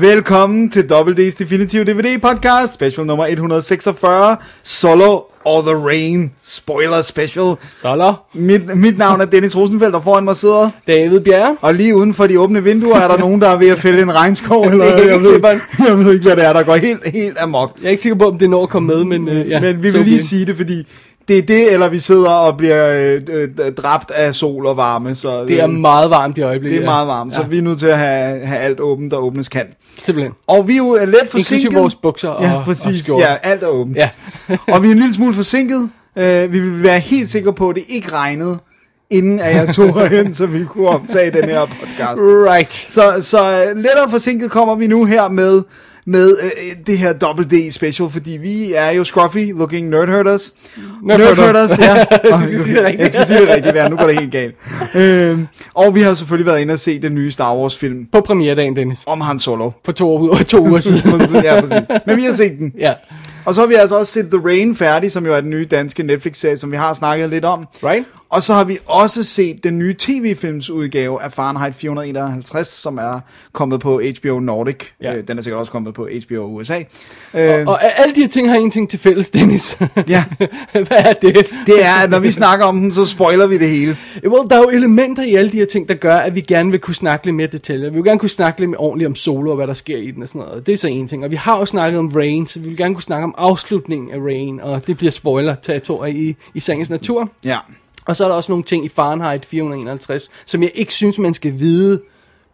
Velkommen til WD's Definitive DVD Podcast, special nummer 146, Solo or the Rain, spoiler special. Solo. Mit, mit navn er Dennis Rosenfeldt, og foran mig sidder, David Bjerre. og lige uden for de åbne vinduer er der nogen, der er ved at fælde en regnskov, eller er jeg ved, jeg ved ikke, hvad det er, der går helt, helt amok. Jeg er ikke sikker på, om det når at komme med, men uh, ja. Men vi vil lige okay. sige det, fordi det er det, eller vi sidder og bliver øh, øh, dræbt af sol og varme, så Det er øh, meget varmt i øjeblikket. det er meget varmt, så ja. vi er nødt til at have, have alt åbent, der åbnes kan. Simpelthen. Og vi er jo let forsinket. vores bukser og- Ja, og præcis. skjorte. ja, alt er åbent. Ja. og vi er en lille smule forsinket. Uh, vi vil være helt sikre på, at det ikke regnede, inden at jeg tog herhen, så vi kunne optage den her podcast. Right. Så, så uh, lettere forsinket kommer vi nu her med med uh, det her Double D special, fordi vi er jo scruffy looking nerdhurters. Nerdhurter. Nerdhurters, ja. Du skal sige det rigtigt. Jeg skal sige det rigtigt, ja, nu går det helt galt. Uh, og vi har selvfølgelig været inde og se den nye Star Wars film På premieredagen, Dennis. om Han Solo. For to, uger- to uger siden. ja, præcis. Men vi har set den. ja. Og så har vi altså også set The Rain færdig, som jo er den nye danske Netflix-serie, som vi har snakket lidt om. Right? Og så har vi også set den nye tv-films udgave af Fahrenheit 451, som er kommet på HBO Nordic. Ja. Øh, Den er sikkert også kommet på HBO USA. Og, Øh, og alle de her ting har en ting til fælles, Dennis. Ja. Hvad er det? det er, at når vi snakker om den, så spoiler vi det hele. Well, der er jo elementer i alle de her ting, der gør, at vi gerne vil kunne snakke lidt mere detaljer. Vi vil gerne kunne snakke lidt mere ordentligt om solo og hvad der sker i den og sådan noget. Det er så en ting. Og vi har jo snakket om Rain, så vi vil gerne kunne snakke om afslutningen af Rain, og det bliver spoiler-territorier i, i sagens natur. Ja. Og så er der også nogle ting i Fahrenheit 451, som jeg ikke synes, man skal vide,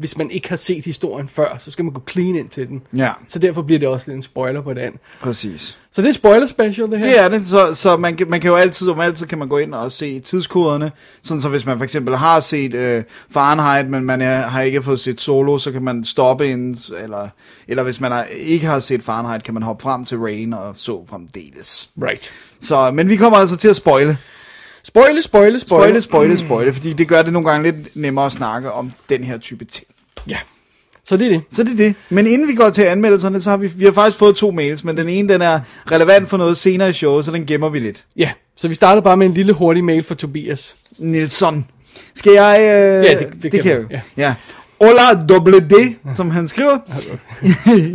hvis man ikke har set historien før. Så skal man gå clean ind til den. Ja. Så derfor bliver det også lidt en spoiler på den. Præcis. Så det er spoiler special, det her. Det er det, så, så man, kan, man kan jo altid, som altid kan man gå ind og se tidskoderne, sådan så hvis man for eksempel har set øh, Fahrenheit, men man er, har ikke fået set Solo, så kan man stoppe ind, eller, eller hvis man har, ikke har set Fahrenheit, kan man hoppe frem til Rain og så fremdeles. Right. Så, men vi kommer altså til at spoile. Spoile, spoile, spoile. Spoile, spoile, spoile, fordi det gør det nogle gange lidt nemmere at snakke om den her type ting. Ja. Så det er det. Så det er det. Men inden vi går til anmeldelserne, så har vi, vi har faktisk fået to mails, men den ene den er relevant for noget senere i showet, så den gemmer vi lidt. Ja, så vi starter bare med en lille hurtig mail fra Tobias. Nilsson. Skal jeg... Øh, Ja, det- det det kan kan jeg. Ja. Ola doble D, som han skriver.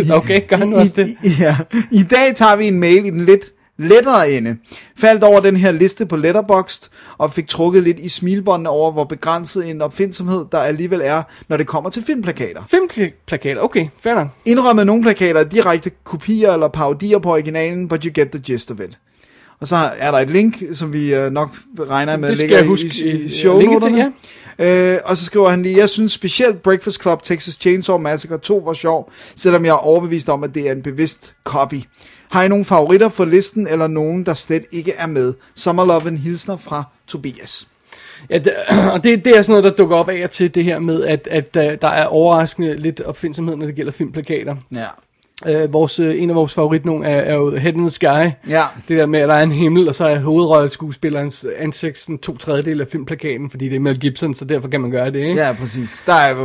Okay, gør han også det? I, ja. I dag tager vi en mail i den lidt lettere ende. Faldt over den her liste på Letterboxd, og fik trukket lidt i smilbåndene over, hvor begrænset en opfindsomhed der alligevel er, når det kommer til filmplakater. Filmplakater, okay, fair nok. Indrømmet nogle plakater er direkte kopier eller parodier på originalen, but you get the gist of it. Og så er der et link, som vi øh, nok regner med ligger huske i, i- i, shownoterne. linket Øh, og så skriver han lige, jeg synes specielt Breakfast Club Texas Chainsaw Massacre 2 var sjov, selvom jeg er overbevist om, at det er en bevidst copy. Har I nogle favoritter for listen, eller nogen, der slet ikke er med? Sommerlove en hilsner fra Tobias. Ja, det, og det, det er sådan noget, der dukker op af og til det her med, at, at uh, der er overraskende lidt opfindsomhed, når det gælder filmplakater. Ja. Uh, vores, uh, en af vores favoritnumre er, er jo Head in the Sky. Ja. Det der med, at der er en himmel, og så er hovedrolleskuespillerens ansigt sådan to tredjedel af filmplakaten, fordi det er Mel Gibson, så derfor kan man gøre det, ikke? Ja, præcis. Der er,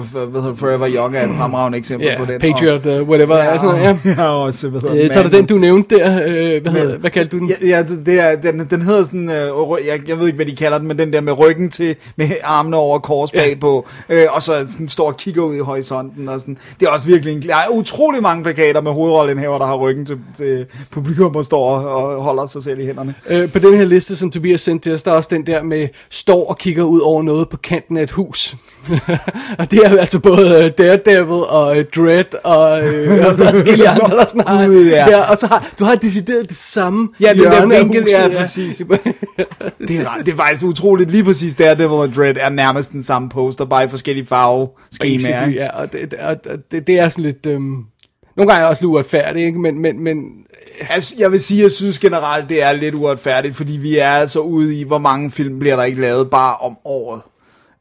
hedder Forever Young er et fremragende eksempel Ja, på den. Patriot, uh, whatever, Ja, ja, sådan noget, ja. ja, og også, hvad hedder Øh, så er den, du nævnte der, øh, hvad, hedder, hvad kaldte du den? Ja, ja det er, den, den hedder sådan, øh, jeg, jeg ved ikke, hvad de kalder den, men den der med ryggen til, med armene over kors Ja. bagpå, øh, og så sådan står og kigger ud i horisonten, og sådan. Det er også virkelig en, der er utrolig mange plakater med hovedrollenhæver, der har ryggen til, til publikum og står og, og holder sig selv i hænderne. Øh, på den her liste, som Tobias sendte til os, der er også den der med, står og kigger ud over noget på kanten af et hus. og det er altså både uh, Daredevil og uh, Dread og, uh, og der forskellige andre, der sådan har, Gud, ja. og så har, du har decideret det samme Ja, den der vinkel, huset, ja, præcis. Det er, det er faktisk utroligt. Lige præcis Daredevil og Dread er nærmest den samme poster, bare i forskellige farveskemaer. Ja, og det, og det, det er sådan lidt... Øhm, nogle gange er det også lidt uretfærdigt, ikke? Men, men, men Altså, jeg vil sige, jeg synes generelt, det er lidt uretfærdigt, fordi vi er altså ude i, hvor mange film bliver der ikke lavet bare om året.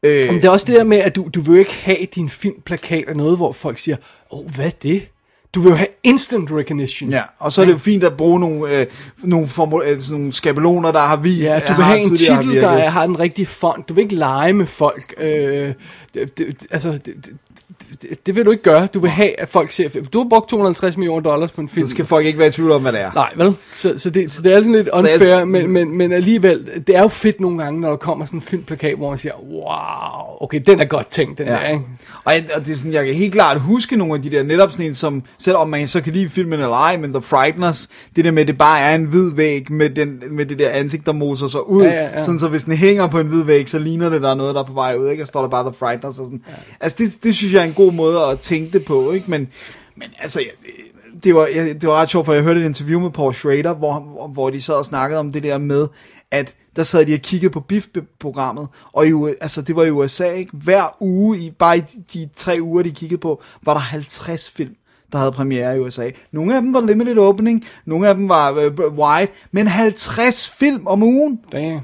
Øh, Men det er også det der med, at du, du vil jo ikke have din filmplakat af noget, hvor folk siger, åh, oh, hvad er det? Du vil jo have instant recognition. Ja, og så er det jo fint at bruge nogle, øh, nogle, formu- øh, sådan nogle skabeloner, der har vist, Ja, du vil have en titel, der er, har den rigtige font. Du vil ikke lege med folk. Øh, det, det, altså, det, det, vil du ikke gøre. Du vil have, at folk ser... Du har brugt 250 millioner dollars på en film. Så skal folk ikke være i tvivl om, hvad det er. Nej, vel? Så, så, det, så det er sådan lidt jeg- unfair, men, men, men alligevel, det er jo fedt nogle gange, når der kommer sådan en filmplakat, hvor man siger, wow, okay, den er godt tænkt, den ja. der, ikke? Og, jeg- og det er sådan, jeg kan helt klart huske nogle af de der, netop sådan en som, selvom man så kan lide filmen eller ej, men The Frighteners, det der med, at det bare er en hvid væg med, den, med det der ansigt, der moser sig ud, Ja, ja, ja. sådan så hvis den hænger på en hvid væg, så ligner det, der er noget, der er på vej ud, ikke? Og står der bare The Frighteners og sådan. Ja. Altså, det, det synes jeg er en god måde at tænke det på, ikke? Men, men altså, jeg, det var, jeg, det var ret sjovt, for jeg hørte et interview med Paul Schrader, hvor, hvor, hvor de sad og snakkede om det der med, at der sad de og kiggede på BIF-programmet, og i, altså, det var i USA, ikke? Hver uge, i, bare i de, de tre uger, de kiggede på, var der 50 film der havde premiere i USA. Nogle af dem var limited opening, nogle af dem var øh, wide, men 50 film om ugen. Damn.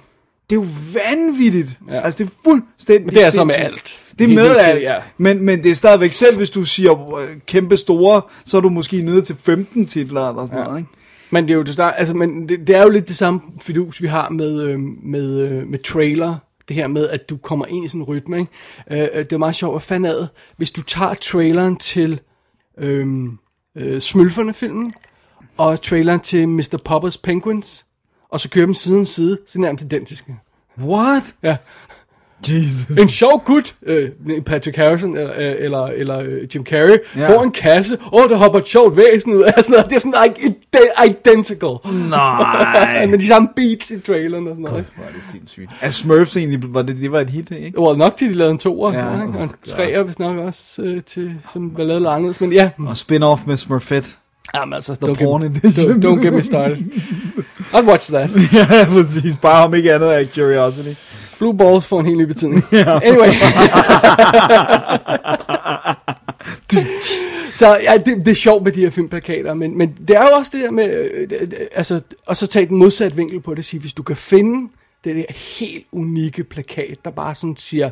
Det er jo vanvittigt. Ja. Altså, det er fuldstændig Men det er så med alt. Det er med alt. ja. Men, men det er stadigvæk, selv hvis du siger kæmpe store, så er du måske nede til 15 titler eller sådan ja. noget, ikke? Men det er jo det, start, altså, men det, det er jo lidt det samme fidus, vi har med, øh, med, øh, med trailer. Det her med, at du kommer ind i sådan en rytme. Ikke? Øh, øh, det er meget sjovt. Hvad fanden det? Hvis du tager traileren til øh, øh, Smølferne-filmen, og traileren til Mr. Poppers Penguins, og så kører dem side om side, så nærmest identiske. What? Ja. Jesus. En sjov gut, øh, Patrick Harrison eller, øh, eller, eller øh, Jim Carrey, Ja. får en kasse, og der hopper et sjovt væsen ud af sådan noget. Det er sådan like, ide- identical. Nej. med de samme beats i traileren og sådan noget. Hvor er det sindssygt. Er Smurfs egentlig, var det, det var et hit, ikke? Var nok til, de lavede en toer, Ja. ja. og en treer, hvis nok også øh, til, som var lavet lidt anderledes. Men ja, Og spin-off med Smurfette. Jamen, altså, The don't, porn get, edition. don't, don't get me started. I'd watch that. ja, præcis. Bare om ikke andet af curiosity. Blue balls får en helt ny betydning. Anyway. så ja, det, det er sjovt med de her filmplakater, men, men det er jo også det der med, øh, altså, og så tage den modsatte vinkel på det, og sige, hvis du kan finde det der helt unikke plakat, der bare sådan siger,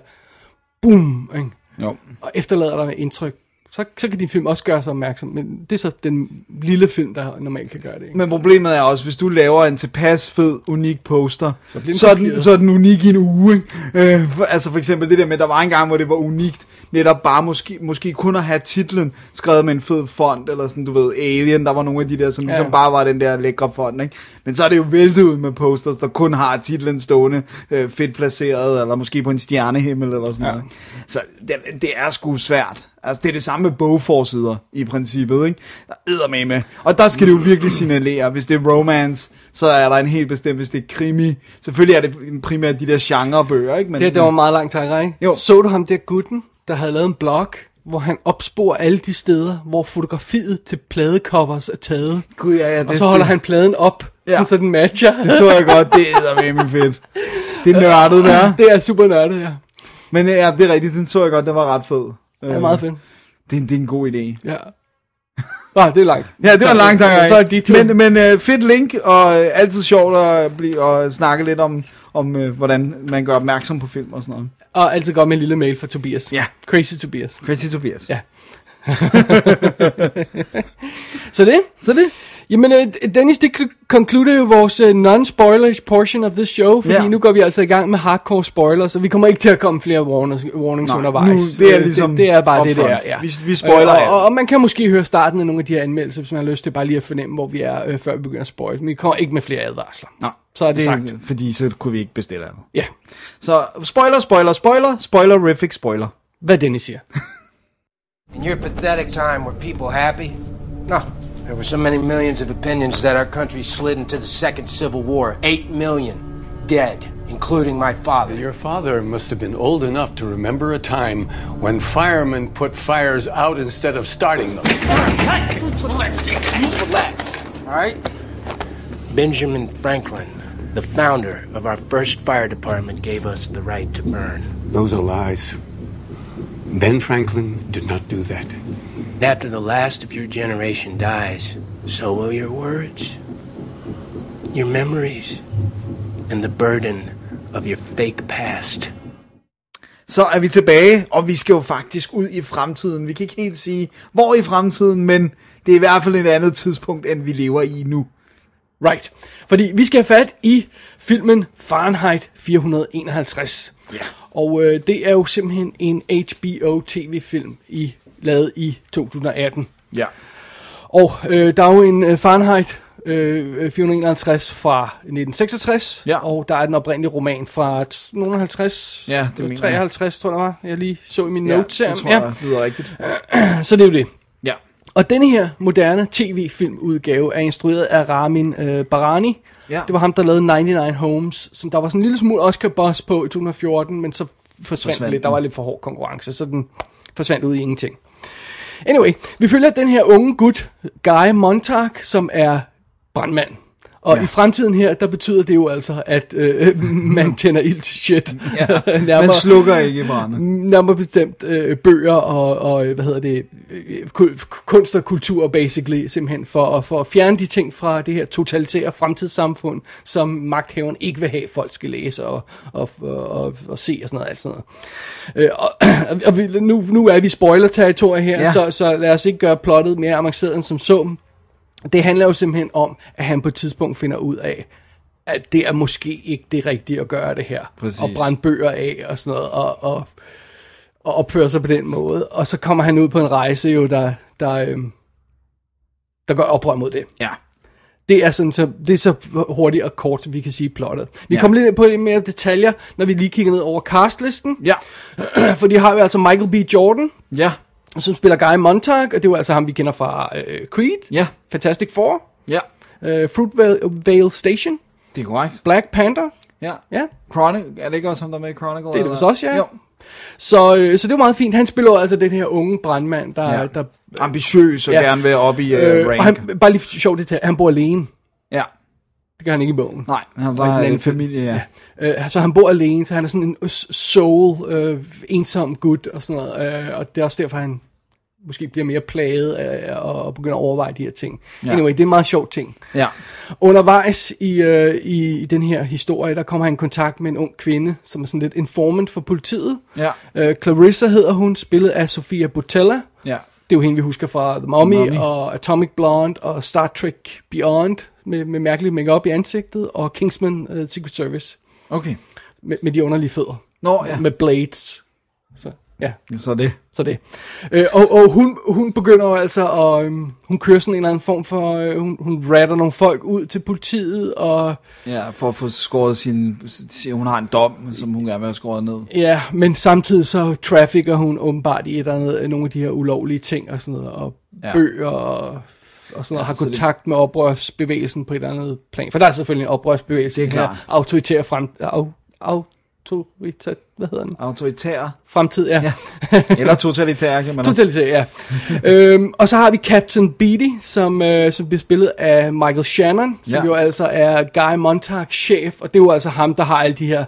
boom, ikke? Jo. og efterlader dig med indtryk, så, så kan din film også gøre sig opmærksom, men det er så den lille film, der normalt kan gøre det. Ikke? Men problemet er også, hvis du laver en tilpas fed, unik poster, så, så, er, den, så er den unik i en uge. Ikke? Øh, for, altså for eksempel det der med, der var en gang, hvor det var unikt, netop bare måske, måske kun at have titlen skrevet med en fed font, eller sådan, du ved, Alien, der var nogle af de der, som Ja. ligesom bare var den der lækre font, ikke? Men så er det jo væltet ud med posters, der kun har titlen stående øh, fedt placeret, eller måske på en stjernehimmel, eller sådan ja. noget. Så det, det er sgu svært. Altså, det er det samme med bogforsider, i princippet, ikke? Der er med med. Og der skal det jo virkelig signalere, hvis det er romance, så er der en helt bestemt, hvis det er krimi. Selvfølgelig er det primært de der genrebøger, ikke? Men, Det, det var meget langt trækker, ikke? Jo. Så du ham der gutten, der havde lavet en blog, hvor han opsporer alle de steder, hvor fotografiet til pladecovers er taget. Gud, ja, ja, det, og så holder det, han pladen op, ja. så den matcher. Det så jeg godt, det er med fedt. Det er nørdet der. det er super nørdet, ja. Men ja, det er rigtigt, den så jeg godt, den var ret fed. Det er meget fedt. Det, er- det er en god idé. Ja. Nå, det er langt. Ja, det var en lang tanke. Så de to. Men, men uh, fedt link, og uh, altid sjovt at, blive, at snakke lidt om, om uh, hvordan man gør opmærksom på film og sådan noget. Og altid godt med en lille mail fra Tobias. Ja. Crazy Tobias. Chrissy Tobias. Ja. så det? Så det? Jamen, øh, Dennis, det concluder jo vores uh, non-spoilers portion of this show, fordi Ja. nu går vi altså i gang med hardcore spoilers, så vi kommer ikke til at komme flere warnings, warnings Nej, undervejs. nu- det er Øh, ligesom det, det er bare det, det er. upfront. Ja. Vi- vi spoiler Øh, alt. og, og, man kan måske høre starten af nogle af de her anmeldelser, hvis man har lyst til bare lige at fornemme, hvor vi er, øh, før vi begynder at spoil. Men vi kommer ikke med flere advarsler. Nå, Så er det- sagt, fordi så kunne vi ikke bestille andet. Ja, Så spoiler, spoiler, spoiler, spoilerific spoiler. hvad Dennis siger. In your pathetic time, were people happy? No. There were so many millions of opinions that our country slid into the second civil war. Eight million dead, including my father. Your father must have been old enough to remember a time when firemen put fires out instead of starting them. Relax, Just relax, all right? Benjamin Franklin, the founder of our first fire department, gave us the right to burn. Those are lies. Ben Franklin did not do that. And after the last of your generation dies, so will your words, your memories, and the burden of your fake past. Så er vi tilbage, og vi skal jo faktisk ud i fremtiden. Vi kan ikke helt sige, hvor i fremtiden, men det er i hvert fald et andet tidspunkt, end vi lever i nu. Right. Fordi vi skal have fat i filmen Fahrenheit 451. Ja. Og øh, det er jo simpelthen en HBO tv-film i, lavet i 2018. Ja. Og øh, der er jo en øh, Fahrenheit øh, 451 fra 1966, Ja. og der er den oprindelige roman fra t- nogen 50, Ja, det mener jeg. 53, tror jeg, det var. jeg lige så i mine Ja, notes her. det tror jeg lyder rigtigt. Så det er jo det. Ja. Og denne her moderne tv-filmudgave er instrueret af Ramin øh, Barani. Ja. Det var ham, der lavede 99 Homes, som der var sådan en lille smule Oscar buzz på i 2014, men så forsvandt, Forsvandt lidt. Der var lidt for hård konkurrence, så den forsvandt ud i ingenting. Anyway, vi følger den her unge gut, Guy Montag, som er brandmand. Og Ja. i fremtiden her, der betyder det jo altså, at øh, man tænder ild til shit. ja. Nærmere- Man slukker ikke brænde. nærmere bestemt øh, bøger og, og, hvad hedder det, øh, ku- kunst og kultur, basically, simpelthen for, at- for at fjerne de ting fra det her totalitære fremtidssamfund, som magthaveren ikke vil have, folk skal læse og, og, og, og, og se og sådan noget. Alt sådan noget. Øh, og, og vi, nu, nu er vi spoiler-territoriet her, ja. så, så lad os ikke gøre plottet mere avanceret end som så. Det handler jo simpelthen om, at han på et tidspunkt finder ud af, at det er måske ikke det rigtige at gøre det her. Præcis. Og brænde bøger af og sådan noget, og, og, og opføre sig på den måde. Og så kommer han ud på en rejse jo, der, der, øhm, der går oprør mod det. Ja. Det er, sådan, så, det er så hurtigt og kort, vi kan sige plottet. Vi Ja. kommer lidt ind på lidt mere detaljer, når vi lige kigger ned over castlisten. Ja. For de har jo altså Michael B. Jordan, Ja. Som spiller Guy Montag, og det er jo altså ham, vi kender fra øh, Creed, Ja. Fantastic Four, Ja. øh, Fruitvale Vale Station, Det er korrekt. Black Panther, Ja. ja, Chronic, er det ikke også ham, der er med i Chronicle? det er det vist også, ja. Jo. Så, øh, så det var meget fint. Han spiller altså den her unge brandmand, der... Ja. der Ambitiøs og Ja. gerne vil op i øh, rank. og han, bare lige sjovt det han bor alene. Ja. Det gør han ikke i bogen. Nej, han var anden en familie, ja. Øh, så han bor alene, så han er sådan en soul, øh, ensom gut og sådan noget. Øh, og det er også derfor, han måske bliver mere plaget af og, og begynder at overveje de her ting. Ja. Ja. Anyway, det er en meget sjov ting. Ja. Undervejs i, øh, i, i den her historie, der kommer han i kontakt med en ung kvinde, som er sådan lidt informant for politiet. Ja. Øh, Clarissa hedder hun, spillet af Sofia Botella. Ja. Det er jo hende, vi husker fra The Mummy, Mummy. Og Atomic Blonde og Star Trek Beyond med, med mærkelig makeup i ansigtet, og Kingsman uh, Secret Service Okay. med, med de underlige fødder. Nå, ja. Med blades. Ja, Så det. så det. Øh, og og hun, hun begynder jo altså at... øhm, hun kører sådan en eller anden form for... Øh, hun, hun ratter nogle folk ud til politiet, og... Ja, for at få skåret sin... Hun har en dom, som hun gerne vil have skåret ned. Ja, men samtidig så trafficker hun åbenbart i et eller andet, nogle af de her ulovlige ting og sådan noget, og Ja. ja. bøger og, og sådan noget, har så det- kontakt med oprørsbevægelsen på et eller andet plan. For der er selvfølgelig en oprørsbevægelse. Det er klart. Autoritær frem... Au, autoritær... Hvad hedder den? Autoritær. Fremtid, ja. Ja. Eller totalitær, kan man. Totalitær, ja. øhm, og så har vi Captain Beatty, som, øh, som bliver spillet af Michael Shannon, som Ja. jo altså er Guy Montags chef, og det er jo altså ham, der har alle de her,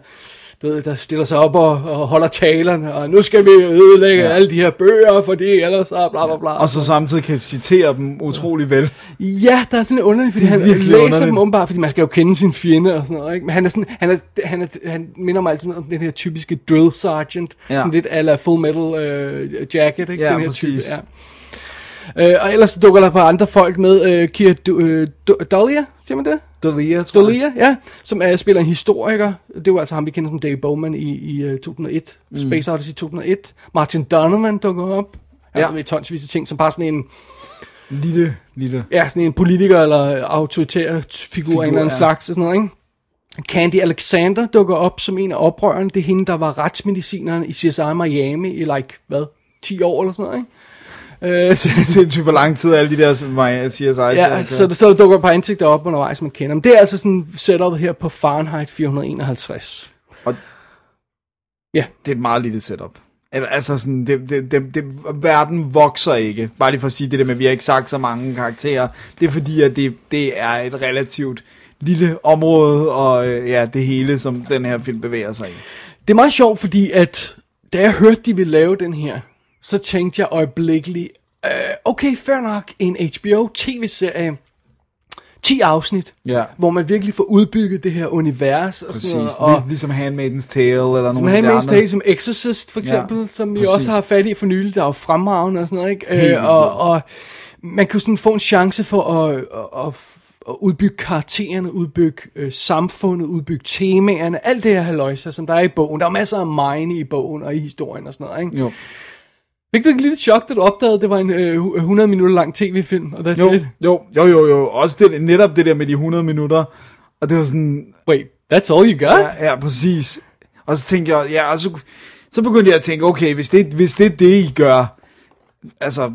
du ved, der stiller sig op og, og holder talerne, og nu skal vi ødelægge Ja. alle de her bøger, fordi ellers så bla bla bla. Og så samtidig kan citere dem utrolig vel. Ja, der er sådan en underligt, fordi han læser underligt. dem åbenbart, fordi man skal jo kende sin fjende og sådan noget, ikke? Men han er sådan, han, er, han, er, han minder mig altid om den her typiske drill sergeant, Ja. sådan lidt ala full metal øh, jacket, ikke? Ja, den her præcis. Type, ja. Øh, og ellers dukker der på andre folk med, øh, Kira du, øh, Dahlia, siger man det? Dalia, tror jeg. Dalia, ja, som er, spiller en historiker. Det var altså ham, vi kender som Dave Bowman i, i uh, 2001. Mm. Space Odyssey 2001. Martin Donovan dukker op. Ja. Altså, ved tonsvis af ting, som bare sådan en, Lille, lille. ja, sådan en politiker eller autoritær figur, Figur, af en eller anden ja. slags og sådan noget, ikke? Candy Alexander dukker op som en af oprørerne. Det er hende, der var retsmedicineren i CSI Miami i like, hvad, 10 år eller sådan noget, ikke? Øh, Det er sindssygt, hvor lang tid alle de der som mig CSI Ja, så, så der dukker et par ansigter op undervejs, man kender. Men det er altså sådan setup her på Fahrenheit 451. Og Ja. det er et meget lille setup. Altså sådan, det, det, det, det, verden vokser ikke. Bare lige for at sige det der med, at vi har ikke sagt så mange karakterer. Det er fordi, at det, det er et relativt lille område, og øh, ja, det hele, som den her film bevæger sig i. Det er meget sjovt, fordi at da jeg hørte, de ville lave den her, så tænkte jeg øjeblikkeligt, øh, okay, fair nok, en HBO tv-serie, 10 afsnit, Ja. hvor man virkelig får udbygget det her univers og Præcis. sådan noget. Og, Og, ligesom Handmaid's Tale, eller som nogle Handmaid's andre. Tale, som Exorcist for Ja, eksempel, som vi også har fat i for nylig, der er jo fremragende og sådan noget, ikke? Helt Øh, og, og, man kan sådan få en chance for at, at, at, at udbygge karaktererne, udbygge øh, samfundet, udbygge temaerne, alt det her haløjser, som der er i bogen. Der er masser af mine i bogen og i historien og sådan noget, ikke? Jo. Fik du ikke lidt chok, da du opdagede, at det var en øh, 100 minutter lang tv-film, og Jo, it? jo, jo, jo, jo. Også det, netop det der med de 100 minutter. Og det var sådan, Wait, that's all you got? ja, ja præcis. Og så tænkte jeg, ja, og så, så begyndte jeg at tænke, okay, hvis det, hvis det er det, I gør, altså,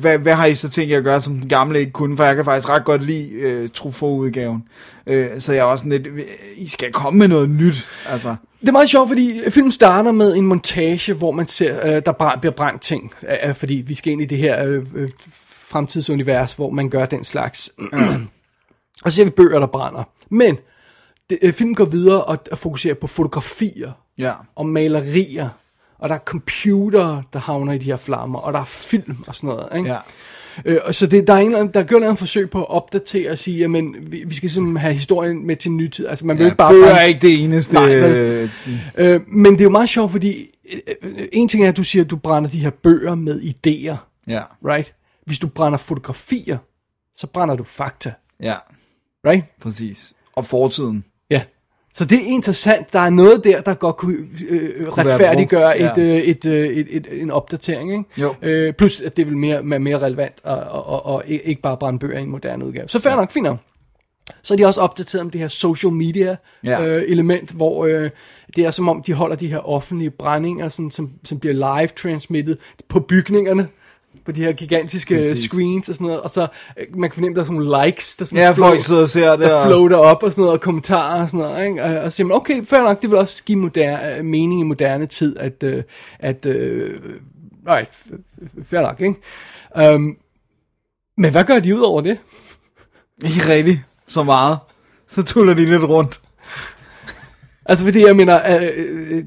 hvad, hvad har I så tænkt jer at gøre, som den gamle ikke kunne? For jeg kan faktisk ret godt lide øh, Truffaut-udgaven. Øh, så jeg er også sådan lidt, I skal komme med noget nyt, altså. Det er meget sjovt, fordi filmen starter med en montage, hvor man ser, øh, der brænd, bliver brændt ting. Øh, fordi vi skal ind i det her øh, øh, fremtidsunivers, hvor man gør den slags. og så ser vi bøger, der brænder. Men det, øh, filmen går videre og, og fokuserer på fotografier Ja. og malerier. Og der er computere, der havner i de her flammer, og der er film og sådan noget. Ikke? Ja. Øh, og så det, der er en anden, der gør en forsøg på at opdatere og sige, jamen, vi, vi skal simpelthen have historien med til nytid. Altså, man vil ja ikke bare... brænde- er ikke det eneste. Nej, vel. øh, Øh, men det er jo meget sjovt, fordi øh, øh, en ting er, at du siger, at du brænder de her bøger med idéer, ja, right? Hvis du brænder fotografier, så brænder du fakta, ja, right? præcis. Og fortiden. Ja. Så det er interessant. Der er noget der, der godt kunne øh, være retfærdiggøre brugt, et, ja. øh, et, øh, et, et, en opdatering. Ikke? Jo. Øh, plus, at det vil mere, være mere relevant, og, og, og, og ikke bare brænde bøger i en moderne udgave. Så fair nok, fint nok. Så er de også opdateret om det her social media Ja. øh, element, hvor øh, det er som om, de holder de her offentlige brændinger, sådan, som, som bliver live transmittet på bygningerne, på de her gigantiske Præcis. Screens og sådan noget, og så øh, man kan fornemme, der er sådan nogle likes, der sådan Ja, folk sidder og ser det. der floater op og sådan noget, og kommentarer og sådan noget, ikke? Og, og så siger man, okay, fair nok, det vil også give moderne, mening i moderne tid, at, øh, at øh, f- fair nok, ikke? Um, men hvad gør de ud over det? Ikke rigtigt så meget. Så tuller de lidt rundt. Altså fordi jeg mener, øh, øh,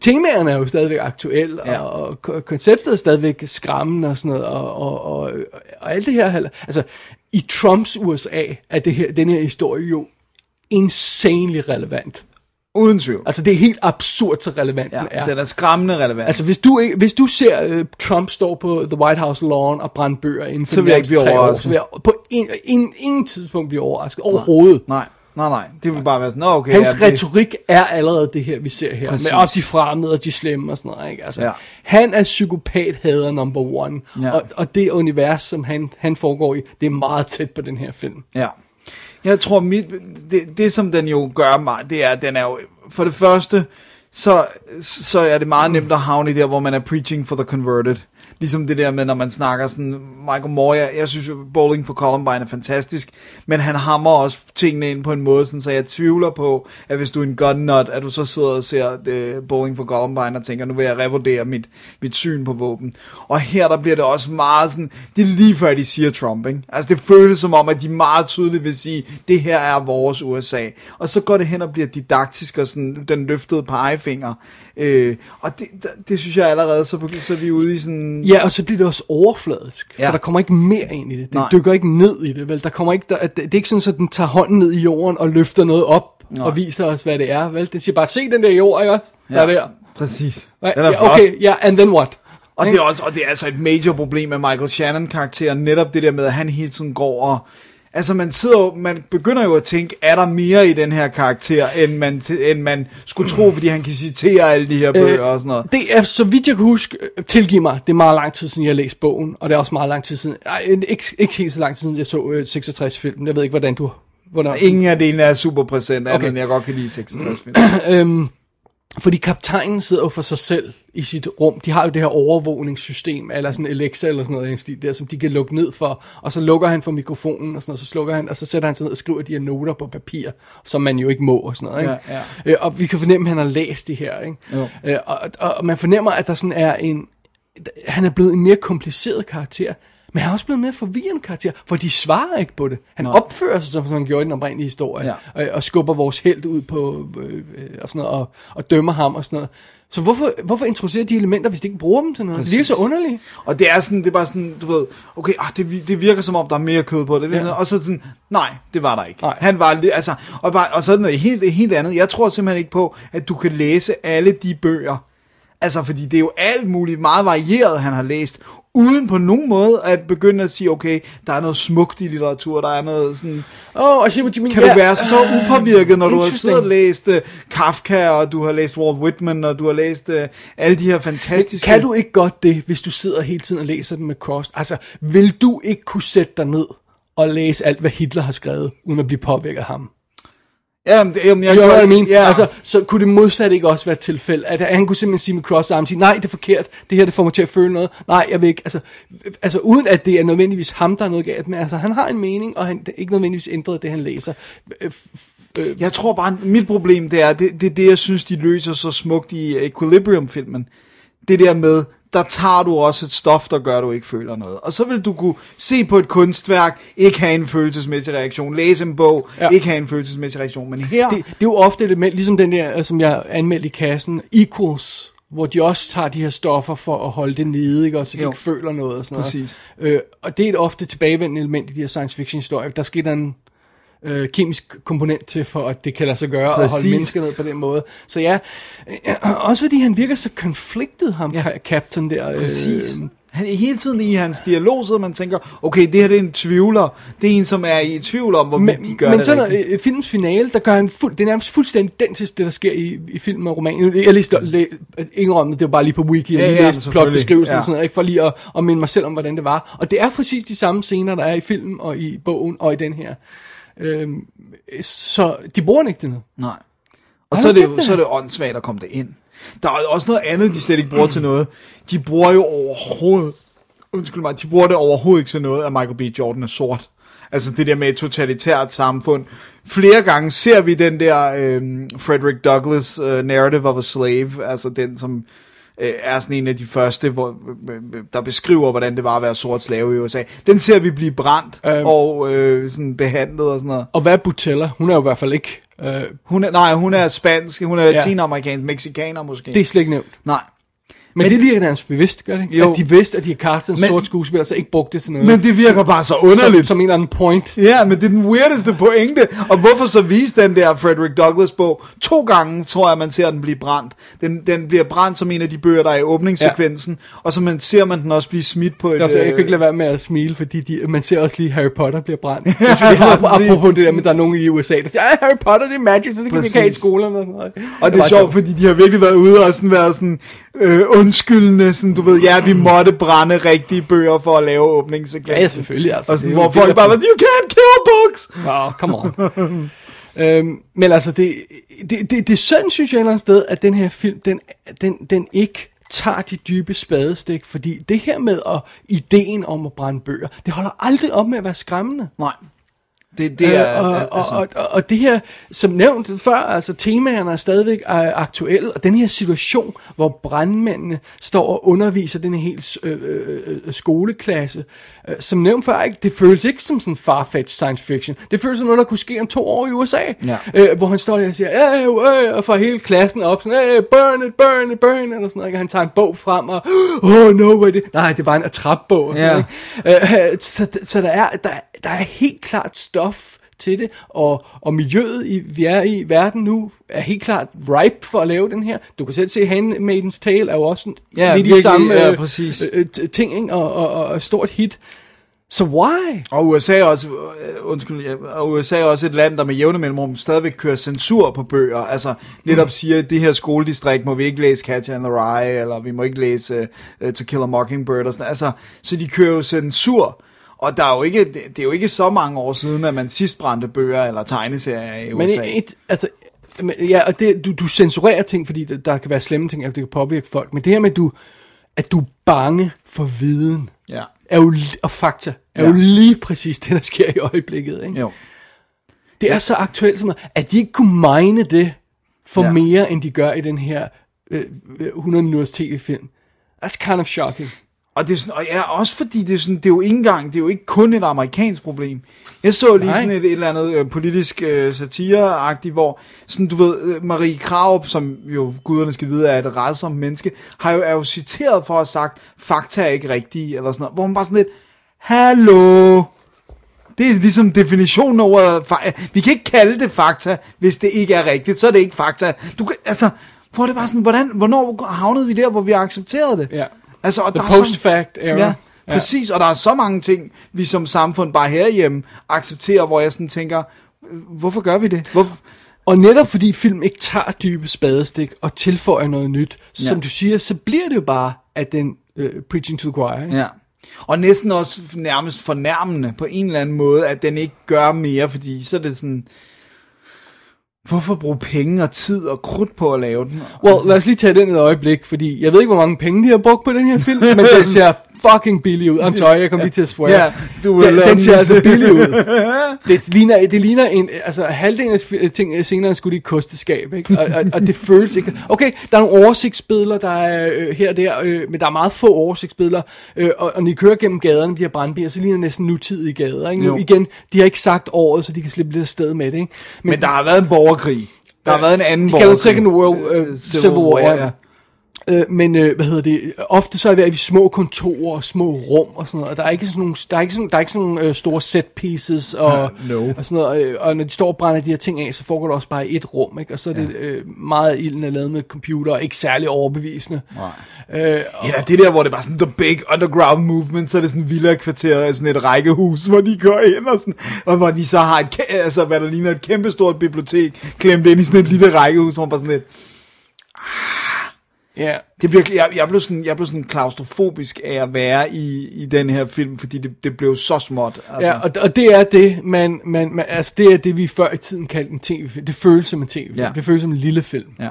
temaerne er jo stadigvæk aktuelle, Ja. og ko- konceptet er stadigvæk skræmmende og sådan noget, og, og, og, og alt det her, altså i Trumps USA er det her, den her historie jo insanely relevant. Uden tvivl. Altså det er helt absurd så relevant Ja, den er. den er skræmmende relevant. Altså hvis du, ikke, hvis du ser uh, Trump stå på The White House lawn og brænde bøger inden for Så vil jeg ikke blive tre år, overrasket. så vil jeg på en, en, ingen tidspunkt blive overrasket overhovedet. Nej, nej, nej. Det vil bare være sådan, nå okay. Hans ja, det- retorik er allerede det her, vi ser her. Præcis. Med også de fremmede og de slemme og sådan noget. Ikke? Altså, Ja. Han er psykopat-hader number one. Ja. Ja. Og, og det univers, som han, han foregår i, det er meget tæt på den her film. Ja. Jeg tror, mit, det, det som den jo gør mig, det er, at den er jo, for det første, så, så er det meget nemt at havne i der, hvor man er preaching for the converted. Ligesom det der med, når man snakker sådan, Michael Moore, jeg, jeg synes Bowling for Columbine er fantastisk, men han hammer også tingene ind på en måde, sådan, så jeg tvivler på, at hvis du er en gun nut, at du så sidder og ser det, Bowling for Columbine og tænker, nu vil jeg revurdere mit, mit syn på våben. Og her der bliver det også meget sådan, det er lige før de siger Trump, ikke? Altså det føles som om, at de meget tydeligt vil sige, det her er vores USA. Og så går det hen og bliver didaktisk og sådan den løftede pegefinger. Øh, og det, det, det, synes jeg allerede, så, så er vi ude i sådan... Ja, og så bliver det også overfladisk. Ja. For der kommer ikke mere ind i det. Nej. dykker ikke ned i det, vel? Der kommer ikke, der, det, det er ikke sådan, at den tager hånden ned i jorden og løfter noget op Nej. og viser os, hvad det er, vel? Den siger bare, se den der jord, ikke også? Der er der. Præcis. Den er ja, okay, ja, and then what? Og det, er også, og det er altså et major problem med Michael Shannon-karakteren, netop det der med, at han hele tiden går og... Altså man sidder jo, man begynder jo at tænke, er der mere i den her karakter, end man, end man skulle tro, fordi han kan citere alle de her bøger og sådan noget. Det er, så vidt jeg kan huske, øh, tilgiv mig, det er meget lang tid siden, jeg har læst bogen, og det er også meget lang tid siden, ej, ikke, ikke helt så lang tid siden, jeg så øh, 66 film. Jeg ved ikke, hvordan du... Hvordan, Ingen af delene er super præsent, okay. End jeg godt kan lide 66 film. øhm, fordi kaptajnen sidder jo for sig selv i sit rum. De har jo det her overvågningssystem, eller sådan Alexa eller sådan noget der, som de kan lukke ned for. Og så lukker han for mikrofonen, og sådan noget, så slukker han, og så sætter han sig ned og skriver de her noter på papir, som man jo ikke må, og sådan noget. Ikke? Ja, Øh, og vi kan fornemme, at han har læst det her. Ikke? Jo. Øh, og, og, og man fornemmer, at der sådan er en... Han er blevet en mere kompliceret karakter, men han er også blevet mere forvirrende karakter, for de svarer ikke på det. Han Nej. opfører sig, som, som han gjorde i den oprindelige historie, Ja. og, og skubber vores held ud på, øh, og, sådan noget, og, og dømmer ham og sådan noget. Så hvorfor, hvorfor introducere de elementer, hvis de ikke bruger dem til noget? Det virker så underligt. Og det er sådan, det er bare sådan, du ved, okay, ah, det, det virker som om, der er mere kød på det. Ja. Og så sådan, nej, det var der ikke. Nej. Han var, altså, og, bare, og så det noget helt, helt andet. Jeg tror simpelthen ikke på, at du kan læse alle de bøger. Altså, fordi det er jo alt muligt meget varieret, han har læst, uden på nogen måde at begynde at sige, okay, der er noget smukt i litteratur, der er noget sådan... Oh, you mean. Kan yeah. du være så upåvirket, når du har siddet og læst uh, Kafka, og du har læst Walt Whitman, og du har læst uh, alle de her fantastiske... Kan du ikke godt det, hvis du sidder hele tiden og læser dem med cross? Altså, vil du ikke kunne sætte dig ned og læse alt, hvad Hitler har skrevet, uden at blive påvirket af ham? Jamen, det- jamen, jeg what I mean? Ja. Altså, så kunne det modsat ikke også være et tilfælde, at han kunne simpelthen sige med cross arm, sige, nej, det er forkert, det her det får mig til at føle noget, nej, jeg vil ikke, altså, altså uden at det er nødvendigvis ham, der er noget galt med, altså, han har en mening, og han det er ikke nødvendigvis ændret det, han læser. Øh, f- Jeg tror bare, mit problem det er, det, det er det, jeg synes, de løser så smukt i Equilibrium-filmen. Det der med, der tager du også et stof, der gør, at du ikke føler noget. Og så vil du kunne se på et kunstværk, ikke have en følelsesmæssig reaktion, læse en bog, Ja. ikke have en følelsesmæssig reaktion. Men her, det, det er jo ofte element, ligesom den der, øh, som jeg anmeldte i kassen, Equals, hvor de også tager de her stoffer for at holde det nede, ikke? Også, så de Jo. ikke føler noget og sådan Præcis. noget. Øh, og det er et ofte tilbagevendende element i de her science fiction historier. Der sker der en øh, kemisk komponent til, for at det kan lade sig gøre at holde Præcis. mennesker ned på den måde. Så ja, øh, også fordi han virker så conflicted, ham Ja. ja. Captain der. præcis. Øh, Han er hele tiden i hans dialog, så man tænker, okay, det her det er en tvivler. Det er en, som er i tvivl om, hvorvidt men, de gør men det så når rigtigt. øh, filmens finale, der gør han fuld, det er nærmest fuldstændig identisk, det der sker i, i filmen og romanen. Jeg læste læ, indrømmet, det var bare lige på wiki, Ja, jeg ja, lige læste plotbeskrivelsen Ja. og sådan noget, ikke for lige at, at minde mig selv om, hvordan det var. Og det er præcis de samme scener, der er i filmen og i bogen og i den her. Øhm, så de bruger den ikke til noget. Nej. Og så er, det, jo- så er det åndssvagt at komme det ind. Der er også noget andet, de slet ikke bruger til noget. De bruger jo overhovedet, undskyld mig, de bruger det overhovedet ikke til noget, at Michael B. Jordan er sort. Altså det der med et totalitært samfund. Flere gange ser vi den der øh, Frederick Douglass øh, narrative of a slave, altså den som øh, er sådan en af de første, hvor, øh, der beskriver, hvordan det var at være sort slave i USA. Den ser vi blive brændt Øhm. og øh, sådan behandlet og sådan noget. Og hvad er Butella? Hun er jo i hvert fald ikke... Øh, Hun er, nej, hun er spansk, hun er Ja. latinamerikansk, meksikaner måske. det er slet ikke nævnt. Nej. Men, Men- det virker nærmest bevidst, gør det ikke? Jo. At de vidste, at de har castet en Men- sort skuespiller, så ikke brugt det til noget. Men det virker bare så som, underligt. som en eller anden point. Ja, men det er den weirdeste pointe. Og hvorfor så vise den der Frederick Douglass bog? To gange tror jeg, man ser den blive brændt. Den, den bliver brændt som en af de bøger, der er i åbningssekvensen. Ja. Og så man, ser man den også blive smidt på et... Altså, jeg øh, kan ikke lade være med at smile, fordi de, man ser også lige Harry Potter bliver brændt. Ja, ja, præcis. apropos det der med, at der er nogen i USA, der siger, Harry Potter, det er magic, så det kan vi ikke have i skolerne. Og, sådan noget. Og det er var sjovt, fordi de har virkelig været ude og sådan været sådan øh, undskyldende, sådan, du ved, ja, vi måtte brænde rigtige bøger for at lave åbningssekvensen. Ja, selvfølgelig, altså. Og sådan, hvor folk bare var you can't kill books! Nå, come on. øhm, men altså, det, det, det, det er synd, synes jeg et eller andet sted, at den her film, den, den, den ikke tager de dybe spadestik, fordi det her med at, ideen om at brænde bøger, det holder aldrig op med at være skræmmende. Nej. Det, det er... Øh, og, altså, og, og, og det her, som nævnt før, altså temaerne er stadigvæk øh, aktuelle, og den her situation, hvor brandmændene står og underviser den her helt øh, øh, øh, skoleklasse, øh, som nævnt før, ikke, det føles ikke som sådan farfetched science fiction. Det føles som noget, der kunne ske om to år i USA, Ja. øh, hvor han står der og siger, øh, øh, og får hele klassen op, sådan, øh, burn it, burn it, burn it, og sådan noget, ikke? og han tager en bog frem, og, oh no, hvad er det? Nej, det er bare en attrapbog, og sådan, Ja. ikke? Øh, så, så der, er, der, der er helt klart stof til det, og, og miljøet, i, vi er i verden nu, er helt klart ripe for at lave den her. Du kan selv se, Handmaid's Tale er jo også Ja, lidt i virkelig, samme ja, øh, præcis. øh, ting, ikke? Og, og, og, og stort hit. Så why? Og USA er også, øh, undskyld, ja, og USA er også et land, der med jævne mellemrum stadigvæk kører censur på bøger. Altså netop siger, at det her skoledistrikt må vi ikke læse Catcher in the Rye, eller vi må ikke læse uh, To Kill a Mockingbird. Og sådan. Altså, så de kører jo censur. Og der er jo ikke, det, er jo ikke så mange år siden, at man sidst brændte bøger eller tegneserier i Men USA. et, altså, men, ja, og det, du, du censurerer ting, fordi der, kan være slemme ting, at det kan påvirke folk. Men det her med, at du, at du er bange for viden, Ja. er jo, og fakta, er Ja. jo lige præcis det, der sker i øjeblikket. Ikke? Jo. Det er så aktuelt som, at de ikke kunne mine det for Ja. ja. mere, end de gør i den her øh, 100 minutters tv-film. That's kind of shocking. Og, det er sådan, og ja, også fordi det er, sådan, det er jo ikke engang, det er jo ikke kun et amerikansk problem. Jeg så lige Nej. sådan et, et eller andet øh, politisk øh, satire hvor sådan, du ved, øh, Marie Kraup, som jo guderne skal vide er et rædsomt menneske, har jo, er jo citeret for at have sagt, fakta er ikke rigtige, eller sådan noget, hvor man bare sådan lidt, hallo, det er ligesom definitionen over, vi kan ikke kalde det fakta, hvis det ikke er rigtigt, så er det ikke fakta. Du kan, altså, hvor er det bare sådan, hvordan, hvornår havnede vi der, hvor vi accepterede det? Ja. Altså, og The der er post-fact era. Ja, præcis, og der er så mange ting, vi som samfund bare herhjemme accepterer, hvor jeg sådan tænker, øh, hvorfor gør vi det? Hvorfor? Og netop fordi film ikke tager dybe spadestik og tilføjer noget nyt, Ja. som du siger, så bliver det jo bare, at den uh, preaching to the choir. Ikke? Ja. Og næsten også nærmest fornærmende på en eller anden måde, at den ikke gør mere, fordi så er det sådan, hvorfor bruge penge og tid og krudt på at lave den? Well, lad os lige tage den et øjeblik, fordi jeg ved ikke, hvor mange penge de har brugt på den her film, men den ser fucking billig ud. I'm sorry, jeg kom lige til at swear. Ja, du den, den ser altså billig ud. Det ligner, det ligner en, altså halvdelen af ting, scenerne er skudt i et kosteskab, ikke? Og, og, og, det føles ikke. Okay, der er nogle oversigtsbilleder, der er øh, her og der, øh, men der er meget få oversigtsbilleder, øh, og, og når de kører gennem gaderne, de her brandbiler, så ligner det næsten nutidige gader, ikke? Nu, Jo. igen, de har ikke sagt året, så de kan slippe lidt afsted med det, ikke? Men der har været en borgerkrig. Der har været en anden De kalder borgerkrig. det Second World uh, Civil War, ja. Øh, men øh, hvad hedder det? Ofte så er det i små kontorer og små rum og sådan noget. Og der er ikke sådan nogle, der er ikke sådan, der er ikke sådan nogle øh, store set pieces og, no. og sådan noget. Øh, og når de står og brænder de her ting af, så foregår det også bare i et rum, ikke? Og så er det øh, meget ilden er lavet med computer, ikke særlig overbevisende. Nej. Øh, og, Eller det der, hvor det er bare sådan the big underground movement, så er det sådan en villa-kvarter, sådan et rækkehus, hvor de går ind og sådan, og hvor de så har et, altså hvad der ligner et kæmpestort bibliotek, klemt ind i sådan et lille rækkehus, hvor man bare sådan lidt, ja. det bliver, jeg, jeg, blev sådan, jeg blev sådan klaustrofobisk af at være i, i den her film, fordi det, det blev så småt. Altså. Ja, og, og det er det, man, man, man, altså det er det, vi før i tiden kaldte en tv-film. Det føles som en tv-film. Ja. Det føles som en lille film. Ja.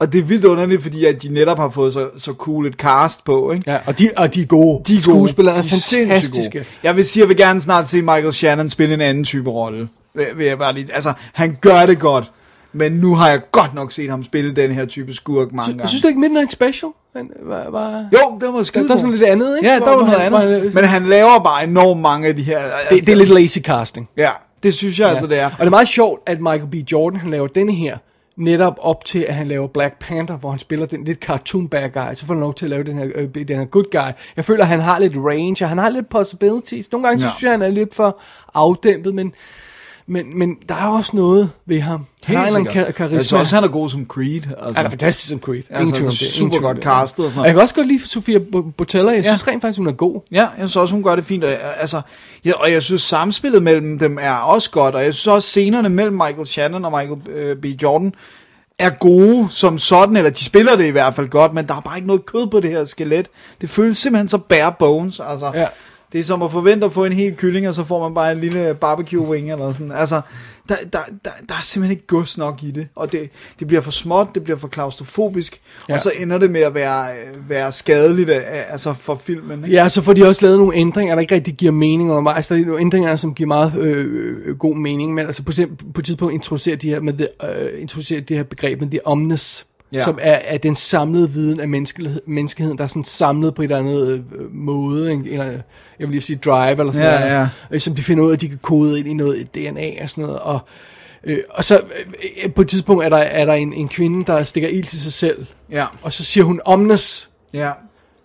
Og det er vildt underligt, fordi at de netop har fået så, så cool et cast på, ikke? Ja, og de, og de er gode. De er gode. Skuespillerne er De sindssygt fantastiske. gode. Jeg vil sige, jeg vil gerne snart se Michael Shannon spille en anden type rolle. Vil, vil jeg bare lige, altså, han gør det godt. Men nu har jeg godt nok set ham spille den her type skurk mange Jeg gange. synes du ikke Midnight Special? Han var, var... Jo, det var skide Der, der er sådan lidt andet, ikke? Ja, der var hvor noget han- andet. han- Men han laver bare enormt mange af de her... det, det er lidt lazy casting. Ja, det synes jeg ja. altså, det er. Og det er meget sjovt, at Michael B. Jordan, han laver denne her, netop op til, at han laver Black Panther, hvor han spiller den lidt cartoon bad guy, så får han lov til at lave den her, øh, den her good guy. Jeg føler, at han har lidt range, og han har lidt possibilities. Nogle gange. Ja. så synes jeg, han er lidt for afdæmpet, men, men, men der er også noget ved ham. Han har en eller anden ka- Jeg synes karisma. også, han er god som Creed. Altså. Han er fantastisk som Creed. Ingen Altså, det. Ingen super godt castet og sådan Og noget. jeg kan også godt lide Sofia Bo- Botella. Jeg Ja. synes rent faktisk, hun er god. Ja, jeg synes også, hun gør det fint. Og, jeg- altså, ja, og jeg synes, samspillet mellem dem er også godt. Og jeg synes også, scenerne mellem Michael Shannon og Michael øh, B. Jordan er gode som sådan. Eller de spiller det i hvert fald godt, men der er bare ikke noget kød på det her skelet. Det føles simpelthen så bare bones. Altså, Ja. Det er som at forvente at få en hel kylling, og så får man bare en lille barbecue wing eller sådan. Altså, der, der, der, der er simpelthen ikke gods nok i det. Og det, det bliver for småt, det bliver for klaustrofobisk, Ja. og så ender det med at være, øh, være skadeligt af- altså for filmen. Ikke? Ja, så får de også lavet nogle ændringer, der ikke rigtig giver mening undervejs. Der er nogle ændringer, som giver meget øh, øh, god mening, men altså på, på et tidspunkt introducerer de her, med the, øh, introducerer de her begreb med the omnes, ja. Som er, er den samlede viden af menneskelighed, menneskeheden, der er sådan samlet på et eller andet øh, måde, ikke? eller jeg vil lige sige drive, eller sådan Ja, noget, ja. øh, som de finder ud af, at de kan kode ind i noget DNA og sådan noget, og Øh, og så øh, på et tidspunkt er der, er der en, en kvinde, der stikker ild til sig selv, Ja, og så siger hun omnes, ja.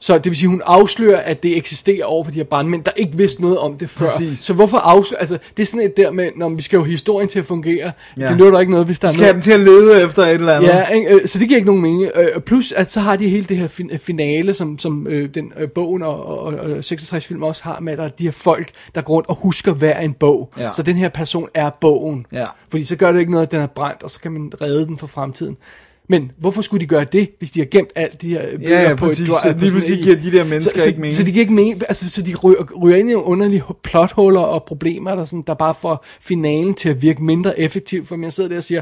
Så det vil sige, hun afslører, at det eksisterer over for de her brandmænd, der ikke vidste noget om det før. Præcis. Så hvorfor afsløre, altså det er sådan et der med, når vi skal jo have historien til at fungere, ja. Det nytter ikke noget, hvis der er Skal noget. dem til at lede efter et eller andet. Ja, ikke? Øh, så det giver ikke nogen mening. Øh, Plus, at så har de hele det her fin- finale, som, som øh, den øh, bogen og, og, og 66 film også har med, at der er de her folk, der går rundt og husker hver en bog. Ja. Så den her person er bogen. Ja. Fordi så gør det ikke noget, at den er brændt, og så kan man redde den for fremtiden. Men hvorfor skulle de gøre det, hvis de har gemt alt de her bøger Ja, ja, på præcis. et Så lige pludselig giver de der mennesker så, ikke mening. Så, så de giver ikke mening, altså så de ryger, ryger ind i nogle underlige plothuller og problemer, der, sådan, der bare får finalen til at virke mindre effektivt, for jeg sidder der og siger,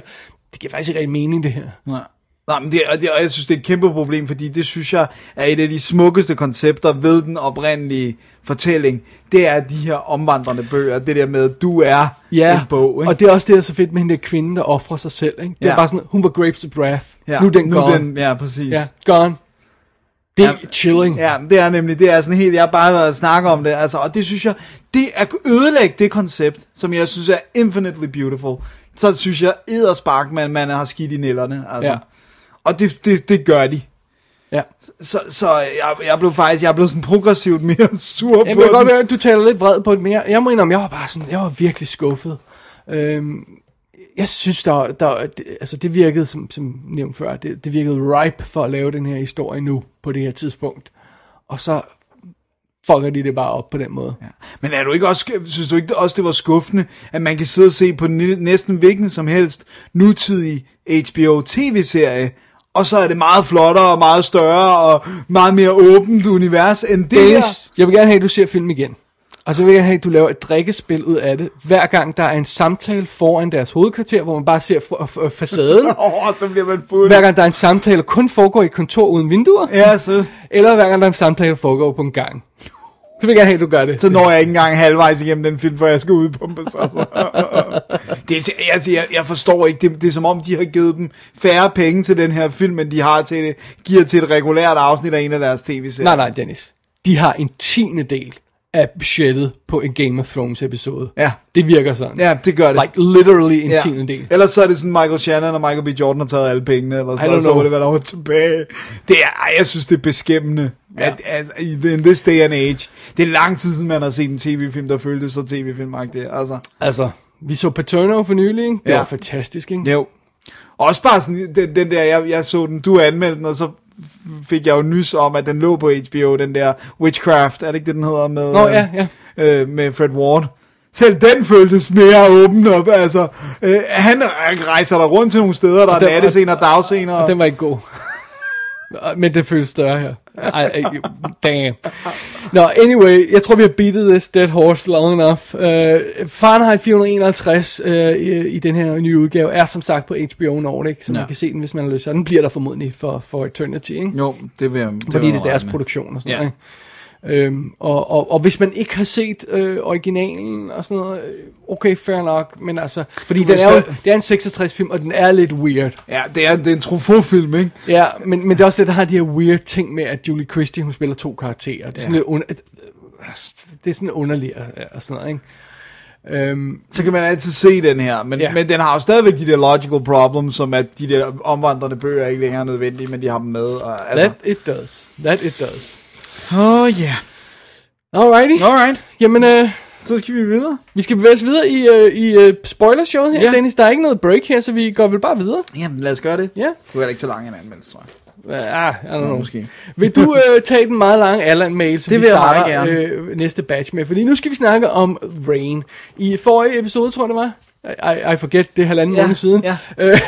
det giver faktisk ikke rigtig mening det her. Nej. Nej, men det, og det, og jeg synes, det er et kæmpe problem, fordi det synes jeg er et af de smukkeste koncepter ved den oprindelige fortælling. Det er de her omvandrende bøger. Det der med, at du er Ja, en bog. Ikke? og det er også det, der er så fedt med hende der kvinde, der offrer sig selv. Ikke? Det er Ja. bare sådan, hun var Grapes of Wrath, ja, nu er den nu gone. Den, ja, præcis. Ja, gone. Det er Ja. chilling. Ja, det er nemlig, det er sådan helt, jeg har bare været snakke om det, altså, og det synes jeg, det er ødelægge det koncept, som jeg synes er infinitely beautiful, så synes jeg, edderspark, man, man har skidt i nælderne, altså. Ja. Og det, det, det gør de. Ja. Så, så jeg, jeg blev faktisk, jeg blev sådan progressivt mere sur Jeg på den. godt at du taler lidt vred på det, men jeg, må indrømme, jeg var bare sådan, jeg var virkelig skuffet. Øhm, jeg synes, der, der det, altså det virkede, som, som nævnt før, det, det virkede ripe for at lave den her historie nu, på det her tidspunkt. og så fucker de det bare op på den måde. Ja. Men er du ikke også, synes du ikke også, det var skuffende, at man kan sidde og se på næsten hvilken som helst nutidig HBO tv-serie, og så er det meget flottere og meget større og meget mere åbent univers end det her. Dennis, jeg vil gerne have, at du ser film igen. Og så vil jeg have, at du laver et drikkespil ud af det, hver gang der er en samtale foran deres hovedkvarter, hvor man bare ser facaden. Åh, oh, så bliver man fuld. hver gang der er en samtale, kun foregår i et kontor uden vinduer. Ja, så, Eller hver gang der er en samtale, foregår på en gang. Så vil jeg gerne have, at du gør det. så når jeg ikke engang halvvejs igennem den film, for jeg skal udpumpe sig. Altså. det er, altså, jeg, jeg forstår ikke, det, det er som om, de har givet dem færre penge til den her film, end de har til det, giver til et regulært afsnit af en af deres tv-serier. Nej, nej, Dennis. De har en tiende del af budgettet på en Game of Thrones episode. Ja. Det virker sådan. Ja, det gør det. Like literally en Ja. tiende del. Ellers så er det sådan, Michael Shannon og Michael B. Jordan har taget alle pengene, eller sådan noget, så var det, hvad der tilbage. Det er, ej, jeg synes, det er beskæmmende. Ja. At, altså, in this day and age. Det er lang tid siden, man har set en tv-film, der føltes så tv-filmagtigt. Altså, Altså, vi så Paterno for nylig, ikke? Det Ja. var fantastisk, ikke? jo. Også bare sådan, den, den der, jeg, jeg så den, du anmeldte den, og så fik jeg jo nys om, at den lå på HBO, den der Witchcraft, er det ikke det, den hedder? Med, Nå, ja, ja. Øh, med Fred Ward. Selv den føltes mere åben op, altså. Øh, han rejser der rundt til nogle steder, der er den- nattescener og dagscener. Og den var ikke god. Men det føles større her. Ej, ej, damn. Nå, anyway, jeg tror, vi har beatet this dead horse long enough. Uh, Fahrenheit 451 uh, i, i den her nye udgave er som sagt på HBO Nordic, så man Ja. kan se den, hvis man har lyst. Og den bliver der formodentlig for, for Eternity, ikke? Jo, det vil jeg det Fordi det er deres produktion og sådan Ja. noget. Ikke? Øhm, og, og, og hvis man ikke har set øh, originalen og sådan noget, øh, okay, fair nok, men altså, fordi den er jo, det er en 66 film, og den er lidt weird. Ja, det er, det er en Truffaut-film, ikke? Ja, men, men det er også det, der har de her weird ting med, at Julie Christie, hun spiller to karakterer. Det er sådan, Ja. lidt under, det er sådan underligt og, og sådan noget, ikke? Øhm, Så kan man altid se den her, men, ja. men den har jo stadigvæk de der logical problems, som at de der omvandrende bøger ikke længere er nødvendige, men de har dem med. Og, altså. that it does. That it does. Oh yeah. Alrighty. Alright, Jamen, øh, så skal vi videre. vi skal bevæge os videre i, øh, i øh, spoilershowet her, Ja. Dennis. Der er ikke noget break her, så vi går vel bare videre. Jamen, lad os gøre det. Ja. Var heller ikke så lang en anmeldelse, tror jeg. Ah, I don't know. måske. Vil du øh, tage den meget lange Allan-mail, som Det vi starter øh, næste batch med? Fordi nu skal vi snakke om Rain. I forrige episode, tror jeg det var, I, I forget, det er halvanden Ja, måned siden, ja. øh,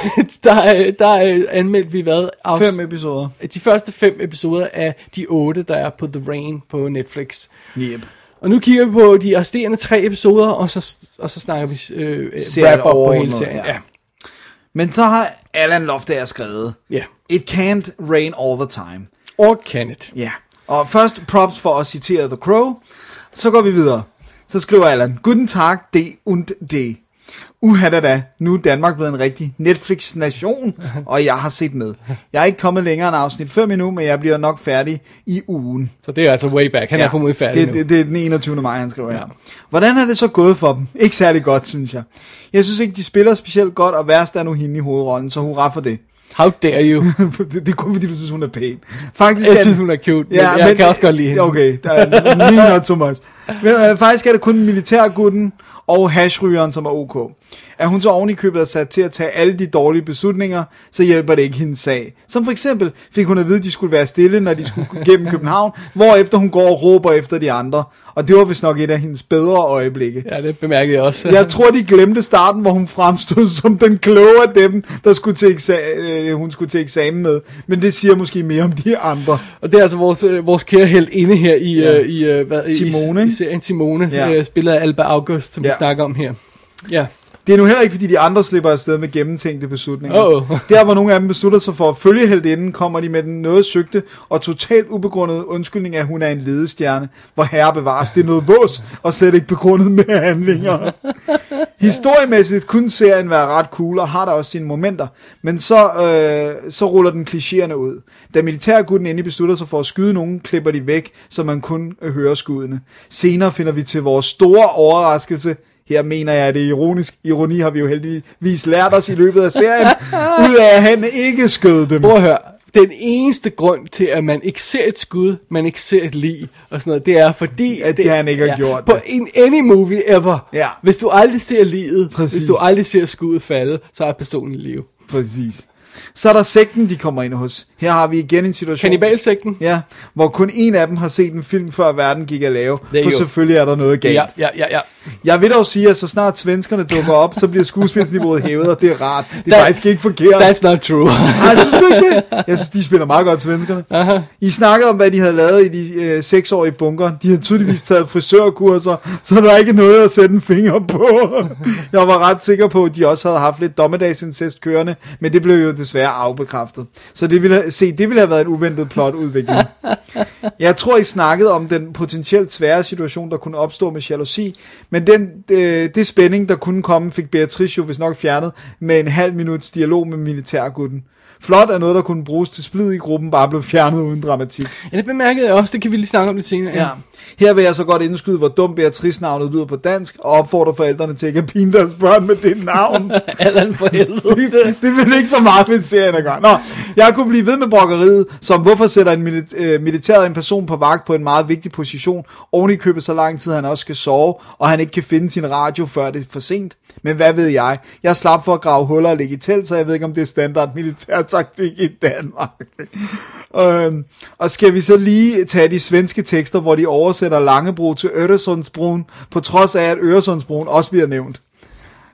der, øh, der øh, anmeldte vi hvad? Afs- Fem episoder. de første fem episoder af de otte, der er på The Rain på Netflix. Yep. Og nu kigger vi på de resterende tre episoder, og så, og så snakker vi øh, Serien wrap up på hele serien. ja. Ja. Men så har Alan Loftager skrevet, ja. It can't rain all the time. Or can it? Ja. Og først props for at citere The Crow. Så går vi videre. Så skriver Allan, Guten Tag, det und det. Uha da da, nu er Danmark blevet en rigtig Netflix-nation, og jeg har set med. Jeg er ikke kommet længere end afsnit 5 endnu, men jeg bliver nok færdig i ugen. Så det er altså way back. Han ja. er formodentlig færdig det, nu. det, det er den 21. maj, han skriver her. Hvordan er det så gået for dem? Ikke særlig godt, synes jeg. Jeg synes ikke, de spiller specielt godt, og værst er nu hende i hovedrollen, så hurra for det. How dare you? det, det er kun fordi, du synes, hun er pæn. Faktisk Jeg er synes, hun er cute, men jeg kan også godt lide hende. Okay, der er me not so much. Men, øh, faktisk er det kun militærgutten og hashrygeren, som er ok. Er hun så oven i købet er sat til at tage alle de dårlige beslutninger, så hjælper det ikke hendes sag. Som for eksempel fik hun at vide, at de skulle være stille, når de skulle gennem København, hvorefter hun går og råber efter de andre. Og det var vist nok et af hendes bedre øjeblikke. Ja, det bemærkede jeg også. Jeg tror, de glemte starten, hvor hun fremstod som den kloge af dem, der skulle til eksa- øh, hun skulle til eksamen med. Men det siger måske mere om de andre. Og det er altså vores, øh, vores kære held inde her i, ja. øh, i, øh, hvad, Simone, i? Serien Simone, Ja. øh, spillet af Alba August, som. Ja. vi snakker om her. Ja. Det er nu heller ikke, fordi de andre slipper afsted med gennemtænkte beslutninger. Uh-oh. Der, hvor nogle af dem beslutter sig for at følge heldinden, kommer de med den noget søgte og totalt ubegrundede undskyldning, at hun er en ledestjerne, hvor herre bevares. Det er noget vås og slet ikke begrundet med handlinger. Historiemæssigt kunne serien være ret cool og har der også sine momenter, men så, øh, så ruller den klichéerne ud. Da militærgutten endelig beslutter sig for at skyde nogen, klipper de væk, så man kun øh, hører skuddene. Senere finder vi til vores store overraskelse, her mener jeg, at det er ironisk. Ironi har vi jo heldigvis lært os i løbet af serien, ud af at han ikke skød dem. Prøv at høre. Den eneste grund til, at man ikke ser et skud, man ikke ser et lig og sådan noget, det er fordi... At det han ikke har gjort På det. in any movie ever. Ja. Hvis du aldrig ser livet, Præcis. hvis du aldrig ser skuddet falde, så er personen i live. Præcis. Så er der sekten, de kommer ind hos. Her har vi igen en situation... Kannibalsekten. Ja, hvor kun en af dem har set en film, før verden gik at lave. For go. selvfølgelig er der noget galt. Ja, ja, ja, ja. Jeg vil dog sige, at så snart svenskerne dukker op, så bliver skuespilsniveauet hævet, og det er rart. Det er That- faktisk ikke forkert. That's not true. Nej, synes du ikke det? Jeg synes, de spiller meget godt, svenskerne. Aha. I snakkede om, hvad de havde lavet i de øh, seks år i bunkeren. De havde tydeligvis taget frisørkurser, så der er ikke noget at sætte en finger på. Jeg var ret sikker på, at de også havde haft lidt dommedagsincest kørende, men det blev jo desværre afbekræftet. Så det ville, se, det ville have været en uventet plotudvikling. Jeg tror, I snakkede om den potentielt svære situation, der kunne opstå med jalousi, men den, øh, det spænding, der kunne komme, fik Beatrice jo vist nok fjernet med en halv minuts dialog med militærgutten. Flot er noget, der kunne bruges til splid i gruppen, bare blev fjernet uden dramatik. Ja, det bemærkede jeg også. Det kan vi lige snakke om lidt senere. Ja. Her vil jeg så godt indskyde, hvor dum Beatrice-navnet lyder på dansk, og opfordre forældrene til ikke at pine deres børn med det navn. Allan for helvede. det, det vil ikke så meget med serien at gøre. Nå, jeg kunne blive ved med brokkeriet, som hvorfor sætter en milit- øh, militæret en person på vagt på en meget vigtig position, oven i købet så lang tid han også skal sove, og han ikke kan finde sin radio, før det er for sent. Men hvad ved jeg? Jeg slap for at grave huller og ligge i telt, så jeg ved ikke, om det er standard militærtaktik i Danmark. Øhm, og skal vi så lige tage de svenske tekster, hvor de oversætter Langebro til Øresundsbroen, på trods af, at Øresundsbroen også bliver nævnt.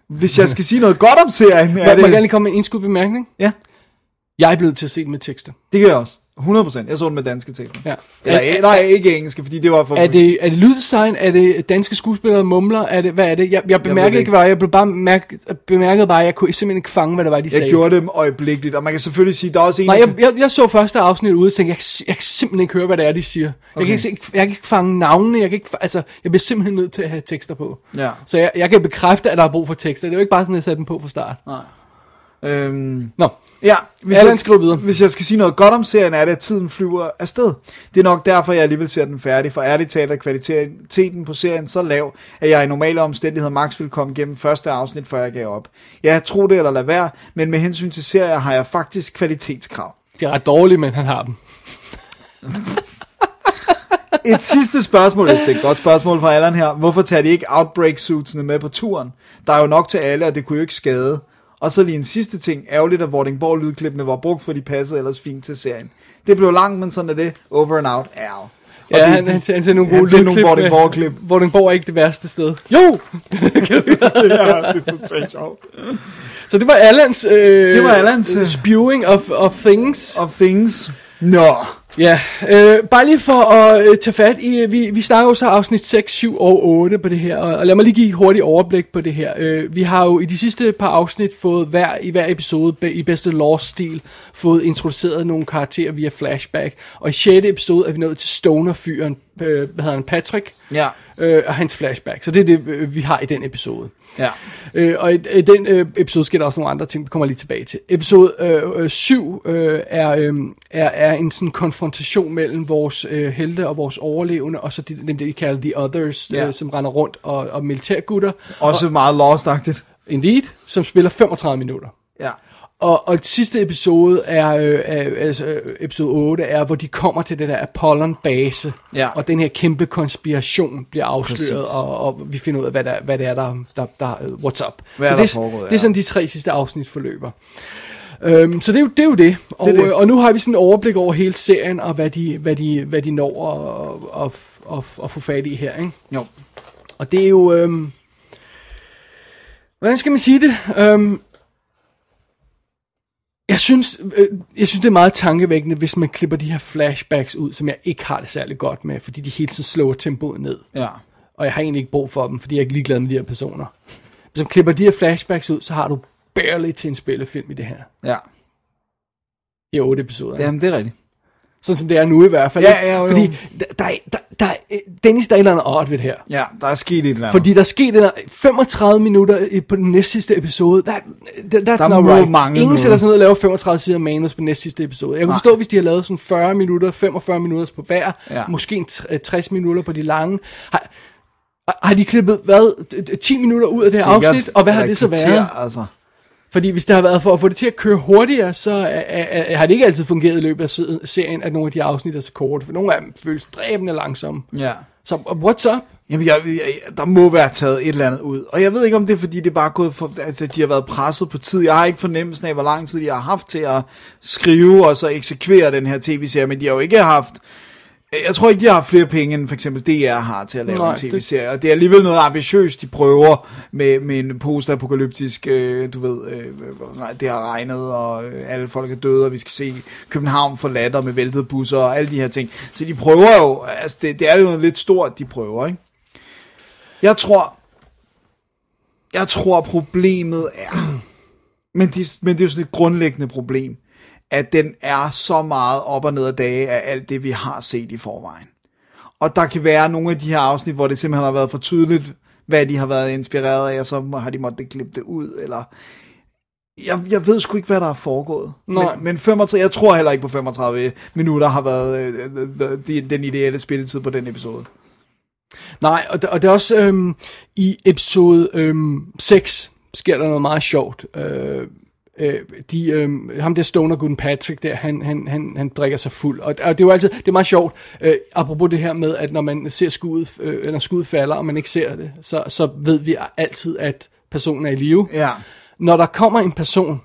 Hvis jeg skal sige noget godt om serien, er må jeg gerne det... lige komme med en indskudt bemærkning? Ja, Jeg er blevet til at se den med tekster. det gør jeg også. 100%. Jeg så den med danske tekster. Ja. Eller, Er- nej, ikke engelske, fordi det var for... Er det, er det lyddesign? Er det danske skuespillere mumler? Er det, hvad er det? Jeg, jeg det bemærkede ikke. ikke, hvad jeg blev bare mærke, bemærkede bare, at jeg kunne simpelthen ikke fange, hvad det var, de Jeg sagde. gjorde dem øjeblikkeligt, og man kan selvfølgelig sige, der er også en... Nej, jeg, jeg, jeg så første afsnit ude og tænkte, jeg, jeg kan simpelthen ikke høre, hvad det er, de siger. Okay. Jeg, kan ikke, jeg kan ikke fange navnene, jeg kan ikke, altså, jeg bliver simpelthen nødt til at have tekster på. Ja. Så jeg, jeg kan bekræfte, at der er brug for tekster. Det er jo ikke bare sådan, at jeg satte dem på fra start. Øhm, Nå, Ja, hvis Allan, jeg, skriv videre. hvis jeg skal sige noget godt om serien, er det, at tiden flyver afsted. Det er nok derfor, jeg alligevel ser den færdig, for ærligt talt er kvaliteten på serien så lav, at jeg i normale omstændigheder max vil komme gennem første afsnit, før jeg gav op. Jeg tror det eller lad være, men med hensyn til serier har jeg faktisk kvalitetskrav. det er ret dårligt, men han har dem. Et sidste spørgsmål, hvis det er et godt spørgsmål fra Allan her. Hvorfor tager de ikke outbreak suitsene med på turen? Der er jo nok til alle, og det kunne jo ikke skade. Og så lige en sidste ting. Ærgerligt, at Vordingborg lydklippene var brugt, for de passede ellers fint til serien. Det blev langt, men sådan er det. Over and out. Ærg. Og Ja, det- han, han, han ser nogle han gode ser nogle Vordingborg-klip. Vordingborg er ikke det værste sted. Jo! ja, det er totalt sjovt. Så det var Allans, øh, Det var Allans, øh, spewing of, of things. Of things. Nå. Ja, øh, bare lige for at øh, tage fat i, øh, vi, vi snakker jo så afsnit 6, 7 og 8 på det her, og, og lad mig lige give et hurtigt overblik på det her. Øh, vi har jo i de sidste par afsnit fået hver, i hver episode be, i bedste lore-stil fået introduceret nogle karakterer via flashback, og i 6. episode er vi nået til Stoner-fyren, øh, hvad hedder han, Patrick, Ja. øh, og hans flashback. Så det er det, øh, vi har i den episode. Ja. Øh, og i, i den øh, episode sker der også nogle andre ting, vi kommer lige tilbage til. Episode øh, øh, 7 øh, er, øh, er, er en sådan konfrontation mellem vores øh, helte og vores overlevende, og så de, dem, de kalder The Others, Ja. øh, som render rundt, og, og militærgutter. Også meget lost-agtigt. Indeed, som spiller 35 minutter. Ja. Og, og sidste episode er, øh, er altså, episode 8 er, hvor de kommer til det der Apollon-base, Ja. og den her kæmpe konspiration bliver afsløret, Præcis. og, og vi finder ud af, hvad, der, hvad det er, der, der, der what's up. Hvad er der det, foregået, Det ja. er sådan, de tre sidste afsnit forløber. Øhm, så det er, jo, det er jo det. Og, det. øh, og nu har vi sådan et overblik over hele serien, og hvad de, hvad de, hvad de når at, at, at, at få fat i her. Ikke? Jo. Og det er jo... Øhm, hvordan skal man sige det? Øhm, jeg synes, øh, jeg synes, det er meget tankevækkende, hvis man klipper de her flashbacks ud, som jeg ikke har det særlig godt med, fordi de hele tiden slår tempoet ned. Ja. Og jeg har egentlig ikke brug for dem, fordi jeg er ikke ligeglad med de her personer. Hvis man klipper de her flashbacks ud, så har du barely til en spillefilm i det her. Ja. I otte episoder. Jamen, det er rigtigt. Sådan som det er nu i hvert fald. Ja, ja, jo, jo. Fordi der, der, er- der, der, er- Dennis, der er et eller andet ved det her. Ja, der er sket et eller andet. Fordi der skete der 35 minutter i- på den næste sidste episode. That, that's Der må right. mangle Ingen sætter sig ned og laver 35 sider manus på næste sidste episode. Jeg kunne Nej. forstå, hvis de har lavet sådan 40 minutter, 45 minutter på hver. Ja. Måske en tr- øh, 60 minutter på de lange. Har, har de klippet, hvad, d- d- 10 minutter ud af det her Sikkert. afsnit? Og hvad har det så været? Altså. Fordi hvis det har været for at få det til at køre hurtigere, så er, er, er, har det ikke altid fungeret i løbet af se- serien, at nogle af de afsnit er så korte. For nogle af dem føles dræbende langsomme. Ja. Så uh, what's up? Jamen, jeg, jeg, der må være taget et eller andet ud. Og jeg ved ikke, om det er, fordi det er bare gået for... Altså, de har været presset på tid. Jeg har ikke fornemmelsen af, hvor lang tid de har haft til at skrive og så eksekvere den her tv-serie, men de har jo ikke haft... Jeg tror ikke, de har flere penge, end for eksempel DR har til at lave Nej, en tv-serie. Og det er alligevel noget ambitiøst, de prøver med, med en post-apokalyptisk, øh, du ved, øh, det har regnet, og øh, alle folk er døde, og vi skal se København forladt med væltede busser og alle de her ting. Så de prøver jo, altså det, det er jo noget lidt stort, de prøver, ikke? Jeg tror, jeg tror problemet er, men det, men det er jo sådan et grundlæggende problem, at den er så meget op og ned ad dage af alt det, vi har set i forvejen. Og der kan være nogle af de her afsnit, hvor det simpelthen har været for tydeligt, hvad de har været inspireret af, og så har de måttet klippe det ud, eller... Jeg, jeg ved sgu ikke, hvad der er foregået. Nej. Men, men 35, jeg tror heller ikke på 35 minutter har været øh, øh, øh, den ideelle spilletid på den episode. Nej, og det, og det er også øhm, i episode øhm, 6 sker der noget meget sjovt. Øh, øh, de, øh, ham der Stoner Gun Patrick der, han, han, han, han drikker sig fuld. Og, og det er jo altid, det er meget sjovt, øh, apropos det her med, at når man ser skuddet, øh, når skuddet falder, og man ikke ser det, så, så ved vi altid, at personen er i live. Ja. Når der kommer en person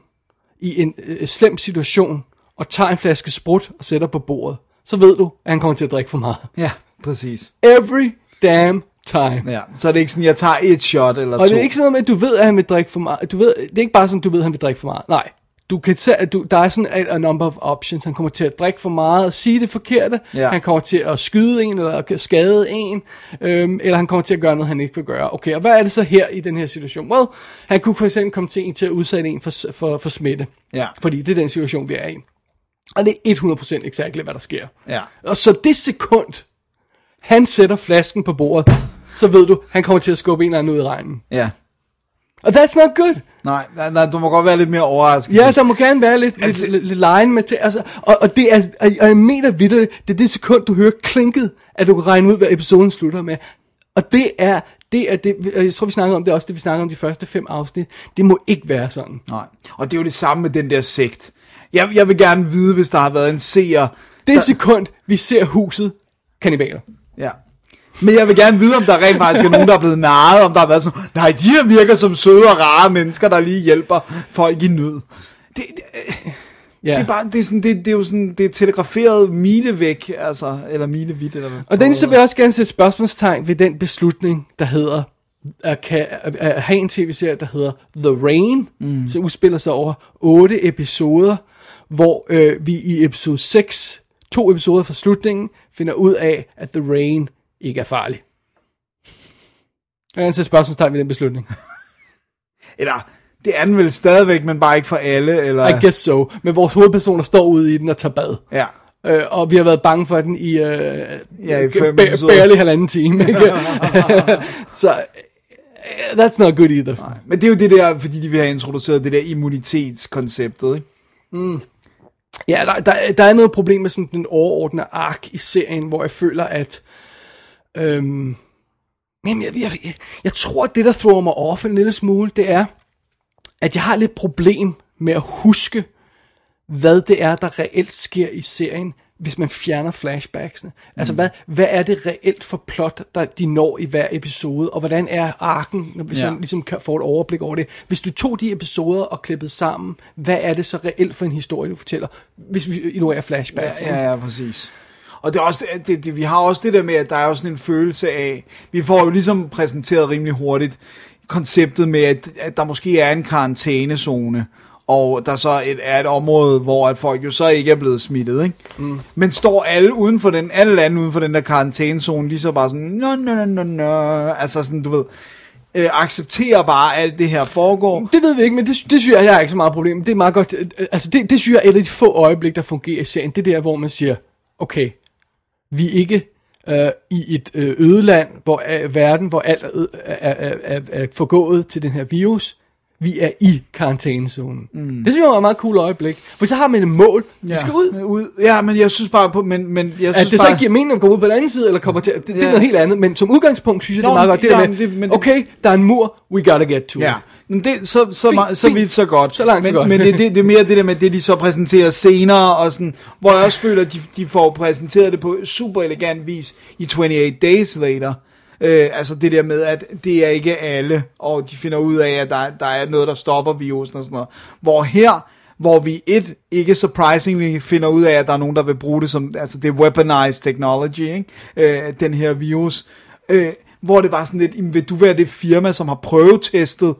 i en øh, slem situation, og tager en flaske sprut og sætter på bordet, så ved du, at han kommer til at drikke for meget. Ja, præcis. Every damn time. Ja, så er det ikke sådan, jeg tager et shot eller Og to. det er ikke sådan noget med, at du ved, at han vil drikke for meget. Du ved, det er ikke bare sådan, at du ved, at han vil drikke for meget. Nej. Du kan at du, der er sådan a, a number of options. Han kommer til at drikke for meget, sige det forkerte. Ja. Han kommer til at skyde en, eller skade en. Øhm, eller han kommer til at gøre noget, han ikke vil gøre. Okay, og hvad er det så her i den her situation? Well, han kunne for eksempel komme til en til at udsætte en for, for, for smitte. Ja. Fordi det er den situation, vi er i. Og det er 100% exakt, hvad der sker. Ja. Og så det sekund, han sætter flasken på bordet, så ved du, han kommer til at skubbe en eller anden ud i regnen. Ja. Og that's not good. Nej, nej, nej, du må godt være lidt mere overrasket. Ja, der må gerne være lidt, Altså- lidt, lidt line med til, altså, og, og det er, og jeg mener videre, det er det sekund, du hører klinket, at du kan regne ud, hvad episoden slutter med. Og det er, det er det, jeg tror, vi snakker om det også, det vi snakker om de første fem afsnit. Det må ikke være sådan. Nej. Og det er jo det samme med den der sekt. Jeg, jeg vil gerne vide, hvis der har været en seer. Det der, sekund, vi ser huset, kanibaler. Ja. Men jeg vil gerne vide, om der rent faktisk er nogen, der er blevet narret, om der har været sådan, nej, de her virker som søde og rare mennesker, der lige hjælper folk i nød. Det, det, Ja. det er bare, det er, sådan, det, det er jo sådan, det er telegraferet mile væk, altså, eller mile vidt, eller hvad. Og den så vil jeg også gerne sætte spørgsmålstegn ved den beslutning, der hedder at, kan, at, have en tv-serie, der hedder The Rain, mm. som udspiller sig over otte episoder, hvor øh, vi i episode 6, to episoder fra slutningen, finder ud af, at The Rain ikke er farlig. Jeg sætte spørgsmålstegn ved den beslutning. Eller, det er den vel stadigvæk, men bare ikke for alle, eller... I guess so. Men vores hovedpersoner står ude i den og tager bad. Ja. Øh, og vi har været bange for den i, øh, Ja, i fem episoder. barely halvanden time. Ikke? så øh, that's not good either. Men det er jo det der, fordi de vil have introduceret det der immunitetskonceptet, ikke? Ja, der, der, der er noget problem med sådan den overordnede ark i serien, hvor jeg føler, at... Øhm, men jeg, jeg, jeg, jeg tror, at det, der thrower mig off en lille smule, det er, at jeg har lidt problem med at huske, hvad det er, der reelt sker i serien, hvis man fjerner flashbacksene. Altså, hvad, hvad er det reelt for plot, der de når i hver episode, og hvordan er arken, hvis Ja. man ligesom kan få et overblik over det. Hvis du tog de episoder og klippede sammen, hvad er det så reelt for en historie, du fortæller, hvis vi ignorerer flashbacks? Ja, ja, ja, præcis. Og det er også, det, det, vi har også det der med, at der er jo sådan en følelse af, vi får jo ligesom præsenteret rimelig hurtigt konceptet med, at, at der måske er en karantænezone, og der så et, er et område, hvor at folk jo så ikke er blevet smittet, ikke? Mm. Men står alle uden for den, alle lande uden for den der karantænezone, lige så bare sådan, no, no, no, no, no, altså sådan, du ved, øh, accepterer bare, at alt det her foregår. Det ved vi ikke, men det, det synes jeg, jeg har ikke så meget problem. Det er meget godt, øh, altså det, det synes jeg er et af de få øjeblikke, der fungerer i serien. Det er der, hvor man siger, okay, vi er ikke øh, i et øh, ødeland, hvor øh, verden, hvor alt er, øde, er, er, er, er forgået til den her virus. Vi er i karantænezonen. Mm. Det synes jeg var et meget cool øjeblik. For så har man et mål. Vi skal ud. ud. Ja, men jeg synes bare på, men, men jeg synes At det så bare, ikke giver mening at komme ud på den anden side, eller kommer til, det, det er Ja. noget helt andet. Men som udgangspunkt synes jeg, det er Nå, meget men godt. Det der ja, med, men det- men det- okay, der er en mur, we gotta get to Ja, it. men det, så, så, Fint, så fint. vidt så godt. Så langt, så men, godt. Men det, det, det er mere det der med, det de så præsenterer senere, og sådan, hvor jeg også føler, at de, de får præsenteret det på super elegant vis i 28 Days Later, Øh, altså det der med, at det er ikke alle, og de finder ud af, at der, der er noget, der stopper virusen og sådan noget. Hvor her, hvor vi et, ikke surprisingly, finder ud af, at der er nogen, der vil bruge det som, altså det er weaponized technology, ikke? Øh, den her virus. Øh, hvor det var sådan lidt, vil du være det firma, som har prøvetestet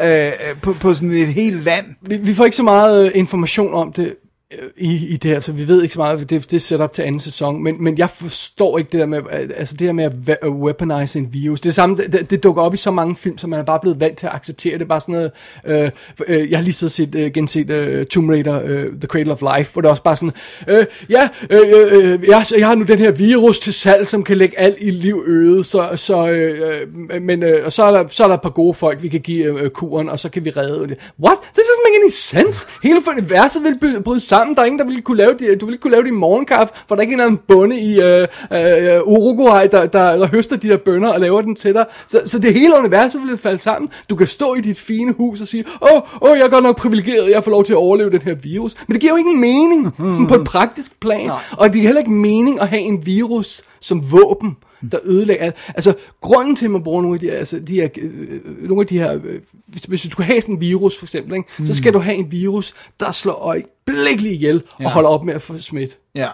øh, øh, på, på sådan et helt land? Vi, vi får ikke så meget øh, information om det Øh, i, i det her, så vi ved ikke så meget, det, det er setup til anden sæson, men, men jeg forstår ikke det der med, øh, altså det der med at weaponize en virus, det er samme, det, det dukker op i så mange film, så man er bare blevet vant til at acceptere det, bare sådan noget, øh, øh, jeg har lige siddet set, øh, genset øh, Tomb Raider, øh, The Cradle of Life, hvor det er også bare sådan, øh, ja, øh, øh, øh jeg, jeg har nu den her virus til salg, som kan lægge alt i liv øde, så, så øh, men, øh, og så er, der, så er der et par gode folk, vi kan give øh, kuren, og så kan vi redde det. What? This doesn't make any sense. Hele universet vil bryde sammen. Der er ingen, der vil kunne lave det. Du vil ikke kunne lave det i morgenkaffe, for der er ikke en eller anden bonde i øh, øh, Uruguay, der, der, der høster de der bønder og laver den til dig. Så, så det hele universet vil falde sammen. Du kan stå i dit fine hus og sige, åh, oh, oh, jeg er godt nok privilegeret, jeg får lov til at overleve den her virus. Men det giver jo ikke mening, sådan på et praktisk plan. Og det giver heller ikke mening at have en virus som våben der ødelægger alt. Altså, grunden til, at man bruger nogle af de, altså, de her, øh, nogle af de her, øh, hvis, hvis du skulle have sådan en virus, for eksempel, ikke, mm. så skal du have en virus, der slår øjeblikkeligt ihjel og Ja. holder op med at få smidt. Ja.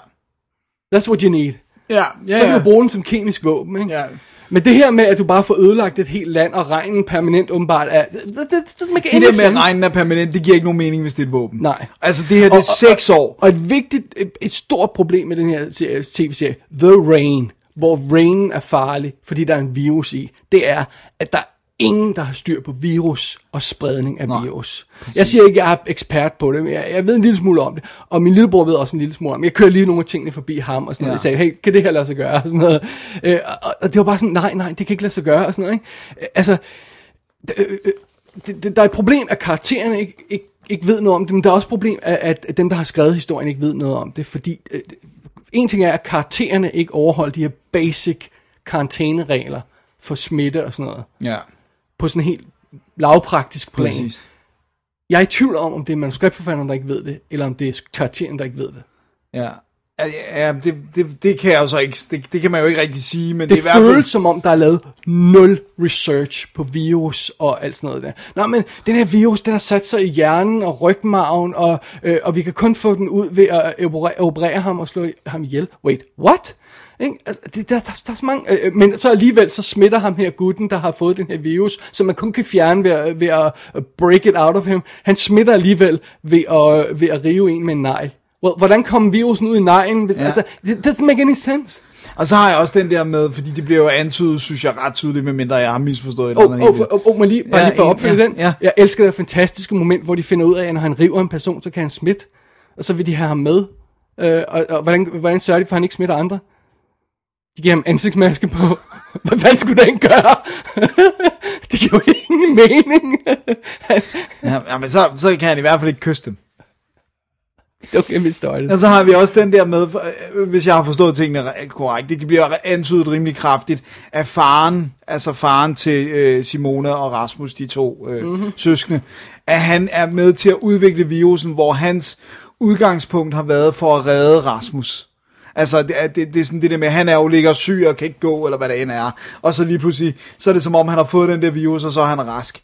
That's what you need. Ja, ja, Så kan ja. du bruge den som kemisk våben, ikke? Ja. Men det her med, at du bare får ødelagt et helt land, og regnen permanent åbenbart er... Det, det, det, det Det der med, at regnen er permanent, det giver ikke nogen mening, hvis det er et våben. Nej. Altså, det her, det er seks år. Og et vigtigt, et, et stort problem med den her serie- tv-serie, The Rain, hvor rainen er farlig, fordi der er en virus i, det er, at der er ingen, der har styr på virus og spredning af Nej, virus. Jeg siger ikke, at jeg er ekspert på det, men jeg, jeg ved en lille smule om det. Og min lillebror ved også en lille smule om det. Jeg kører lige nogle af tingene forbi ham og sådan noget. Ja. Jeg sagde, hey, kan det her lade sig gøre? Og, sådan noget. Øh, og, og det var bare sådan, nej, nej, det kan ikke lade sig gøre. Og sådan noget, ikke? Øh, Altså, øh, øh, det, det, der er et problem, at karaktererne ikke, ikke, ikke ved noget om det, men der er også et problem, at, at dem, der har skrevet historien, ikke ved noget om det, fordi øh, en ting er, at karaktererne ikke overholder de her basic karantæneregler for smitte og sådan noget, Ja, på sådan en helt lavpraktisk plan. præcis. Jeg er i tvivl om, om det er manuskriptforfatteren, der ikke ved det, eller om det er karakteren, der ikke ved det. Ja. Ja, Ja, det, det, det kan jeg jo så ikke, det, det kan man jo ikke rigtig sige, men det, Det, er i hvert fald... som om, der er lavet nul research på virus og alt sådan noget der. Nå, men den her virus, den har sat sig i hjernen og rygmarven, og, øh, og vi kan kun få den ud ved at operere, operere ham og slå ham ihjel. Wait, what? Ikke? Altså, det, der, der, der er så mange, øh, men så alligevel så smitter ham her gutten, der har fået den her virus, som man kun kan fjerne ved, at- ved at break it out of him. Han smitter alligevel ved at, ved at rive en med en negl. Well, hvordan kom virusen ud i? Hvis, Ja. Altså, det doesn't make any sense. Og så har jeg også den der med, fordi det bliver jo antydet, synes jeg, ret tydeligt, medmindre jeg har misforstået et Åh, eller andet. oh, helt oh, oh, oh, må lige, bare Ja, lige for at opfylde ja, den. ja. Jeg elsker det fantastiske moment, hvor de finder ud af, at når han river en person, så kan han smitte. Og så vil de have ham med. Øh, og, og hvordan, hvordan sørger de for, at han ikke smitter andre? De giver ham ansigtsmaske på. Hvad fanden skulle den gøre? det giver jo ingen mening. Ja, ja, men så, så kan han i hvert fald ikke kysse dem. Okay, vi startet. Og så har vi også den der med, øh, hvis jeg har forstået tingene re- korrekt, det de bliver antydet rimelig kraftigt, at faren, altså faren til øh, Simone og Rasmus, de to øh, mm-hmm. søskende, at han er med til at udvikle virusen, hvor hans udgangspunkt har været for at redde Rasmus. Altså, det, det, det er sådan det der med, at han er jo ligger syg og kan ikke gå, eller hvad det end er. Og så lige pludselig, så er det som om, han har fået den der virus, og så er han rask.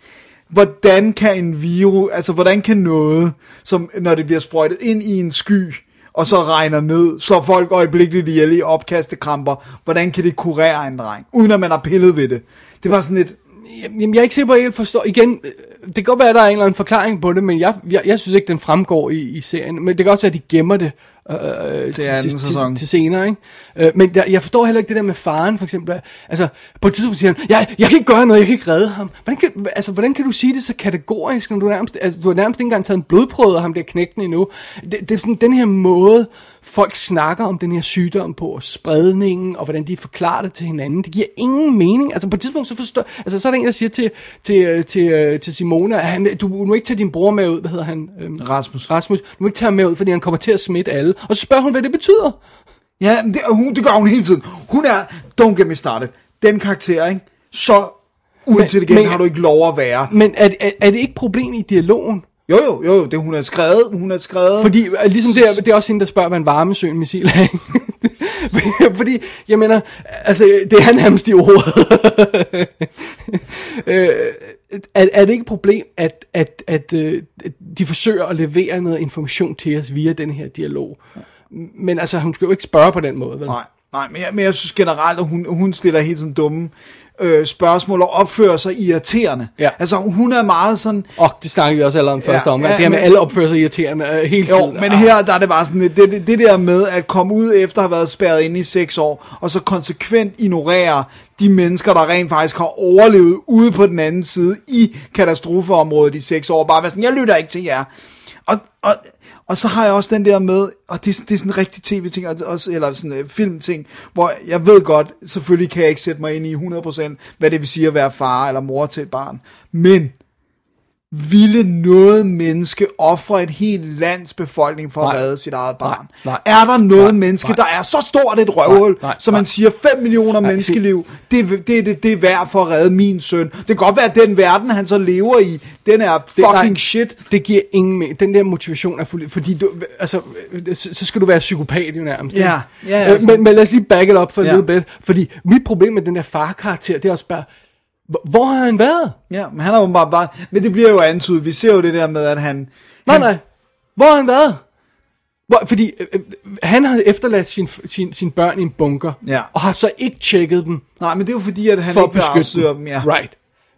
Hvordan kan en virus, altså hvordan kan noget, som når det bliver sprøjtet ind i en sky, og så regner ned, slår folk øjeblikkeligt ihjel i opkastekramper, hvordan kan det kurere en dreng, uden at man har pillet ved det? Det var sådan et, Jamen, jeg er ikke sikker på, at jeg helt forstår. Igen, det kan godt være, at der er en eller anden forklaring på det, men jeg, jeg, jeg synes ikke, den fremgår i, i serien. Men det kan også være, at de gemmer det øh, til, anden til, sæson. til, til senere. Ikke? Øh, men der, jeg forstår heller ikke det der med faren, for eksempel. Altså, på et tidspunkt siger han, jeg, jeg kan ikke gøre noget, jeg kan ikke redde ham. Hvordan kan, altså, hvordan kan du sige det så kategorisk, når du nærmest, altså, du har nærmest ikke engang taget en blodprøve af ham der knægten endnu. Det, det er sådan den her måde, folk snakker om den her sygdom på, og spredningen, og hvordan de forklarer det til hinanden. Det giver ingen mening. Altså på et tidspunkt, så forstår, altså så er der en, der siger til, til, øh, til, øh, til Simone, at han, du må ikke tage din bror med ud, hvad hedder han? Øhm, Rasmus. Rasmus, du må ikke tage ham med ud, fordi han kommer til at smitte alle. Og så spørger hun, hvad det betyder. ja, det, hun, det gør hun hele tiden. Hun er, don't get me started, den karakter, ikke? Så uintelligent har du ikke lov at være. Men er, er, er det ikke problem i dialogen? Jo, jo, jo, det hun har skrevet, hun har skrevet. Fordi øh, ligesom det, er, det er også hende, der spørger, hvad en varmesøgende missil er. Fordi, jeg mener, altså, det er nærmest i ordet. øh, er, er det ikke et problem, at, at, at øh, de forsøger at levere noget information til os via den her dialog? Men altså, hun skal jo ikke spørge på den måde, vel? Nej, nej men, jeg, men jeg synes generelt, at hun, hun stiller helt sådan dumme øh, spørgsmål og opfører sig irriterende. Ja. Altså, hun er meget sådan... Og det snakkede vi også allerede om første Ja, omgang. ja, det her med, men- alle opfører sig irriterende øh, hele Jo, tiden. men Ah. her der er det bare sådan, det, det, det der med at komme ud efter at have været spærret inde i seks år, og så konsekvent ignorere de mennesker, der rent faktisk har overlevet ude på den anden side i katastrofeområdet i seks år, bare være sådan, jeg lytter ikke til jer. Og, og, og så har jeg også den der med, og det, det er sådan en rigtig tv-ting, også, eller sådan en filmting, hvor jeg ved godt, selvfølgelig kan jeg ikke sætte mig ind i 100%, hvad det vil sige at være far eller mor til et barn. Men ville noget menneske ofre et helt lands befolkning for Nej. at redde sit eget barn? Nej. Er der noget Nej. menneske, Nej. der er så stort et røvhul, Nej. Nej. så man Nej. siger 5 millioner Nej, menneskeliv, det, er- det, det, det er værd for at redde min søn. Det kan godt være, at den verden, han så lever i, den er Det- fucking nej, shit. Det giver ingen me- Den der motivation er fuld, fordi du, altså, så, så skal du være psykopat jo nærmest. Ja, ikke? ja, Øh, altså. men, men lad os lige back it up for Ja. ja. lidt bit, fordi mit problem med den der far-karakter, det er også bare, hvor- har han været? Ja, men han er jo bare, bare... Men det bliver jo antydet. Vi ser jo det der med, at han... Nej, han, nej. Hvor har han været? Hvor, fordi øh, øh, han har efterladt sin, sin, sin børn i en bunker, Ja. og har så ikke tjekket dem Nej, men det er jo fordi, at han for ikke vil afsløre dem. dem. Ja. Right.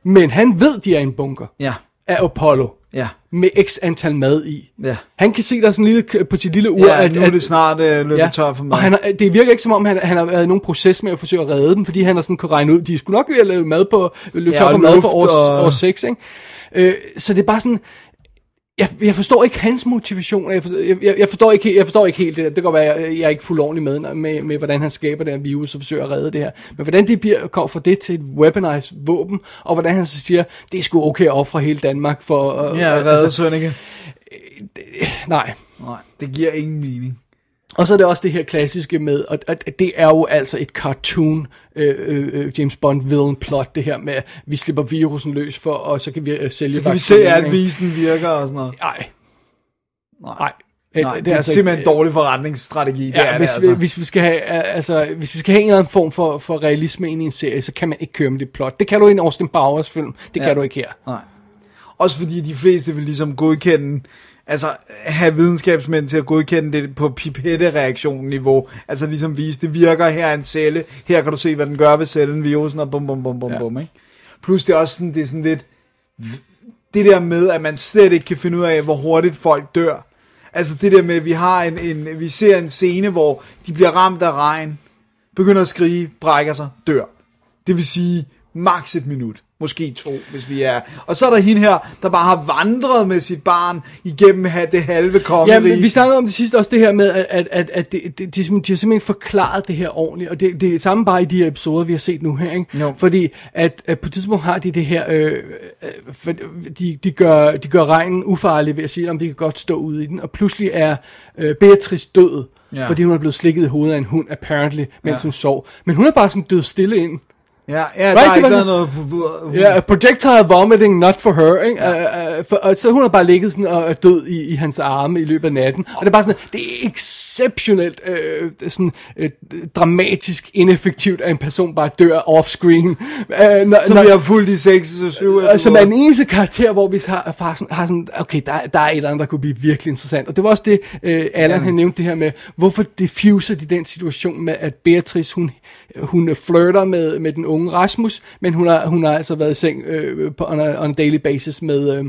Men han ved, de er i en bunker Ja, af Apollo. ja, Med x antal mad i. ja. Han kan se der sådan lille, på sit lille ur, Ja, nu er det snart øh, løbet tør for mig. Og han har, det virker ikke som om, han, han har været i nogen proces med at forsøge at redde dem, fordi han har sådan kunne regne ud, de skulle nok ved at lave mad på, løbe Ja, tør for mad på år, og- år 6, ikke? Øh, så det er bare sådan, jeg, jeg forstår ikke hans motivation, jeg forstår, jeg, jeg- forstår, ikke, jeg forstår ikke helt det. Det kan godt være, jeg, jeg er ikke fuld ordentlig med, med, med, hvordan han skaber det her virus og forsøger at redde det her. Men hvordan det bliver, kommer fra det til et weaponized våben, og hvordan han så siger, det er sgu okay at ofre hele Danmark for... at- Ja, redde altså, Sønneke. Nej, Nej, det giver ingen mening. Og så er det også det her klassiske med, og det er jo altså et cartoon øh, øh, øh, James Bond villain plot, det her med, at vi slipper virusen løs for, og så kan vi øh, sælge Så kan vi se, at visen virker og sådan noget. Nej, Nej, nej. Nej, det er, altså simpelthen en dårlig forretningsstrategi. Det Ja, er hvis, det, altså. hvis, vi skal have, øh, altså, hvis vi skal have en eller anden form for, for realisme ind i en serie, så kan man ikke køre med det plot. Det kan du i en Austin Powers film, det Ja. kan du ikke her. Nej. Også fordi de fleste vil ligesom godkende, altså have videnskabsmænd til at godkende det på pipette-reaktion-niveau. Altså ligesom vise, det virker, her er en celle, her kan du se, hvad den gør ved cellen, virusen, og bum, bum, bum, bum, Ja. bum, ikke? Plus det er også sådan, det er sådan lidt, det der med, at man slet ikke kan finde ud af, hvor hurtigt folk dør. Altså det der med, at vi har en, en vi ser en scene, hvor de bliver ramt af regn, begynder at skrige, brækker sig, dør. Det vil sige, maks et minut. Måske to, hvis vi er. Og så er der hende her, der bare har vandret med sit barn igennem det halve Ja, kongerige. men vi snakkede om det sidste også, det her med, at, at, at, at det, det, de, de, har simpelthen forklaret det her ordentligt, og det, det er samme bare i de her episoder, vi har set nu her, ikke? Jo. Fordi at, at på et tidspunkt har de det her, øh, øh, for de, de, gør, de gør regnen ufarlig ved at sige, om vi kan godt stå ude i den, og pludselig er øh, Beatrice død, Ja. ja. fordi hun er blevet slikket i hovedet af en hund, apparently, mens Ja. ja. hun sov. Men hun er bare sådan død stille ind. Ja, ja der Right, har det ikke været noget... Ja, projectile vomiting, not for her, ikke? Ja. Uh, for, og så hun har bare ligget sådan og er død i, i hans arme i løbet af natten. Og det er bare sådan, det er exceptionelt øh, sådan, øh, dramatisk ineffektivt, at en person bare dør off-screen. Når, Som vi har fulgt i 6 og 7 og som er den eneste karakter, hvor vi har, har, sådan, har sådan, okay, der, der er et eller andet, der kunne blive virkelig interessant. Og det var også det, øh, Allan han nævnte det her med, hvorfor diffuser de den situation med, at Beatrice, hun, hun flirter med, med den unge Rasmus, men hun har, hun har altså været i seng øh, på, on, a, on a daily basis med, øh,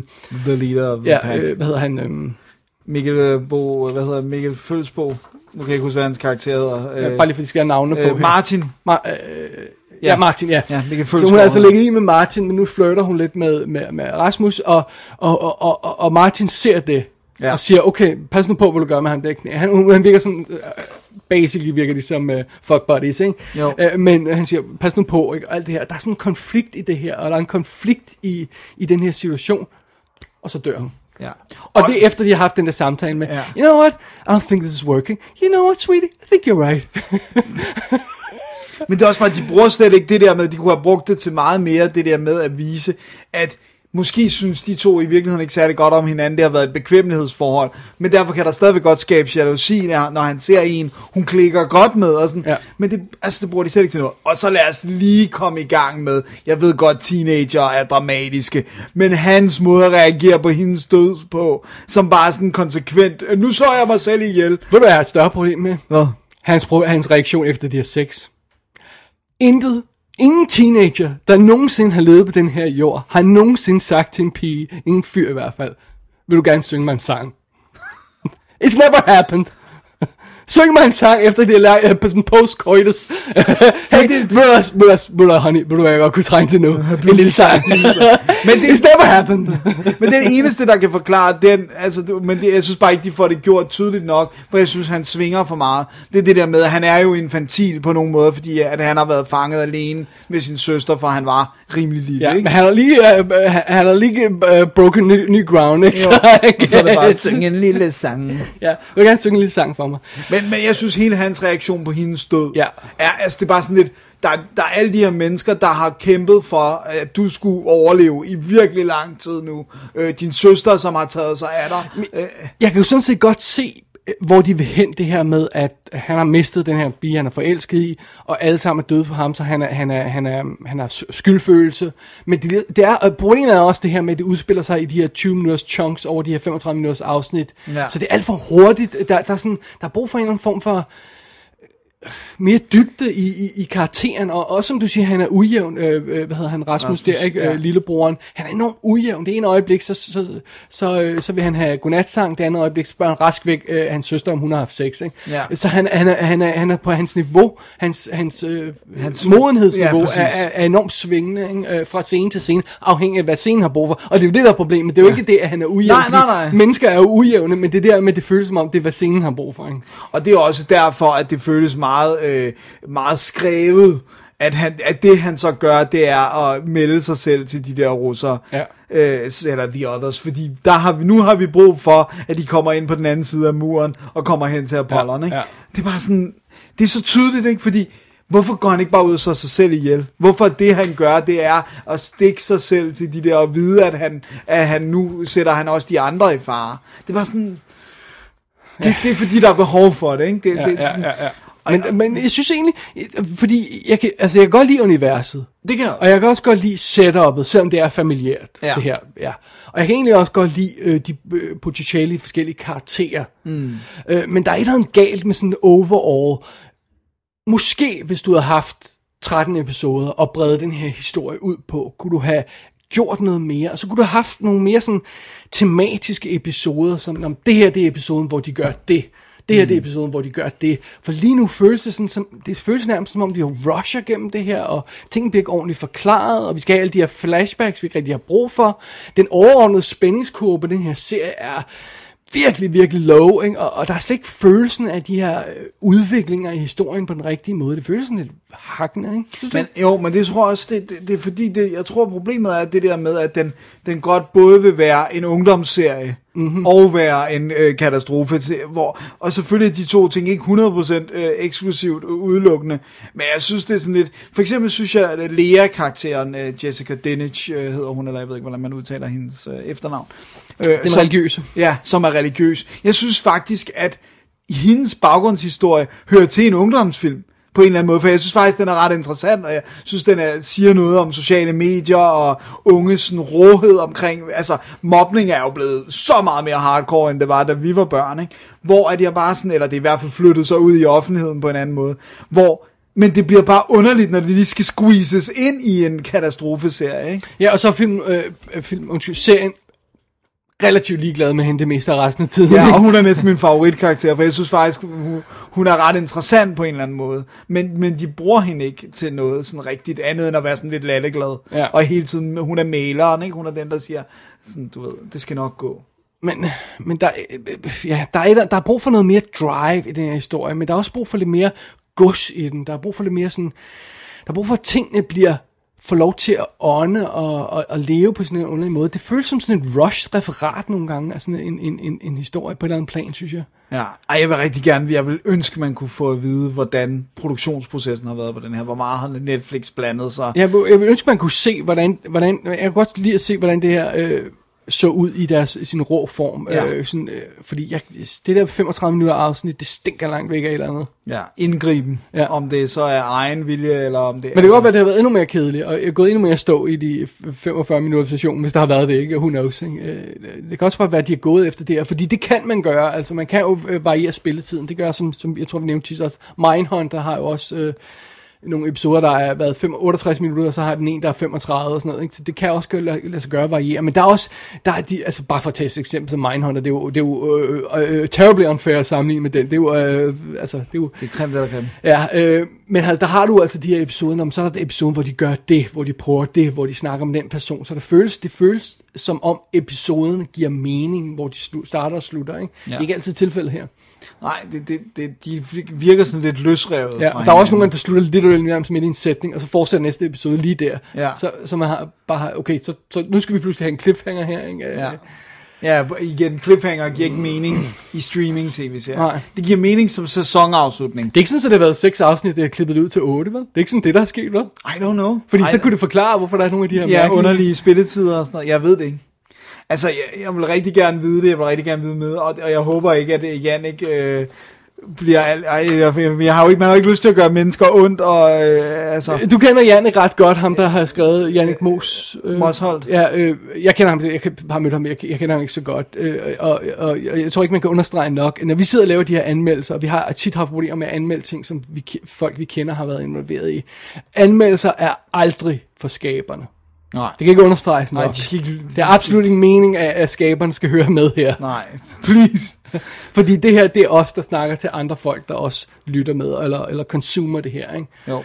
The leader of the ja, pack. øh, hvad hedder han, øh, Mikkel øh, Bo, hvad hedder? Mikkel Følsbo. Nu kan jeg ikke huske, hvad hans karakter hedder. øh, bare lige fordi de skal have navnene på øh, her. Martin. Ma- øh, Ja. ja, Martin, ja. Ja, Mikkel så hun er altså ligget i med Martin, men nu flirter hun lidt med, med, med Rasmus, og, og, og, og, og Martin ser det, Ja. og siger, okay, pas nu på, hvad du gør med ham der knæ. Han, han virker sådan, uh, basically virker de som uh, fuck buddies, ikke? Jo. Uh, men uh, han siger, pas nu på, ikke? Og alt det her. Der er sådan en konflikt i det her, og der er en konflikt i, i den her situation, og så dør hun. Ja. Og det er efter, de har haft den der samtale med, Ja. you know what, I don't think this is working. You know what, sweetie, I think you're right. Men det er også bare, de bruger slet ikke det der med, de kunne have brugt det til meget mere, det der med at vise, at Måske synes de to i virkeligheden ikke særlig godt om hinanden. Det har været et bekvemmelighedsforhold. Men derfor kan der stadigvæk godt skabe jalousi, når han ser en, hun klikker godt med. Og sådan. Ja. Men det, altså, det bruger de slet ikke til noget. Og så lad os lige komme i gang med, jeg ved godt, teenager er dramatiske, men hans måde at reagere på hendes død på, som bare sådan konsekvent, nu slår jeg mig selv ihjel. Ved du, hvad jeg har et større problem med? Hvad? Hans, hans reaktion efter de her sex. Intet, ingen teenager, der nogensinde har levet på den her jord, har nogensinde sagt til en pige, ingen fyr i hvert fald, vil du gerne synge mig en sang? It's never happened. Syng mig en sang, efter det er uh, på sådan post-coitus. hey, det- ved du, hvad- ved du, du, honey, ved du, hvad jeg godt kunne trænge til nu? En lille sang. Men det- It's never happened. Men den eneste, der kan forklare den, altså, det- men det, jeg synes bare ikke, de får det gjort tydeligt nok, for jeg synes, han svinger for meget. Det er det der med, at han er jo infantil på nogle måder, fordi at han har været fanget alene med sin søster, for han var rimelig lille, Ja, ikke? men han har lige, uh, han har lige uh, broken ny, ny ground, ikke? Jo, Så, og så er det bare at synge en lille sang. Ja, jeg vil gerne synge en lille sang for mig. Men, men jeg synes, hele hans reaktion på hendes død, Ja. er, altså, det er bare sådan lidt, der, der er alle de her mennesker, der har kæmpet for, at du skulle overleve i virkelig lang tid nu. Øh, din søster, som har taget sig af dig. Øh, Jeg kan jo sådan set godt se, hvor de vil hen det her med, at han har mistet den her pige, han er forelsket i, og alle sammen er døde for ham, så han er, han er, han er, han er skyldfølelse. Men det, det er, og problemet er også det her med, at det udspiller sig i de her 20 minutters chunks over de her 35 minutters afsnit. Ja. Så det er alt for hurtigt. Der, der, er sådan, der er brug for en eller anden form for mere dybde i, i, i karakteren, og også som du siger, han er ujævn, øh, øh, hvad hedder han, Rasmus, Rasmus, der, ikke, ja. øh, lillebroren, han er enormt ujævn, det ene øjeblik, så, så, så, øh, så vil han have godnatsang, det andet øjeblik spørger han rask væk øh, hans søster, om hun har haft sex, ikke? Ja. så han, han, er, han, er, han er på hans niveau, hans, hans, øh, hans modenhedsniveau Ja, ja, præcis. er, er, er enormt svingende, ikke? Øh, fra scene til scene, afhængig af hvad scenen har brug for, og det er jo det, der er problemet, det er jo ikke det, at han er ujævn, Nej, nej, nej. mennesker er jo ujævne, men det er der med, det føles som om, det er hvad scenen har brug for, ikke? Og det er også derfor, at det føles meget, øh, meget skrevet, at, han, at det han så gør, det er at melde sig selv til de der russere, Ja. øh, eller the others, fordi der har vi, nu har vi brug for, at de kommer ind på den anden side af muren, og kommer hen til Apollon, Ja, ikke? ja. Det er bare sådan, det er så tydeligt, ikke? Fordi, hvorfor går han ikke bare ud og slår sig selv ihjel? Hvorfor det han gør, det er at stikke sig selv til de der, og vide, at han, at han nu sætter han også de andre i fare. Det bare sådan, det, det er fordi, der er behov for det, ikke? Det, Ja, det, er ja, sådan, ja, ja. Men, men jeg synes egentlig, fordi jeg kan, altså jeg kan godt lide universet. Det kan jeg Og jeg kan også godt lide setup'et, selvom det er familiært, Ja. det her. Ja. Og jeg kan egentlig også godt lide øh, de øh, potentiale forskellige karakterer. Mm. Øh, men der er et eller andet galt med sådan overall. Måske, hvis du havde haft 13 episoder og bredt den her historie ud på, kunne du have gjort noget mere, og så kunne du have haft nogle mere sådan tematiske episoder, som om det her det er episoden, hvor de gør det. Det her det er episoden, hvor de gør det. For lige nu føles det sådan, som, det føles nærmest som om, de rusher gennem det her, og tingene bliver ikke ordentligt forklaret, og vi skal have alle de her flashbacks, vi ikke rigtig har brug for. Den overordnede spændingskurve på den her serie er virkelig, virkelig low, ikke? Og, og der er slet ikke følelsen af de her øh, udviklinger i historien på den rigtige måde. Det føles sådan lidt hakkende, ikke? Synes Men jo, men det tror jeg også, det, det, det er fordi, det, jeg tror problemet er det der med, at den, den godt både vil være en ungdomsserie, mm-hmm. og være en øh, katastrofe, hvor, og selvfølgelig er de to ting ikke 100% øh, eksklusivt udelukkende, men jeg synes det er sådan lidt, for eksempel synes jeg, at Lea-karakteren, øh, Jessica Dinich øh, hedder hun, eller jeg ved ikke, hvordan man udtaler hendes øh, efternavn. Øh, Den religiøse. Ja, som er religiøs. Jeg synes faktisk, at hendes baggrundshistorie hører til en ungdomsfilm på en eller anden måde, for jeg synes faktisk, den er ret interessant, og jeg synes, den er, siger noget om sociale medier og unges sådan, råhed omkring, altså mobning er jo blevet så meget mere hardcore, end det var, da vi var børn, ikke? hvor at jeg bare sådan, eller det er i hvert fald flyttet sig ud i offentligheden på en anden måde, hvor men det bliver bare underligt, når det lige skal squeezes ind i en katastrofeserie, ikke? Ja, og så er film, øh, øh film undskyld, serien relativt ligeglad med hende det meste af resten af tiden. Ja, og hun er næsten min favoritkarakter, for jeg synes faktisk, hun, hun er ret interessant på en eller anden måde. Men, men de bruger hende ikke til noget sådan rigtigt andet, end at være sådan lidt latteglad. Ja. Og hele tiden, hun er maleren, ikke? Hun er den, der siger, sådan, du ved, det skal nok gå. Men, men der, ja, der, er et, der er brug for noget mere drive i den her historie, men der er også brug for lidt mere gods i den. Der er brug for lidt mere sådan... Der er brug for, at tingene bliver får lov til at ånde og, og, og leve på sådan en underlig måde. Det føles som sådan et rush referat nogle gange af sådan en, en, en, en historie på et eller andet plan, synes jeg. Ja, Ej, jeg vil rigtig gerne, jeg vil ønske, man kunne få at vide, hvordan produktionsprocessen har været på den her. Hvor meget har Netflix blandet sig. Jeg, vil- jeg vil ønske, man kunne se, hvordan, hvordan jeg kan godt lide at se, hvordan det her øh, så ud i deres i sin rå form. Ja. Øh, sådan, øh, fordi jeg, det der 35 minutter afsnit, det stinker langt væk af et eller andet. Ja, indgriben. Ja. Om det så er egen vilje, eller om det Men det kan godt være, at det har været endnu mere kedeligt, og jeg er gået endnu mere stå i de 45 minutter session, hvis der har været det, ikke? Who knows, ikke? Øh, Det kan også bare være, at de har gået efter det her, fordi det kan man gøre, altså man kan jo øh, variere spilletiden, det gør, som, som jeg tror, vi nævnte sidst også, Mindhunter har jo også øh, nogle episoder, der er været fem- 68 minutter, og så har den en, der er 35 og sådan noget, ikke? så det kan også gøre, lade, lade sig gøre variere, men der er også, der er de, altså bare for at tage et eksempel som Mindhunter, det er jo, det er jo øh, øh, terribly unfair at sammenligne med den, det er jo, øh, altså, det er jo, Det er creme, det er creme. Ja, øh, men der har du altså de her episoder, om så er der episode, hvor de gør det, hvor de prøver det, hvor de snakker om den person. Så det føles, det føles som om episoden giver mening, hvor de slu, starter og slutter. Ikke? Ja. Det er ikke altid tilfældet her. Nej, det, det, det, de virker sådan lidt løsrevet. Ja, og der er også nogle, der slutter lidt eller nærmest midt i en sætning, og så fortsætter næste episode lige der. Ja. Så, så man har bare, har- okay, så, så nu skal vi pludselig have en cliffhanger her. Ikke? Ja. Ja, igen, cliffhanger giver ikke mening i streaming-tv-serier. Nej. Det giver mening som sæsonafslutning. Det er ikke sådan, at det har været seks afsnit, det er klippet ud til otte, vel? Det er ikke sådan, det der er sket, vel? I don't know. Fordi I, så kunne det forklare, hvorfor der er nogle af de her Ja, mærkelige- underlige spilletider og sådan noget. Jeg ved det ikke. Altså, jeg, jeg vil rigtig gerne vide det. Jeg vil rigtig gerne vide med. Og, og jeg håber ikke, at øh, Jan ikke øh, bliver... Ej, jeg, jeg, har jo ikke, man har jo ikke lyst til at gøre mennesker ondt. Og, øh, altså, Du kender Jannik ret godt, ham der har skrevet Jannik Mos. Øh, Mosholdt. Ja, øh, jeg kender ham, jeg har mødt ham, jeg, jeg kender ham ikke så godt. Øh, og, og, og jeg tror ikke, man kan understrege nok. Når vi sidder og laver de her anmeldelser, og vi har tit haft problemer med at anmelde ting, som vi, folk vi kender har været involveret i. Anmeldelser er aldrig for skaberne. Nej. Det kan ikke understreges nok. Nej, de skal ikke... Det er absolut ingen mening, at, at skaberne skal høre med her. Nej, please. Fordi det her, det er os, der snakker til andre folk, der også lytter med, eller, eller consumer det her. Ikke? Jo,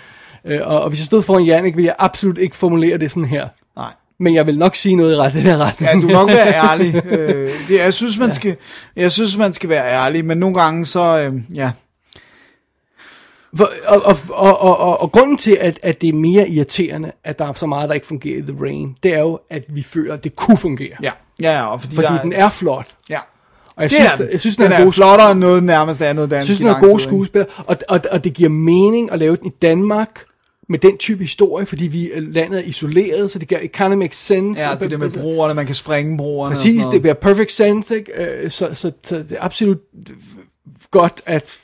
Øh, og, og hvis jeg stod foran Jannik, ville jeg absolut ikke formulere det sådan her. nej. Men jeg vil nok sige noget i ret, den her retning. Ja, du må nok være ærlig. Øh, det, jeg, synes, man skal, jeg synes, man skal være ærlig, men nogle gange så, øh, ja, For, og, og, og, og, og, og grunden til, at, at det er mere irriterende, at der er så meget, der ikke fungerer i The Rain, det er jo, at vi føler, at det kunne fungere. ja, ja, ja og fordi, Fordi der, den er flot. ja, Og jeg det synes, er den. jeg synes, den, den er, er god flottere end noget nærmest andet dansk Jeg synes, den er gode tid, ikke? skuespiller, og, og, og det giver mening at lave den i Danmark, med den type historie, fordi vi landet er isoleret, så det kan, it kind of makes sense. Ja, det der med broerne, man kan sprænge broerne. Præcis, det bliver perfect sense, ikke? Øh, Så, så, så det er absolut godt, at...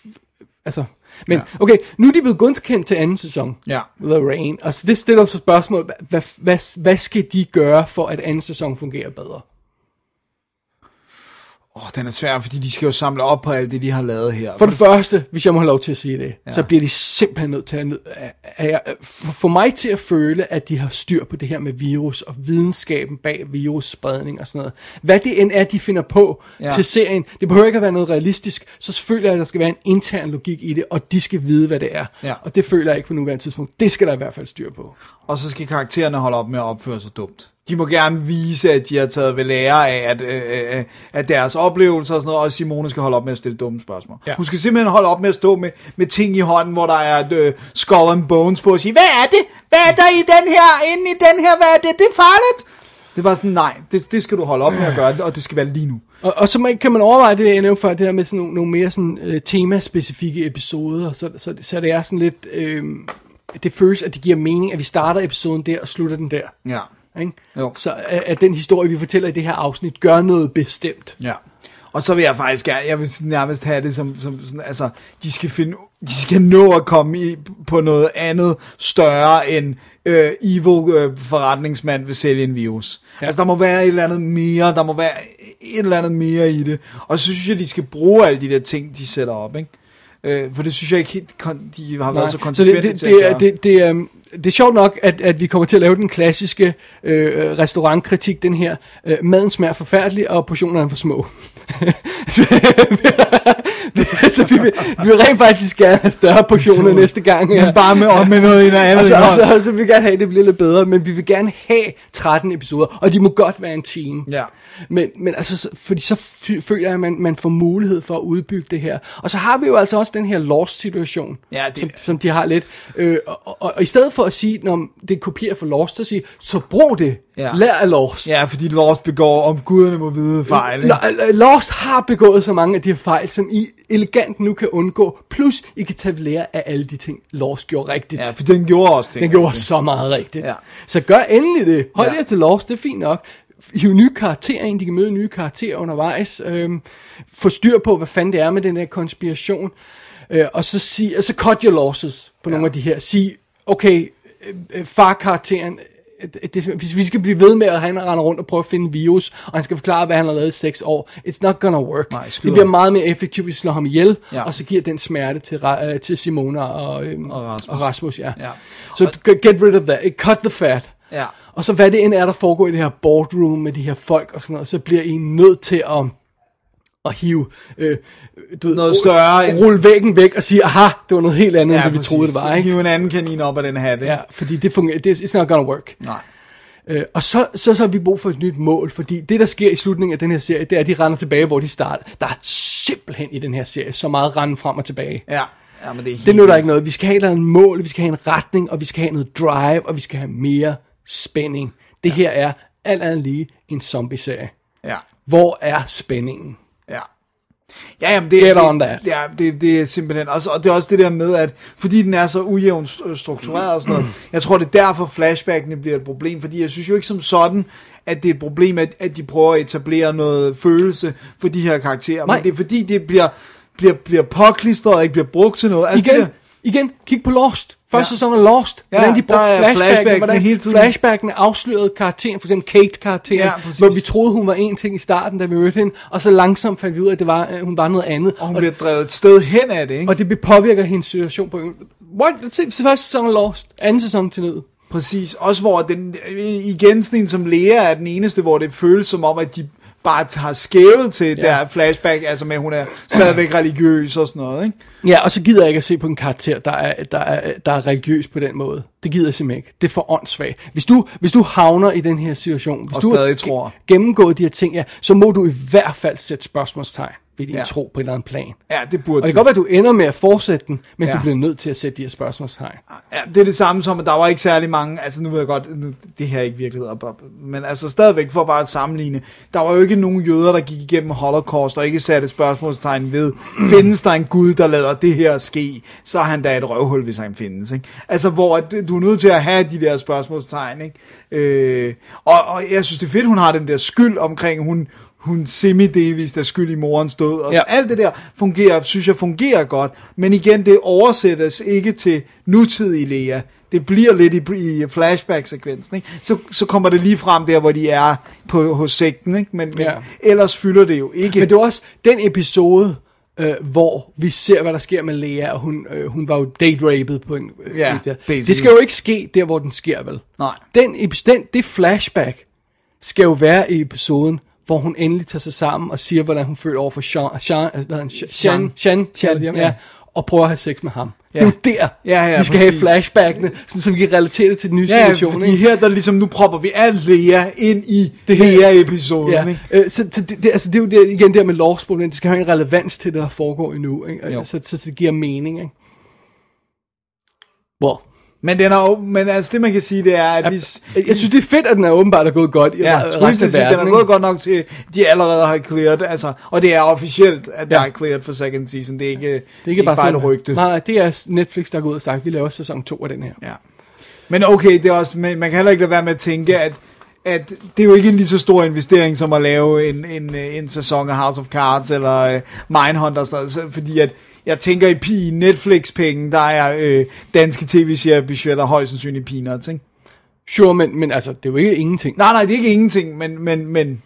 Altså, men Ja. okay, nu er de blevet godkendt til anden sæson. Ja. The Rain. Altså, det stiller så spørgsmål, hvad, hvad, hvad, hvad skal de gøre, for at anden sæson fungerer bedre? Åh, den er svær, fordi de skal jo samle op på alt det, de har lavet her. For det første, hvis jeg må have lov til at sige det, ja. så bliver de simpelthen nødt til at, at, at, at få mig til at føle, at de har styr på det her med virus og videnskaben bag virusspredning og sådan noget. Hvad det end er, de finder på Ja. til serien, det behøver ikke at være noget realistisk, så føler jeg, at der skal være en intern logik i det, og de skal vide, hvad det er. Ja. Og det føler jeg ikke på nuværende tidspunkt. Det skal der i hvert fald styr på. Og så skal karaktererne holde op med at opføre sig dumt. De må gerne vise, at de har taget ved lære af, at, øh, øh, at deres oplevelser og sådan noget, og Simone skal holde op med at stille dumme spørgsmål. Ja. Hun skal simpelthen holde op med at stå med, med ting i hånden, hvor der er et øh, skull and bones på, og sige, hvad er det? Hvad er der i den her, inde i den her, hvad er det? Det er farligt. Det bare sådan, nej, det, det skal du holde op med at gøre, og det skal være lige nu. Og, og så man, kan man overveje det, jeg nævnte før, det her med sådan nogle, nogle mere sådan, øh, temaspecifikke episoder, så, så, så det er sådan lidt, øh, det føles, at det giver mening, at vi starter episoden der og slutter den der. Ja. Ikke? Jo. Så at, den historie, vi fortæller i det her afsnit, gør noget bestemt. Ja. Og så vil jeg faktisk gerne, jeg vil nærmest have det som, som sådan, altså, de skal finde, de skal nå at komme i, på noget andet større end øh, evil øh, forretningsmand vil sælge en virus. Ja. Altså, der må være et eller andet mere, der må være et eller andet mere i det. Og så synes jeg, de skal bruge alle de der ting, de sætter op, ikke? Øh, for det synes jeg ikke helt, de har været så så konsekvente det, det, til at det, det, det, er, det er sjovt nok, at, at vi kommer til at lave den klassiske øh, restaurantkritik, den her. Øh, maden smager forfærdelig, og portionerne er for små. så vi vil, vi vil rent faktisk gerne have større portioner næste gang. Men bare med, og med noget andet Og så, og, så, og så vil vi gerne have, at det bliver lidt bedre, men vi vil gerne have 13 episoder, og de må godt være en time. Ja. Men, men altså, så- fordi så føler jeg, at man, man får mulighed for at udbygge det her. Og så har vi jo altså også den her Lost-situation, Ja, det- som, som de har lidt. Øh, og, og, og i stedet for at sige, når det er kopier for Lost, så sige, så brug det. Ja. Lær af Lost. Ja, fordi Lost begår, om guderne må vide fejl. ikke? Lo- Lost har begået så mange af de her fejl, som I elegant nu kan undgå. Plus, I kan tage lære af alle de ting, Lost gjorde rigtigt. Ja, for den gjorde også ting. Den gjorde så meget rigtigt. Ja. Så gør endelig det. Hold Ja. jer til Lost, det er fint nok. Hiv nye karakterer ind, de kan møde nye karakterer undervejs. Øhm, få styr på, hvad fanden det er med den der konspiration. Øh, og så sig, altså cut your losses på ja. nogle af de her. Sig, okay, øh, øh, far-karakteren, øh, det, hvis vi skal blive ved med at han render rundt og prøve at finde virus, og han skal forklare, hvad han har lavet i seks år, it's not gonna work. Nej, det bliver meget mere effektivt, hvis vi slår ham ihjel, Ja. og så giver den smerte til, øh, til Simona og, øhm, Og Rasmus. og Rasmus ja. Ja. Så so, get rid of that. Cut the fat. Ja. Og så hvad det end er, der foregår i det her boardroom med de her folk og sådan noget, så bliver I nødt til at, at hive øh, du ved, Noget større end- Rulle væggen væk og sige, aha, det var noget helt andet, ja, end det vi præcis. troede, det var. Ikke? Hive en anden kanin op af den hat, ikke? Ja, fordi det fungerer, det, it's not gonna work. Nej. Øh, og så, så, så har vi brug for et nyt mål, fordi det, der sker i slutningen af den her serie, det er, at de render tilbage, hvor de startede. Der er simpelthen i den her serie så meget rende frem og tilbage. Ja. ja men det er Det nytter ikke noget. Vi skal have et mål, vi skal have en retning, og vi skal have noget drive, og vi skal have mere spænding. Det ja. her er alt andet lige en zombie-serie. Ja. Hvor er spændingen? Ja. Ja, jamen det, Get det, on that. Ja, det, det er simpelthen, også, og det er også det der med, at fordi den er så ujævnt st- struktureret og sådan noget, jeg tror det er derfor flashbackene bliver et problem, fordi jeg synes jo ikke som sådan, at det er et problem, at, at de prøver at etablere noget følelse for de her karakterer, Nej. men det er fordi, det bliver, bliver, bliver påklistret og ikke bliver brugt til noget. Altså, Igen, det der, igen, kig på Lost. Første Ja. sæson af Lost. Ja, Hvordan de brugte er flashbacken, flashbacksene hvordan hele tiden. flashbacken afslørede karakteren, for eksempel Kate-karakteren, Ja, præcis. hvor vi troede, hun var en ting i starten, da vi mødte hende, og så langsomt fandt vi ud af, at det var, øh, hun var noget andet. og hun bliver drevet et sted hen af det, ikke? og det påvirker hendes situation på... What? Første sæson af Lost, anden sæson til ned. Præcis, også hvor den, igen sådan som Lea er den eneste, hvor det føles som om, at de bare har skævet til ja. der flashback, altså med, at hun er stadigvæk religiøs og sådan noget, ikke? Ja, og så gider jeg ikke at se på en karakter, der er, der er, der er religiøs på den måde. Det gider jeg simpelthen ikke. Det er for åndssvagt. Hvis du, hvis du havner i den her situation, hvis Og du har stadig ge- tror. gennemgået de her ting, ja, så må du i hvert fald sætte spørgsmålstegn ved din Ja. tro på en eller anden plan. Ja, det burde Og det du. kan godt være, at du ender med at fortsætte den, men Ja. du bliver nødt til at sætte de her spørgsmålstegn. Ja, det er det samme som, at der var ikke særlig mange, altså nu ved jeg godt, nu, det her er ikke virkelighed, op, op, men altså stadigvæk for bare at sammenligne, der var jo ikke nogen jøder, der gik igennem holocaust og ikke satte spørgsmålstegn ved, findes der en Gud, der lader det her ske, så er han da et røvhul, hvis han findes, ikke? Altså hvor at du er nødt til at have de der spørgsmålstegn, ikke? Øh, og, og jeg synes det er fedt, hun har den der skyld omkring, hun, hun semi-delvist er skyld i morens død, og ja. Så alt det der fungerer, synes jeg fungerer godt, men igen, det oversættes ikke til nutidig Lea. Det bliver lidt i, i flashback-sekvensen, ikke? Så, så kommer det lige frem der, hvor de er på, hos sekten, ikke? Men, men Ja. ellers fylder det jo ikke. Men det var også den episode, øh, hvor vi ser, hvad der sker med Lea, og hun, øh, hun var jo date-raped på en... Øh, Ja, der. Det skal jo ikke ske der, hvor den sker, vel? Nej. Den, den, det flashback skal jo være i episoden, hvor hun endelig tager sig sammen og siger, hvordan hun føler over for Sean, Sean, øh? Sean, Sean, Sean, Sean, ja. ja, og prøver at have sex med ham. Ja. Det er jo der, Ja, ja, vi skal præcis. have flashbackene, sådan, så vi kan relatere det til den nye Ja, situation. fordi ikke? her, der ligesom, nu propper vi alt Lea ind i Det her- Lea-episoden, Ja, ikke? øh, så, så det, det, altså, det er jo det, igen der med Lost det skal have en relevans til det, der foregår endnu, ikke? Så, så, så det giver mening, ikke? Well, Men, den er men altså det man kan sige, det er, at vi... jeg, jeg synes, det er fedt, at den er åbenbart er gået godt i Ja, resten af sige, den er verden, gået godt nok til, de allerede har clearet, altså, og det er officielt, at der Ja. er clearet for second season, det er ikke, det Det er ikke bare, sådan, et rygte. Nej, det er Netflix, der er gået ud og sagt, vi laver sæson 2 af den her. Ja. Men okay, det er også, man kan heller ikke lade være med at tænke, at, at det er jo ikke en lige så stor investering, som at lave en, en, en sæson af House of Cards, eller Mindhunter, og sådan noget, så- fordi at, jeg tænker i, pi- Netflix-penge, der er øh, danske tv-seriebudgetter højst sandsynligt peanuts, ikke? Sure, men, men altså, det er jo ikke ingenting. Nej, nej, det er ikke ingenting, men, men, men,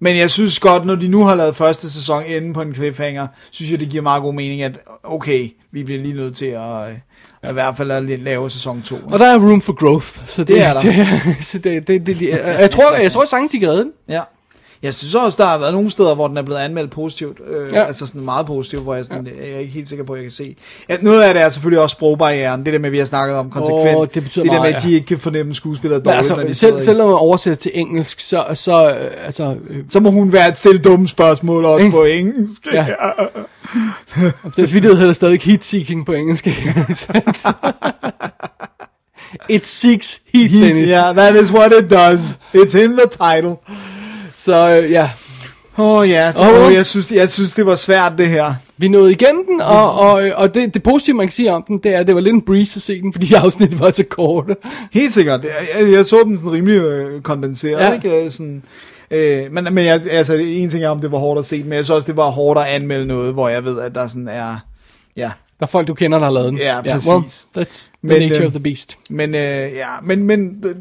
men jeg synes godt, når de nu har lavet første sæson inde på en cliffhanger, synes jeg, det giver meget god mening, at okay, vi bliver lige nødt til at, øh, at i hvert fald at lave sæson 2. Og der er room for growth, så det, Det er der. Det, så det, det, det, det, jeg tror, jeg tror, at de kan redde den. Ja. Jeg synes også, der har været nogle steder, hvor den er blevet anmeldt positivt. Øh, Ja. ja. Altså sådan meget positivt, hvor jeg, sådan, ja. jeg er ikke helt sikker på, at jeg kan se. Ja, noget af det er selvfølgelig også sprogbarrieren. Det der med, at vi har snakket om konsekvent. Åh, det det der med, meget, at de ja. ikke kan fornemme skuespillere dårligt, når altså, de selv, selvom man oversætter til engelsk, så, så øh, altså, øh, Så må hun være et stille dumme spørgsmål også på engelsk. Ja. Deres video hedder stadig heat-seeking på engelsk. It seeks heat, Heat, Dennis. yeah, that is what it does. It's in the title. Så øh, ja, Åh oh, ja, så, oh, jeg, synes, jeg synes, det var svært det her. vi nåede igennem den, og, og, og det, det positive, man kan sige om den, det er, at det var lidt en breeze at se den, fordi afsnittet var så korte. Helt sikkert. Jeg, jeg så den sådan rimelig øh, kondenseret, Ja. ikke? Øh, Sådan, øh, men men jeg, altså, en ting er, om det var hårdt at se men jeg synes også, det var hårdt at anmelde noget, hvor jeg ved, at der sådan er... Ja, Der er folk, du kender, der har lavet den. Ja, well, præcis. that's the Men, nature øh, of the beast. men øh, ja, men, men det,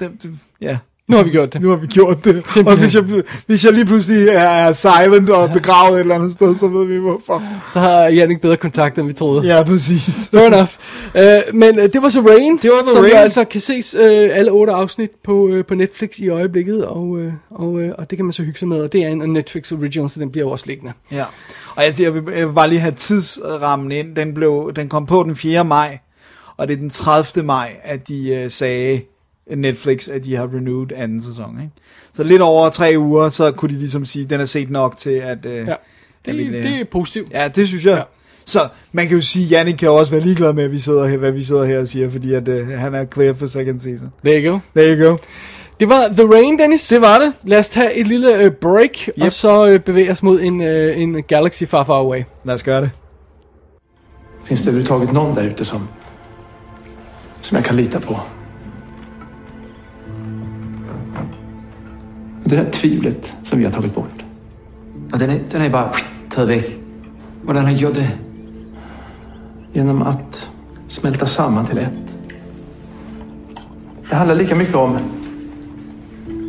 det, det, ja. Nu har vi gjort det. Nu har vi gjort det. Simpelthen. Og hvis jeg, hvis jeg lige pludselig er, silent og begravet et eller andet sted, så ved vi hvorfor. Så har Jannik bedre kontakt, end vi troede. Ja, præcis. Fair enough. Uh, men uh, det var så Rain, Det var The som Rain. altså kan ses uh, alle otte afsnit på, uh, på Netflix i øjeblikket, og, uh, og, uh, og det kan man så hygge sig med, og det er en Netflix original, så den bliver også liggende. Ja, og jeg, jeg, vil, jeg vil bare lige have tidsrammen ind. Den, blev, den kom på den 4. maj, og det er den 30. maj, at de uh, sagde Netflix, at de har renewed anden sæson. Ikke? Så lidt over tre uger, så kunne de ligesom sige, at den er set nok til, at... Uh, Ja. at Det, vi, øh, det er positivt. Ja, det synes jeg. Ja. Så man kan jo sige, at Jannik kan jo også være ligeglad med, at vi sidder her, hvad vi sidder her og siger, fordi at, uh, han er clear for second season. There you go. There you go. Det var The Rain, Dennis. Det var det. Lad os tage et lille uh, break, yep. og så uh, bevæge os mod en, uh, en galaxy far, far away. Lad os gøre det. Finns det överhuvudtaget någon där ute som, som jag kan lita på? Det där tvivlet som vi har tagit bort. Og den er, den er I bare taget væk. Hvordan har I gjort det? Genom att smälta samman till ett. Det handlar lika mycket om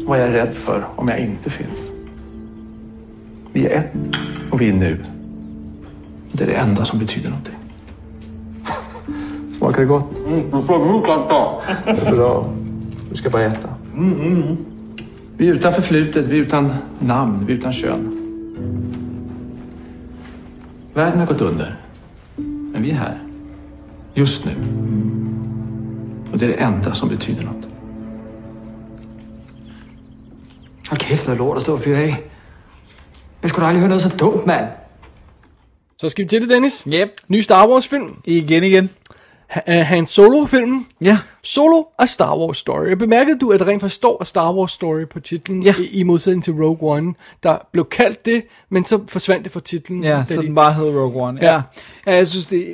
vad jag är rädd för om jag inte finns. Vi är ett och vi är nu. Det är det enda som betyder någonting. Smakar det gott? Det är bra. Du ska bara äta. Vi är utan förflutet, vi är utan namn, vi är utan kön. Världen har gått under. Men vi är här. Just nu. Och det är det enda som betyder något. Hold kæft, noget lort at stå og fyre af. Jeg skulle da aldrig høre noget så dumt, mand. Så skal vi til det, Dennis. Yep. Ny Star Wars-film. Igen igen. Uh, Han Solo-filmen. Ja. Solo og Star Wars Story. Jeg bemærkede du, at der rent faktisk står Star Wars Story på titlen, Ja. i, i modsætning til Rogue One, der blev kaldt det, men så forsvandt det fra titlen. Ja, så de- den bare hed Rogue One. Ja. Ja. ja. jeg synes det...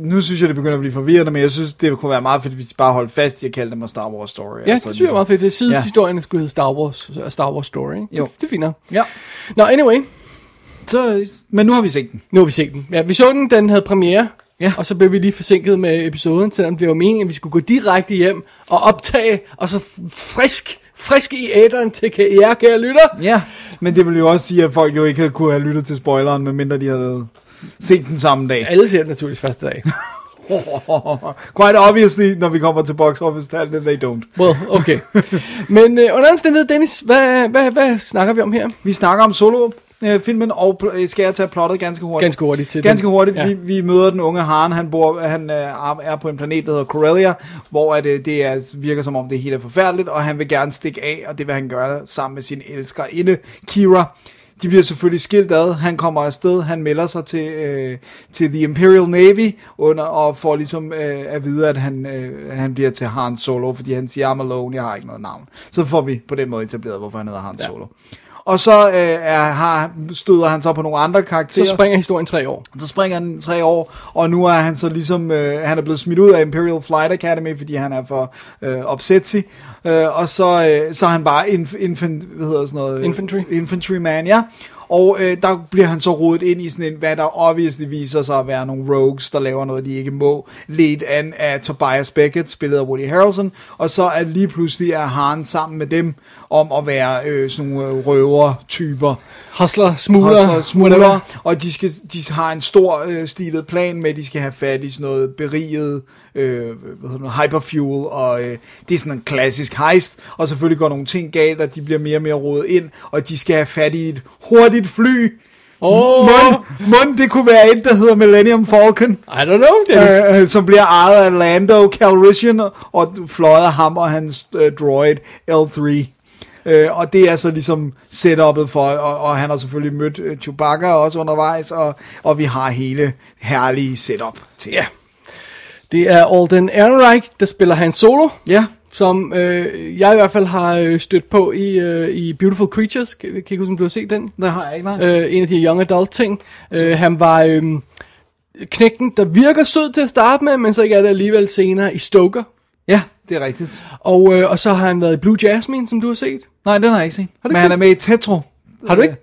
Nu synes jeg, det begynder at blive forvirrende, men jeg synes, det kunne være meget fedt, hvis de bare holdt fast i at kalde dem Star Wars Story. Ja, altså, det synes jeg er meget fedt. Det er Ja. skulle hedde Star Wars, uh, Star Wars Story. Jo. Det, det er fint. Ja, Nå, anyway, så, men nu har vi set den. nu har vi set den. Ja, vi så den, den havde premiere, Ja. og så blev vi lige forsinket med episoden, selvom det var meningen, at vi skulle gå direkte hjem og optage, og så frisk, frisk i æderen til jer, kære lytter. Ja, men det vil jo også sige, at folk jo ikke havde kunne have lyttet til spoileren, medmindre de havde set den samme dag. Alle ser den naturligvis første dag. Quite obviously, når vi kommer til box office tallene, they don't. Well, okay. Men øh, under omstændighed, Dennis, hvad, hvad, hvad snakker vi om her? Vi snakker om solo øh, filmen, og pl- skal jeg tage plottet ganske hurtigt? Ganske hurtigt til Ganske den. hurtigt. Ja. Ja. Vi, vi møder den unge Han. Han, bor, han øh, er på en planet, der hedder Corellia, hvor at, øh, det er, virker som om det hele er forfærdeligt, og han vil gerne stikke af, og det vil han gøre sammen med sin elskerinde, Kira. De bliver selvfølgelig skilt ad. Han kommer afsted. Han melder sig til, øh, til The Imperial Navy under, og får ligesom øh, at vide, at han, øh, han bliver til Han Solo, fordi han siger, I'm alone, jeg har ikke noget navn. Så får vi på den måde etableret, hvorfor han hedder Han Solo. Og så øh, er, har, støder han så på nogle andre karakterer. Så springer historien tre år. Så springer han tre år, og nu er han så ligesom, øh, han er blevet smidt ud af Imperial Flight Academy, fordi han er for øh, opsætsig, øh, og så, øh, så er han bare inf, infant, hvad hedder sådan noget? Infantry. Infantryman, ja. Og øh, der bliver han så rodet ind i sådan en, hvad der obviously viser sig at være nogle rogues, der laver noget, de ikke må. Ledt an af Tobias Beckett, spillet af Woody Harrelson. Og så er lige pludselig er Han sammen med dem om at være øh, sådan nogle øh, røver-typer. Hustler, whatever. smugler, og de, skal, de har en stor øh, stilet plan med, at de skal have fat i sådan noget beriget øh, hvad hedder det, hyperfuel, og øh, det er sådan en klassisk heist, og selvfølgelig går nogle ting galt, og de bliver mere og mere rodet ind, og de skal have fat i et hurtigt fly. Åh. Mund, mund, det kunne være et, der hedder Millennium Falcon. I don't know, Dennis. Øh, som bliver ejet af Lando Calrissian, og fløjet af ham og hans øh, droid L3. Øh, og det er så ligesom setupet for, og, og han har selvfølgelig mødt øh, Chewbacca også undervejs, og, og vi har hele herlige setup til. Ja. Det er Alden Ehrenreich, der spiller Han Solo. Ja, som øh, jeg i hvert fald har øh, stødt på i, øh, i Beautiful Creatures. Kan, kan ikke huske, om du har set den? det har jeg ikke, nej. Øh, en af de young adult ting. Øh, han var øh, knægten, der virker sød til at starte med, men så ikke er det alligevel senere i Stoker. Ja, det er rigtigt. Og, øh, og så har han været i Blue Jasmine, som du har set. Nej, den har jeg ikke set. du Men ikke han er set? med i Tetro. Har du ikke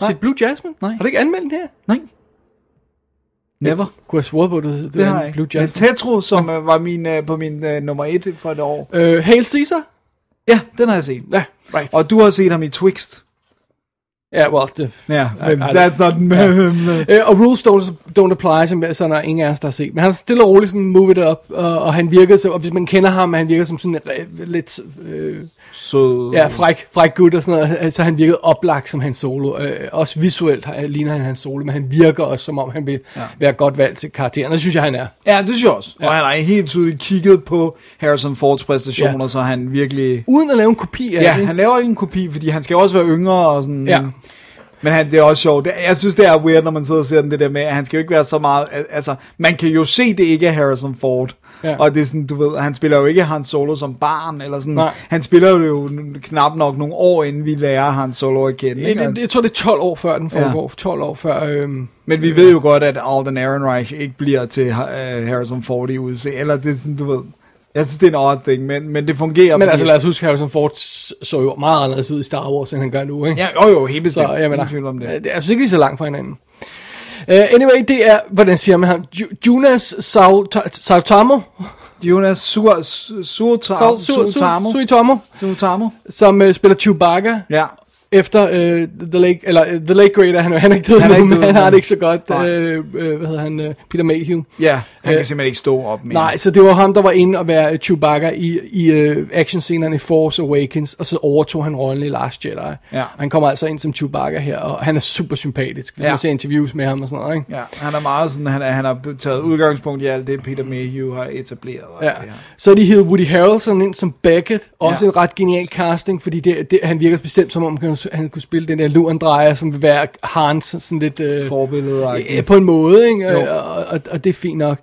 nej. set Blue Jasmine? Nej. Har du ikke anmeldt den her? Nej. Never. Kunne jeg svoret på, du, du Det har er jeg Blue ikke. Men Jasmine. Tetro, som øh, var min, øh, på min øh, nummer et for et år. Øh, Hail Caesar? Ja, den har jeg set. Ja, right. Og du har set ham i Twixt. Ja, well, det, Ja, Ej, men ej, that's not... Øh, og rules don't, don't apply, som jeg- sådan er ingen af os, der har set. Men han er stille og roligt sådan move it up, og, og han virker så, og hvis man kender ham, han virker som sådan re- lidt øh, Så... ja, fræk, fræk gut og sådan noget, så han virkede oplagt som hans solo. Øh, også visuelt ligner han hans solo, men han virker også som om han vil ja. være godt valgt til karakteren, og det synes jeg, han er. Ja, det synes jeg også. Ja. Og han har helt tydeligt kigget på Harrison Fords præstationer, ja. Så han virkelig... Uden at lave en kopi af Ja, det. han laver ikke en kopi, fordi han skal også være yngre og sådan... Ja. Men han, det er også sjovt. Det, jeg synes, det er weird, når man sidder og ser den, det der med, at han skal jo ikke være så meget... al- Altså, man kan jo se, det ikke er Harrison Ford. Ja. Og det er sådan, du ved, han spiller jo ikke Han Solo som barn, eller sådan. Nej. Han spiller jo knap nok nogle år, inden vi lærer Han Solo at kende. Jeg, Ikke? jeg, jeg tror, det er 12 år før den foregår. Ja. 12 år før... Øhm, Men vi ved jo godt, at Alden Ehrenreich ikke bliver til uh, Harrison Ford i udse. Eller det er sådan, du ved... Jeg synes, det er en odd thing, men, men det fungerer. men fordi- altså, lad os huske, Harrison Ford så jo meget anderledes ud i Star Wars, end han gør nu, ikke? Ja, jo jo, helt bestemt. Så jeg mener, det. øh, det er altså ikke lige så langt fra hinanden. Uh, anyway, det er, hvordan siger man ham? Ju- Jonas Sau- Sautamo? Jonas Sur, Sur, Sur, Sau- Su- Su- Suitamo. Suitamo, Suitamo. som uh, spiller Chewbacca Ja. Efter uh, The Lake, eller uh, The Lake Greater, han, han er ikke død Han er ikke men død han har det ikke så godt, Nej. uh, hvad hedder han, uh, Peter Mayhew. Ja, han Øh, kan simpelthen ikke stå op mere. Nej, så det var ham, der var inde og være Chewbacca i, i uh, actionscenerne i Force Awakens, og så overtog han rollen i Last Jedi. Ja. Han kommer altså ind som Chewbacca her, og han er super sympatisk, hvis Ja. man ser interviews med ham og sådan noget, ikke? Ja, han er meget sådan, han, er, han har taget udgangspunkt i alt det, Peter Mayhew har etableret. og Ja. det her. Så er de hed Woody Harrelson ind som Beckett. Også Ja. en ret genial casting, fordi det, det, han virker bestemt som om, han, han kunne spille den der Lurendrejer, som vil være Hans sådan lidt... Øh, Forbillede Ja, på en måde, ikke? Jo. Og, og, og, det er fint nok.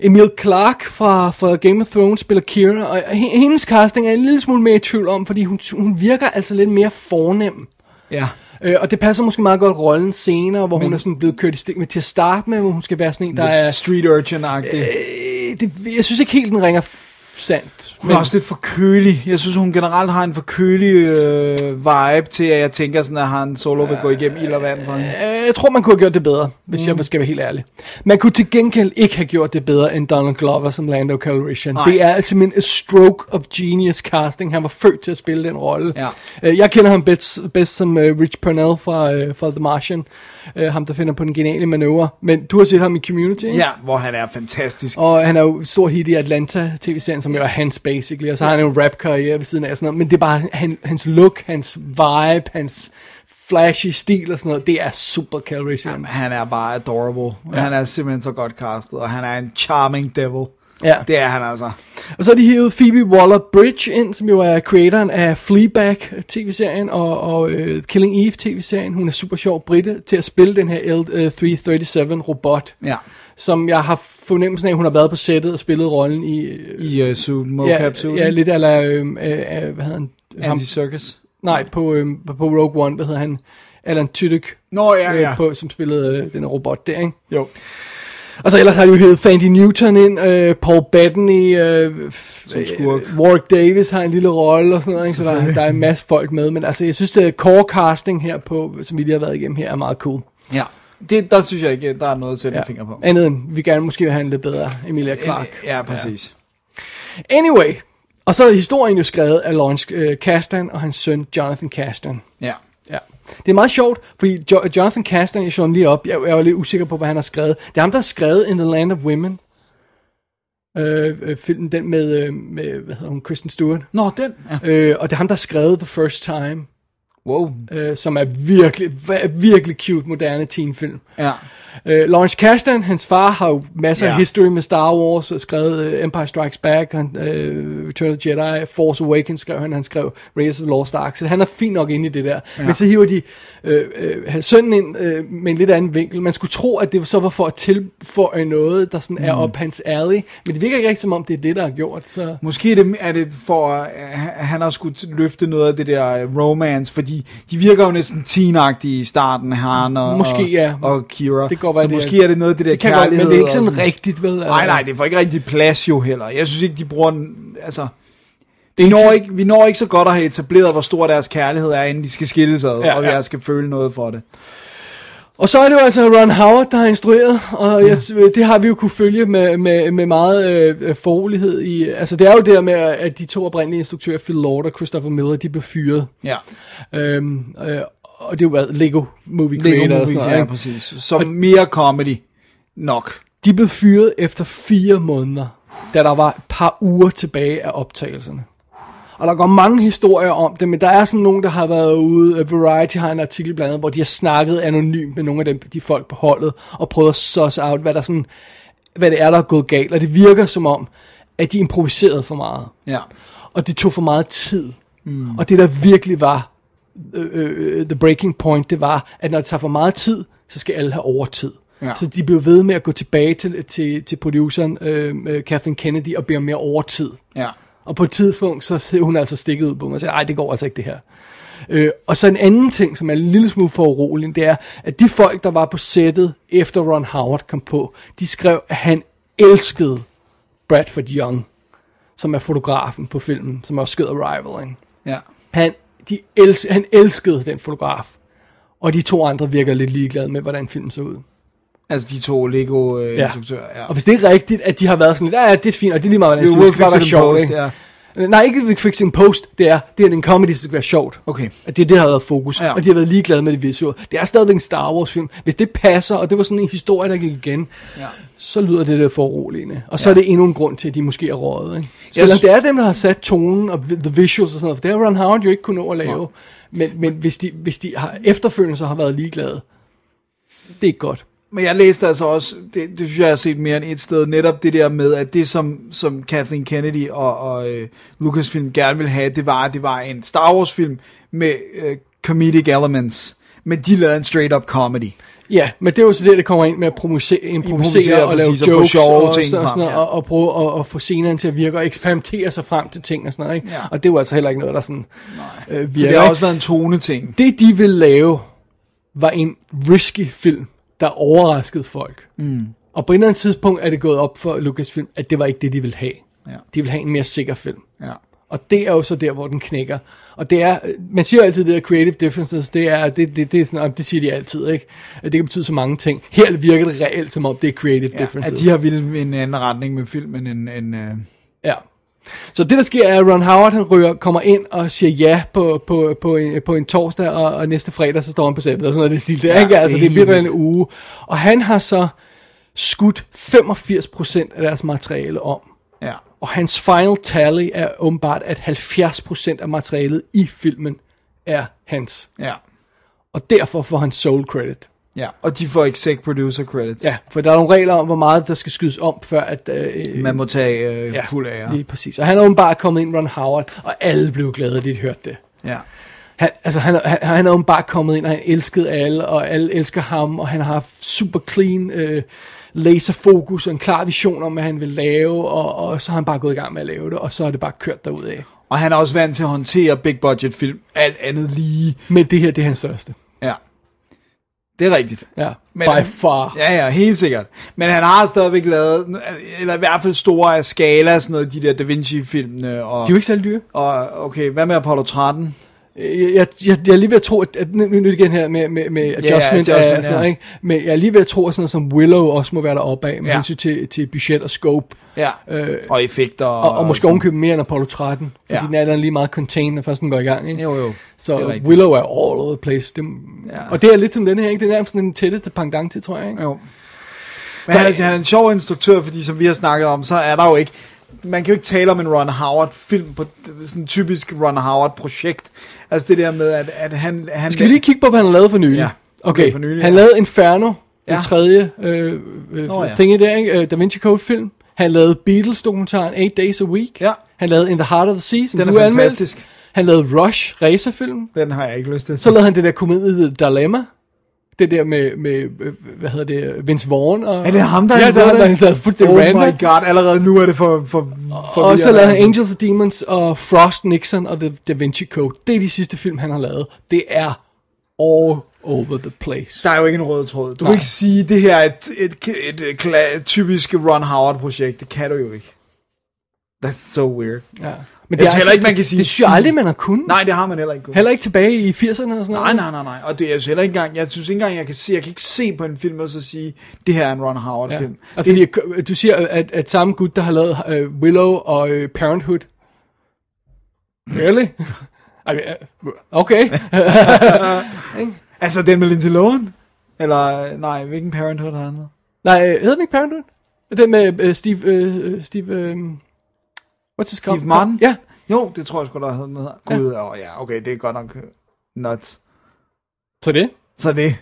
Emil Clark fra, fra Game of Thrones spiller Kira, og hendes casting er en lille smule mere i tvivl om, fordi hun, hun virker altså lidt mere fornem. Ja. Øh, og det passer måske meget godt rollen senere, hvor Men, hun er sådan blevet kørt i stik med til at starte med, hvor hun skal være sådan en, der er... street urchin-agtig. Øh, det, jeg synes ikke helt, den ringer sandt. Hun er også lidt for kølig. Jeg synes, hun generelt har en for kølig øh, vibe til, at jeg tænker sådan, at han solo vil gå igennem ild og vand for hende. Øh, Jeg tror, man kunne have gjort det bedre, hvis mm. jeg skal være helt ærlig. Man kunne til gengæld ikke have gjort det bedre end Donald Glover som Lando Calrissian. Nej. Det er simpelthen a stroke of genius casting. Han var født til at spille den rolle. Ja. Øh, Jeg kender ham bedst, bedst som uh, Rich Purnell fra, fra The Martian. Uh, ham, der finder på den geniale manøvre. Men du har set ham i Community, ikke? Ja, hvor han er fantastisk. Og han er jo stor hit i Atlanta tv-serien, som jo er hans basically. Og så har han jo en rap-karriere ved siden af sådan noget. Men det er bare han, hans look, hans vibe, hans flashy stil og sådan noget. Det er super Calrissian. Han er bare adorable. Ja. Han er simpelthen så godt castet, og han er en charming devil. Ja. Det er han altså. Og så har de hivet Phoebe Waller-Bridge ind, som jo er creatoren af Fleabag tv-serien og, og uh, Killing Eve tv-serien. Hun er super sjov britte til at spille den her L337-robot, Ja. som jeg har fornemmelsen af, at hun har været på sættet og spillet rollen i... øh, I uh, suit, mocap ja, ja, lidt eller øh, øh, hvad hedder han? Anti-circus. nej, på, øh, på Rogue One, hvad hedder han? Alan Tudyk, Nå, ja, øh, ja. på, som spillede øh, den robot der, ikke? Jo. Og så ellers har de jo hævet Fandy Newton ind, øh, Paul Bettany, øh, Som skurk. øh, Warwick Davis har en lille rolle og sådan noget, ikke? så der, der er en masse folk med, men altså jeg synes, at core casting her på, som vi lige har været igennem her, er meget cool. Ja. Det, der synes jeg ikke, der er noget at sætte ja. en finger på. Andet end, vi gerne måske vil have en lidt bedre Emilia Clarke. Ja, præcis. Anyway, og så er historien jo skrevet af Lawrence øh, Kasdan og hans søn Jonathan Kasdan. Ja. Ja. Det er meget sjovt, fordi jo- Jonathan Kasdan, jeg slår ham lige op, jeg, jeg var lidt usikker på, hvad han har skrevet. Det er ham, der har skrevet In the Land of Women. Øh, øh, filmen, den med, øh, med, hvad hedder hun, Kristen Stewart. Nå, den. Ja. Øh, og det er ham, der har skrevet The First Time, Wow. øh, som er virkelig, virkelig cute, moderne teenfilm. Ja. Øh, Lawrence Kasdan, hans far, har jo masser Ja. af history med Star Wars, og skrevet uh, Empire Strikes Back, han, uh, Return of the Jedi, Force Awakens skrev han, han skrev Raiders of the Lost Ark, så han er fint nok inde i det der. Ja. Men så hiver de øh, øh, sønnen ind øh, med en lidt anden vinkel. Man skulle tro, at det så var for at tilføje noget, der sådan er Mm. op hans alley, men det virker ikke rigtig som om, det er det, der er gjort. Så. Måske er det, er det for, at han har skulle løfte noget af det der øh, romance, fordi de virker jo næsten teenagtige i starten, han og, Måske, og, ja. og Kira. Det kan godt være, så det måske er det noget af det der Det kan godt, kærlighed. men det er ikke og sådan rigtigt, vel? Nej, nej, det får ikke rigtig plads jo heller. Jeg synes ikke, de bruger den, altså... det Vi når, sådan- ikke, vi når ikke så godt at have etableret, hvor stor deres kærlighed er, inden de skal skilles ad, Ja, og ja. jeg skal føle noget for det. Og så er det jo altså Ron Howard, der har instrueret, og jeg, det har vi jo kunne følge med, med, med meget øh, forrolighed i, altså det er jo der med, at de to oprindelige instruktører, Phil Lord og Christopher Miller, de blev fyret. Ja, Øhm, øh, og det er jo været Lego Movie Lego Creator og Movie, sådan noget, ja, ikke? præcis. Som mere comedy nok. De blev fyret efter fire måneder, da der var et par uger tilbage af optagelserne. Og der går mange historier om det, men der er sådan nogen, der har været ude. øh, Variety har en artikel blandt andet, hvor de har snakket anonymt med nogle af dem, de folk på holdet, og prøvet at suss out, hvad, der sådan, hvad det er, der er gået galt. Og det virker som om, at de improviserede for meget. Ja. Og det tog for meget tid. Mm. Og det, der virkelig var øh, øh, the breaking point, det var, at når det tager for meget tid, så skal alle have overtid. Ja. Så de blev ved med at gå tilbage til, til, til produceren, øh, øh, Kathleen Kennedy, og bede om mere overtid. Ja. Og på et tidspunkt, så hun altså stikket ud på mig og siger, nej, det går altså ikke det her. Øh, og så en anden ting, som er en lille smule for urolig, det er, at de folk, der var på sættet, efter Ron Howard kom på, de skrev, at han elskede Bradford Young, som er fotografen på filmen, som også skød Arrival. Ikke? Ja. Han, de els, han elskede den fotograf, og de to andre virker lidt ligeglade med, hvordan filmen så ud. Altså de to Lego øh, Ja. Ja. Og hvis det er rigtigt, at de har været sådan lidt, ja, det er fint, og det er lige meget, hvordan Det er ser ud, det skal bare være sjovt, ikke? ja. Nej, ikke Will Fix It in Post, det er, det er en comedy, der skal være sjovt. Okay. At det er det, der har været fokus, Ja. ja. og de har været ligeglade med det visuelle. Det er stadigvæk en Star Wars film. Hvis det passer, og det var sådan en historie, der gik igen, Ja. så lyder det lidt for uroligende. Og så ja. er det endnu en grund til, at de måske er røget. Ikke? Selvom det er dem, der har sat tonen og the visuals og sådan noget, for det har Ron Howard jo ikke kunnet nå at lave. Men, men hvis de, hvis de har efterfølgende så har været ligeglade, det er ikke godt. Men jeg læste altså også, det, det synes jeg, jeg har set mere end et sted, netop det der med, at det som, som Kathleen Kennedy og, og øh, Lucasfilm gerne ville have, det var, det var en Star Wars film med øh, comedic elements, men de lavede en straight up comedy. Ja, men det er jo så det, der kommer ind med at improvisere, improvisere, og lave præcis, og jokes sjove og, ting og, frem, sådan noget, ja. og, og prøve at, at få scenerne til at virke og eksperimentere sig frem til ting og sådan noget. Ikke? Ja. Og det jo altså heller ikke noget, der sådan øh, virker. Så det har også været en tone ting. det de ville lave, var en risky film, der overraskede folk. Mm. Og på et eller andet tidspunkt er det gået op for Lucasfilm, at det var ikke det, de ville have. Ja. De ville have en mere sikker film. Ja. Og det er jo så der, hvor den knækker. Og det er, man siger jo altid det der creative differences, det er, det, det, det er sådan, det siger de altid, ikke? At det kan betyde så mange ting. Her virker det reelt, som om det er creative Ja, differences. at de har ville en anden retning med filmen end... end øh, Ja. Så det der sker er, at Ron Howard han ryger, kommer ind og siger ja på, på, på, en, på en torsdag, og, og næste fredag så står han på sættet, og sådan noget i den stil. Det er, Ja, ikke? Altså, det det er virkelig en uge. Og han har så skudt 85% af deres materiale om. ja. Og hans final tally er åbenbart, at 70% af materialet i filmen er hans. Ja. Og derfor får han sole credit. Ja, og de får exec producer credits. Ja, for der er nogle regler om, hvor meget der skal skydes om, før at... Øh, Man må tage øh, ja, fuld ære. Lige præcis. Og han er åbenbart kommet ind, Ron Howard, og alle blev glade, de hørte det. Ja. Han, altså, han, han, han er åbenbart kommet ind, og han elskede alle, og alle elsker ham, og han har super clean øh, laserfokus og en klar vision om, hvad han vil lave, og, og så har han bare gået i gang med at lave det, og så er det bare kørt derudad. Og han er også vant til at håndtere big budget film. Alt andet lige. Men det her, det er hans største. Ja. Det er rigtigt. Ja, Men- by far. Ja, ja, helt sikkert. Men han har stadigvæk lavet, eller i hvert fald store af skala, sådan noget, de der Da Vinci-filmene. Og, De er jo ikke særlig dyre. og, okay, hvad med Apollo 13? Jeg, jeg, jeg, jeg er lige ved at tro, at, at nu nu er igen her med, med, med adjustment, adjustment, af sådan noget, ikke? Men jeg er lige ved at tro, at sådan noget som Willow også må være deroppe af, med Ja. hensyn til, til budget og scope. Ja, Øh, og effekter. og, og måske ovenkøbe mere end Apollo 13, fordi Ja. den er der lige meget contained, når først den går i gang. Ikke? Jo, jo. er Så rigtigt. Willow er all over the place. Det, Ja. Og det er lidt som den her, ikke? Det er nærmest den tætteste pendant til, tror jeg. Ikke? Jo. Men han, er- han er en sjov instruktør, fordi som vi har snakket om, så er der jo ikke... Man kan jo ikke tale om en Ron Howard-film på sådan en typisk Ron Howard-projekt. Altså det der med, at, at han... han Skal vi lige kigge på, hvad han lavet for nylig? Ja. Okay, for nylig, han ja. lavede Inferno, den Ja. tredje øh, øh, Nå, ja. der, ikke? Øh, Da Vinci Code-film. Han lavede Beatles-dokumentaren 8 Days a Week. Ja. Han lavede In the Heart of the Sea, som Den er du anmeldte. fantastisk. Han lavede Rush, racerfilm. Den har jeg ikke lyst til. Så lavede han det der komedie Dilemma. Det der med, med øh, hvad hedder det, Vince Vaughn. Og, Er det ham, der ja, er der lavet har det? lavet fuldstændig Oh random. my god, allerede nu er det for... for, for Og så lavede han Angels and Demons og Frost Nixon og The Da Vinci Code. Det er de sidste film, han har lavet. Det er all over the place. Der er jo ikke en rød tråd. Du Nej. kan ikke sige, at det her er et, et, et, et, kla- typisk Ron Howard-projekt. Det kan du jo ikke. That's so weird. Ja. Men Jeg synes heller ikke, man kan sige- Det synes jeg aldrig, man har kunnet. Nej, det har man heller ikke kunnet. Heller ikke tilbage i 80'erne og sådan noget. Nej, nej, nej, nej. Og det er jeg synes heller ikke engang, jeg synes ikke engang, jeg kan se, jeg kan ikke se på en film og så sige, det her er en Ron Howard Ja. film. Altså, det, fordi, du siger, at, at samme gut, der har lavet uh, Willow og uh, Parenthood. Really? Øh, okay. altså den med Lindsay Lohan? Eller, nej, hvilken Parenthood har han? Nej, hedder den ikke Parenthood? Den med uh, Steve... Uh, Steve um, what's his Steve Martin? Ja. Jo, det tror jeg sgu, der hedder noget. Gud, åh ja. Oh, ja, okay, det er godt nok øh, nuts. Så det. Så det,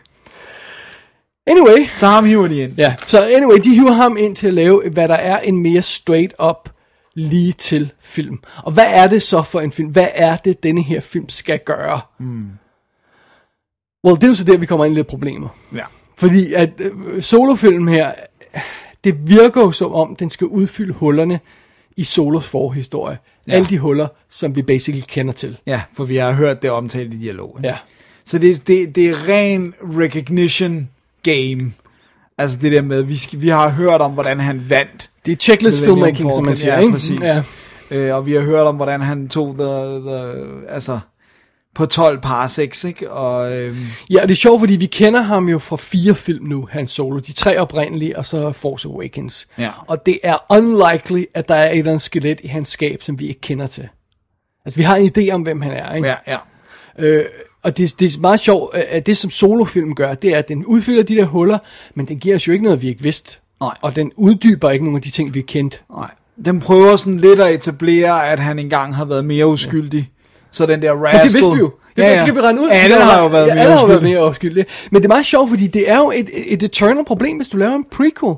Anyway. så ham hiver de ind. Ja, så anyway, de hiver ham ind til at lave, hvad der er en mere straight up lige til film. Og hvad er det så for en film? Hvad er det, denne her film skal gøre? Mm. Well, det er jo så der, vi kommer ind i lidt problemer. Ja. Fordi at øh, solofilmen her, det virker jo som om, den skal udfylde hullerne i Solos forhistorie. Ja. Alle de huller, som vi basically kender til. Ja, for vi har hørt det omtalt i dialogen. Ja. Så det, det, det er ren recognition game. Altså det der med, vi, skal, vi har hørt om, hvordan han vandt. Det er checklist filmmaking, som man siger, ja, ikke? Præcis. Ja. Øh, og vi har hørt om, hvordan han tog the, the, altså, på 12 parsecs, ikke? Og, øhm, Ja, og det er sjovt, fordi vi kender ham jo fra fire film nu, hans solo. De tre oprindelige, og så Force Awakens. Ja. Og det er unlikely, at der er et eller andet skelet i hans skab, som vi ikke kender til. Altså, vi har en idé om, hvem han er, ikke? ja, ja. Øh, og det, det er meget sjovt, at det som solofilm gør, det er, at den udfylder de der huller, men den giver os jo ikke noget, vi ikke vidste. Nej. Og den uddyber ikke nogen af de ting, vi kendte. Nej. Den prøver sådan lidt at etablere, at han engang har været mere uskyldig. Så den der rascal... Men det vidste vi jo. Det, ja, ja. det kan vi regne ud. Alle Det kan har jo været ja, mere alle har været mere uskyldige. Men det er meget sjovt, fordi det er jo et, et eternal problem, hvis du laver en prequel.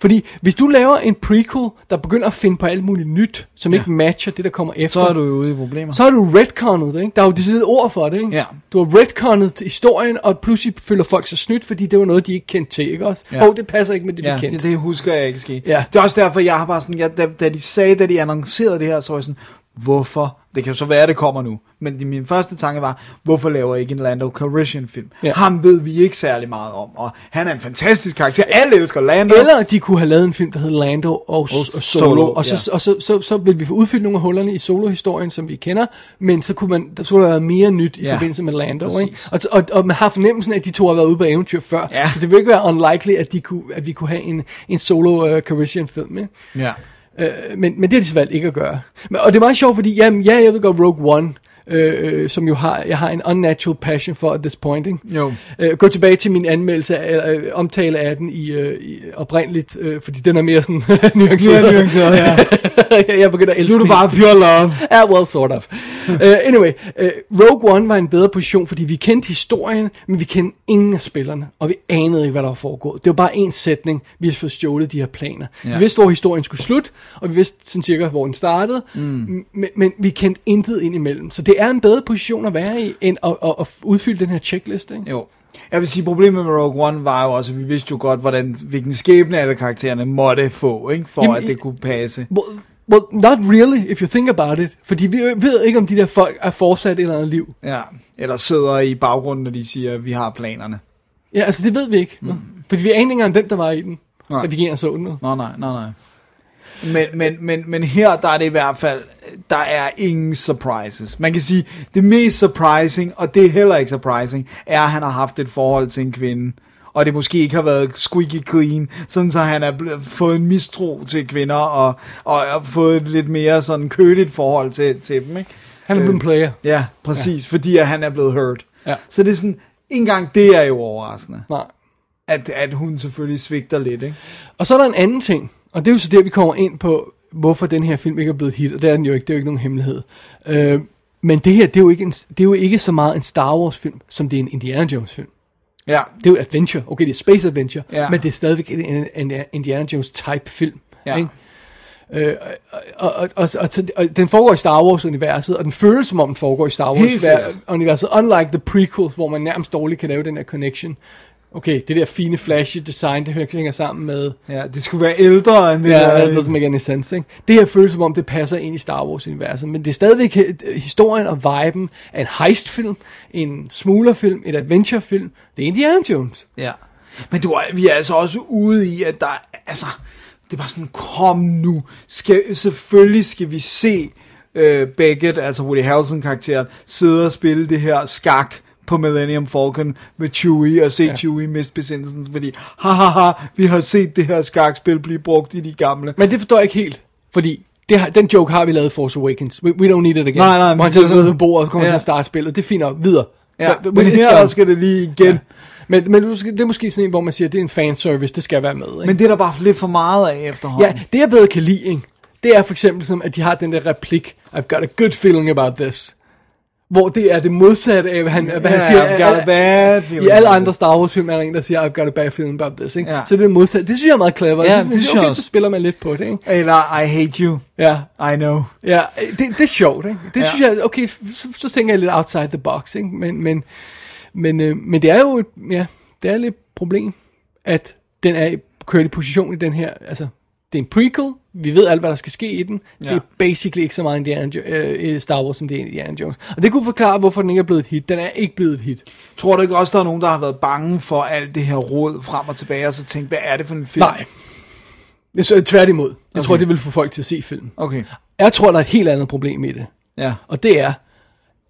Fordi hvis du laver en prequel, der begynder at finde på alt muligt nyt, som ja. ikke matcher det, der kommer efter, Så er du jo ude i problemer. så har du retconnet ikke? Der er jo decideret ord for det, ikke? Ja. Du har retconnet til historien, og pludselig føler folk sig snydt, fordi det var noget, de ikke kendte til, ikke også? Ja. Ja. Oh, det passer ikke med det, Ja, de kendte. det, det husker jeg ikke ske. Ja. Det er også derfor, jeg har bare sådan, jeg, da, da de sagde, da de annoncerede det her, så var jeg sådan, hvorfor? Det kan jo så være, at det kommer nu. Men min første tanke var, hvorfor laver jeg ikke en Lando Calrissian film? Ja. Ham ved vi ikke særlig meget om, og han er en fantastisk karakter. Alle elsker Lando. Eller de kunne have lavet en film, der hed Lando og, og Solo, Solo, og, så, ja. og så, så, så ville vi få udfyldt nogle af hullerne i solohistorien, som vi kender, men så kunne man, der skulle der være mere nyt i Ja, forbindelse med Lando, præcis. ikke? Og, og, og man har fornemmelsen af, at de to har været ude på eventyr før, Ja. så det vil ikke være unlikely, at, de kunne, at vi kunne have en, en solo uh, Calrissian film, ikke? Ja. Øh, men, men det har de så valgt ikke at gøre. Men, og det er meget sjovt, fordi jamen, ja, jeg ved godt Rogue One, øh, øh, som jo har, jeg har en unnatural passion for at this point, ikke? Jo. Øh, gå tilbage til min anmeldelse, øh, omtale af den i, øh, i oprindeligt, øh, fordi den er mere sådan nuanceret. Mere nuanceret, ja. jeg begynder at elske Nu er du bare pure love. Ja, well, sort of. uh, anyway, uh, Rogue One var en bedre position, fordi vi kendte historien, men vi kendte ingen af spillerne, og vi anede ikke, hvad der var foregået. Det var bare en sætning, vi havde fået stjålet de her planer. Ja. Vi vidste, hvor historien skulle slutte, og vi vidste sådan cirka, hvor den startede, mm. men, men vi kendte intet ind imellem. Så det er en bedre position at være i, end at, at, at udfylde den her checklist. Ikke? Jo. Jeg vil sige, problemet med Rogue One var jo også, at vi vidste jo godt, hvordan, hvilken skæbne alle karaktererne måtte få, ikke? for Jamen, at det kunne passe. Well, well, not really, if you think about it. Fordi vi ved ikke, om de der folk er fortsat et eller andet liv. Ja, eller sidder i baggrunden, når de siger, at vi har planerne. Ja, altså det ved vi ikke. Mm. Fordi vi aner ikke engang, hvem der var i den. Nej. Så vi gik ind og så den. Nå, nej, nej, nej. Men, men, men, men her, der er det i hvert fald, der er ingen surprises. Man kan sige, det mest surprising, og det er heller ikke surprising, er, at han har haft et forhold til en kvinde. Og det måske ikke har været squeaky clean, sådan så han blevet, fået en mistro til kvinder, og, og, og fået et lidt mere sådan køligt forhold til, til dem, ikke? Han er blevet en player. Ja, præcis, ja. fordi at han er blevet hurt. Ja. Så det er sådan, ikke engang det er jo overraskende, Nej. at, at hun selvfølgelig svigter lidt, ikke? Og så er der en anden ting, og det er jo så der, vi kommer ind på, hvorfor den her film ikke er blevet et hit, og det er den jo ikke, det er jo ikke nogen hemmelighed. Øh, men det her, det er, jo ikke en, det er jo ikke så meget en Star Wars film, som det er en Indiana Jones film. Ja, Det er jo adventure, okay, det er space adventure, Ja. men det er stadigvæk en, en, en Indiana Jones type film. Ja. Ikke? Øh, og, og, og, og, og den foregår i Star Wars-universet, og den føles som om den foregår i Star. Wars-universet, unlike the prequels, hvor man nærmest dårligt kan lave den her connection. Okay, det der fine flashy design, det hænger sammen med... ja, det skulle være ældre end det Ja, der. det doesn't make sense, ikke? Det her føles som om, det passer ind i Star Wars-universet, men det er stadigvæk øh, historien og viben af en heist-film, en smuglerfilm, et adventure-film. Det er Indiana Jones. Ja. Men du, er- vi er altså også ude i, at der, altså, det er bare sådan, kom nu, skal, selvfølgelig skal vi se øh, Beckett, altså Woody Harrelson-karakteren, sidde og spille det her skak på Millennium Falcon med Chewie, og se ja. Chewie miste besindelsen, fordi, ha, ha, ha, vi har set det her skakspil blive brugt i de gamle. Men det forstår jeg ikke helt, fordi det har, den joke har vi lavet i Force Awakens. We, we don't need it again. Nej, nej, Hvor han sætter sig ned ved bordet, og kommer Ja. til at starte spillet. Det er fint nok. Videre. Ja, But- but men her skal det lige igen. Ja. Men, men det det er måske sådan en, hvor man siger, at det er en fanservice, det skal være med. Ikke? Men det er der bare lidt for meget af efterhånden. Ja, det jeg bedre kan lide, ikke? det er for eksempel som, at de har den der replik, I've got a good feeling about this. Hvor det er det modsatte af, hvad han, hvad han siger. I've got a bad feeling I alle andre Star Wars film er der en, der siger, I've got a bad feeling about this. Ikke? Ja. Så det er modsatte. Det synes jeg er meget clever. Ja, det, det synes okay, så spiller man lidt på det. Ikke? Eller, I hate you, Ja, I know. ja det, det er sjovt. Ikke? Det ja. synes jeg, okay, så, så tænker jeg lidt outside the box. Ikke? Men, men, men, øh, men det er jo et, ja, det er lidt problem, at den er i- kørt i position i den her, altså, det er en prequel, vi ved alt, hvad der skal ske i den. Ja. Det er basically ikke så meget Indiana, Jo- øh, Star Wars, som det er Indiana Jones. Og det kunne forklare, hvorfor den ikke er blevet et hit. Den er ikke blevet et hit. Tror du ikke også, der er nogen, der har været bange for alt det her råd frem og tilbage, og så tænkt, hvad er det for en film? Nej. Jeg tværtimod. Jeg Okay. tror, det vil få folk til at se filmen. Okay, Jeg tror, der er et helt andet problem i det. ja. Og det er,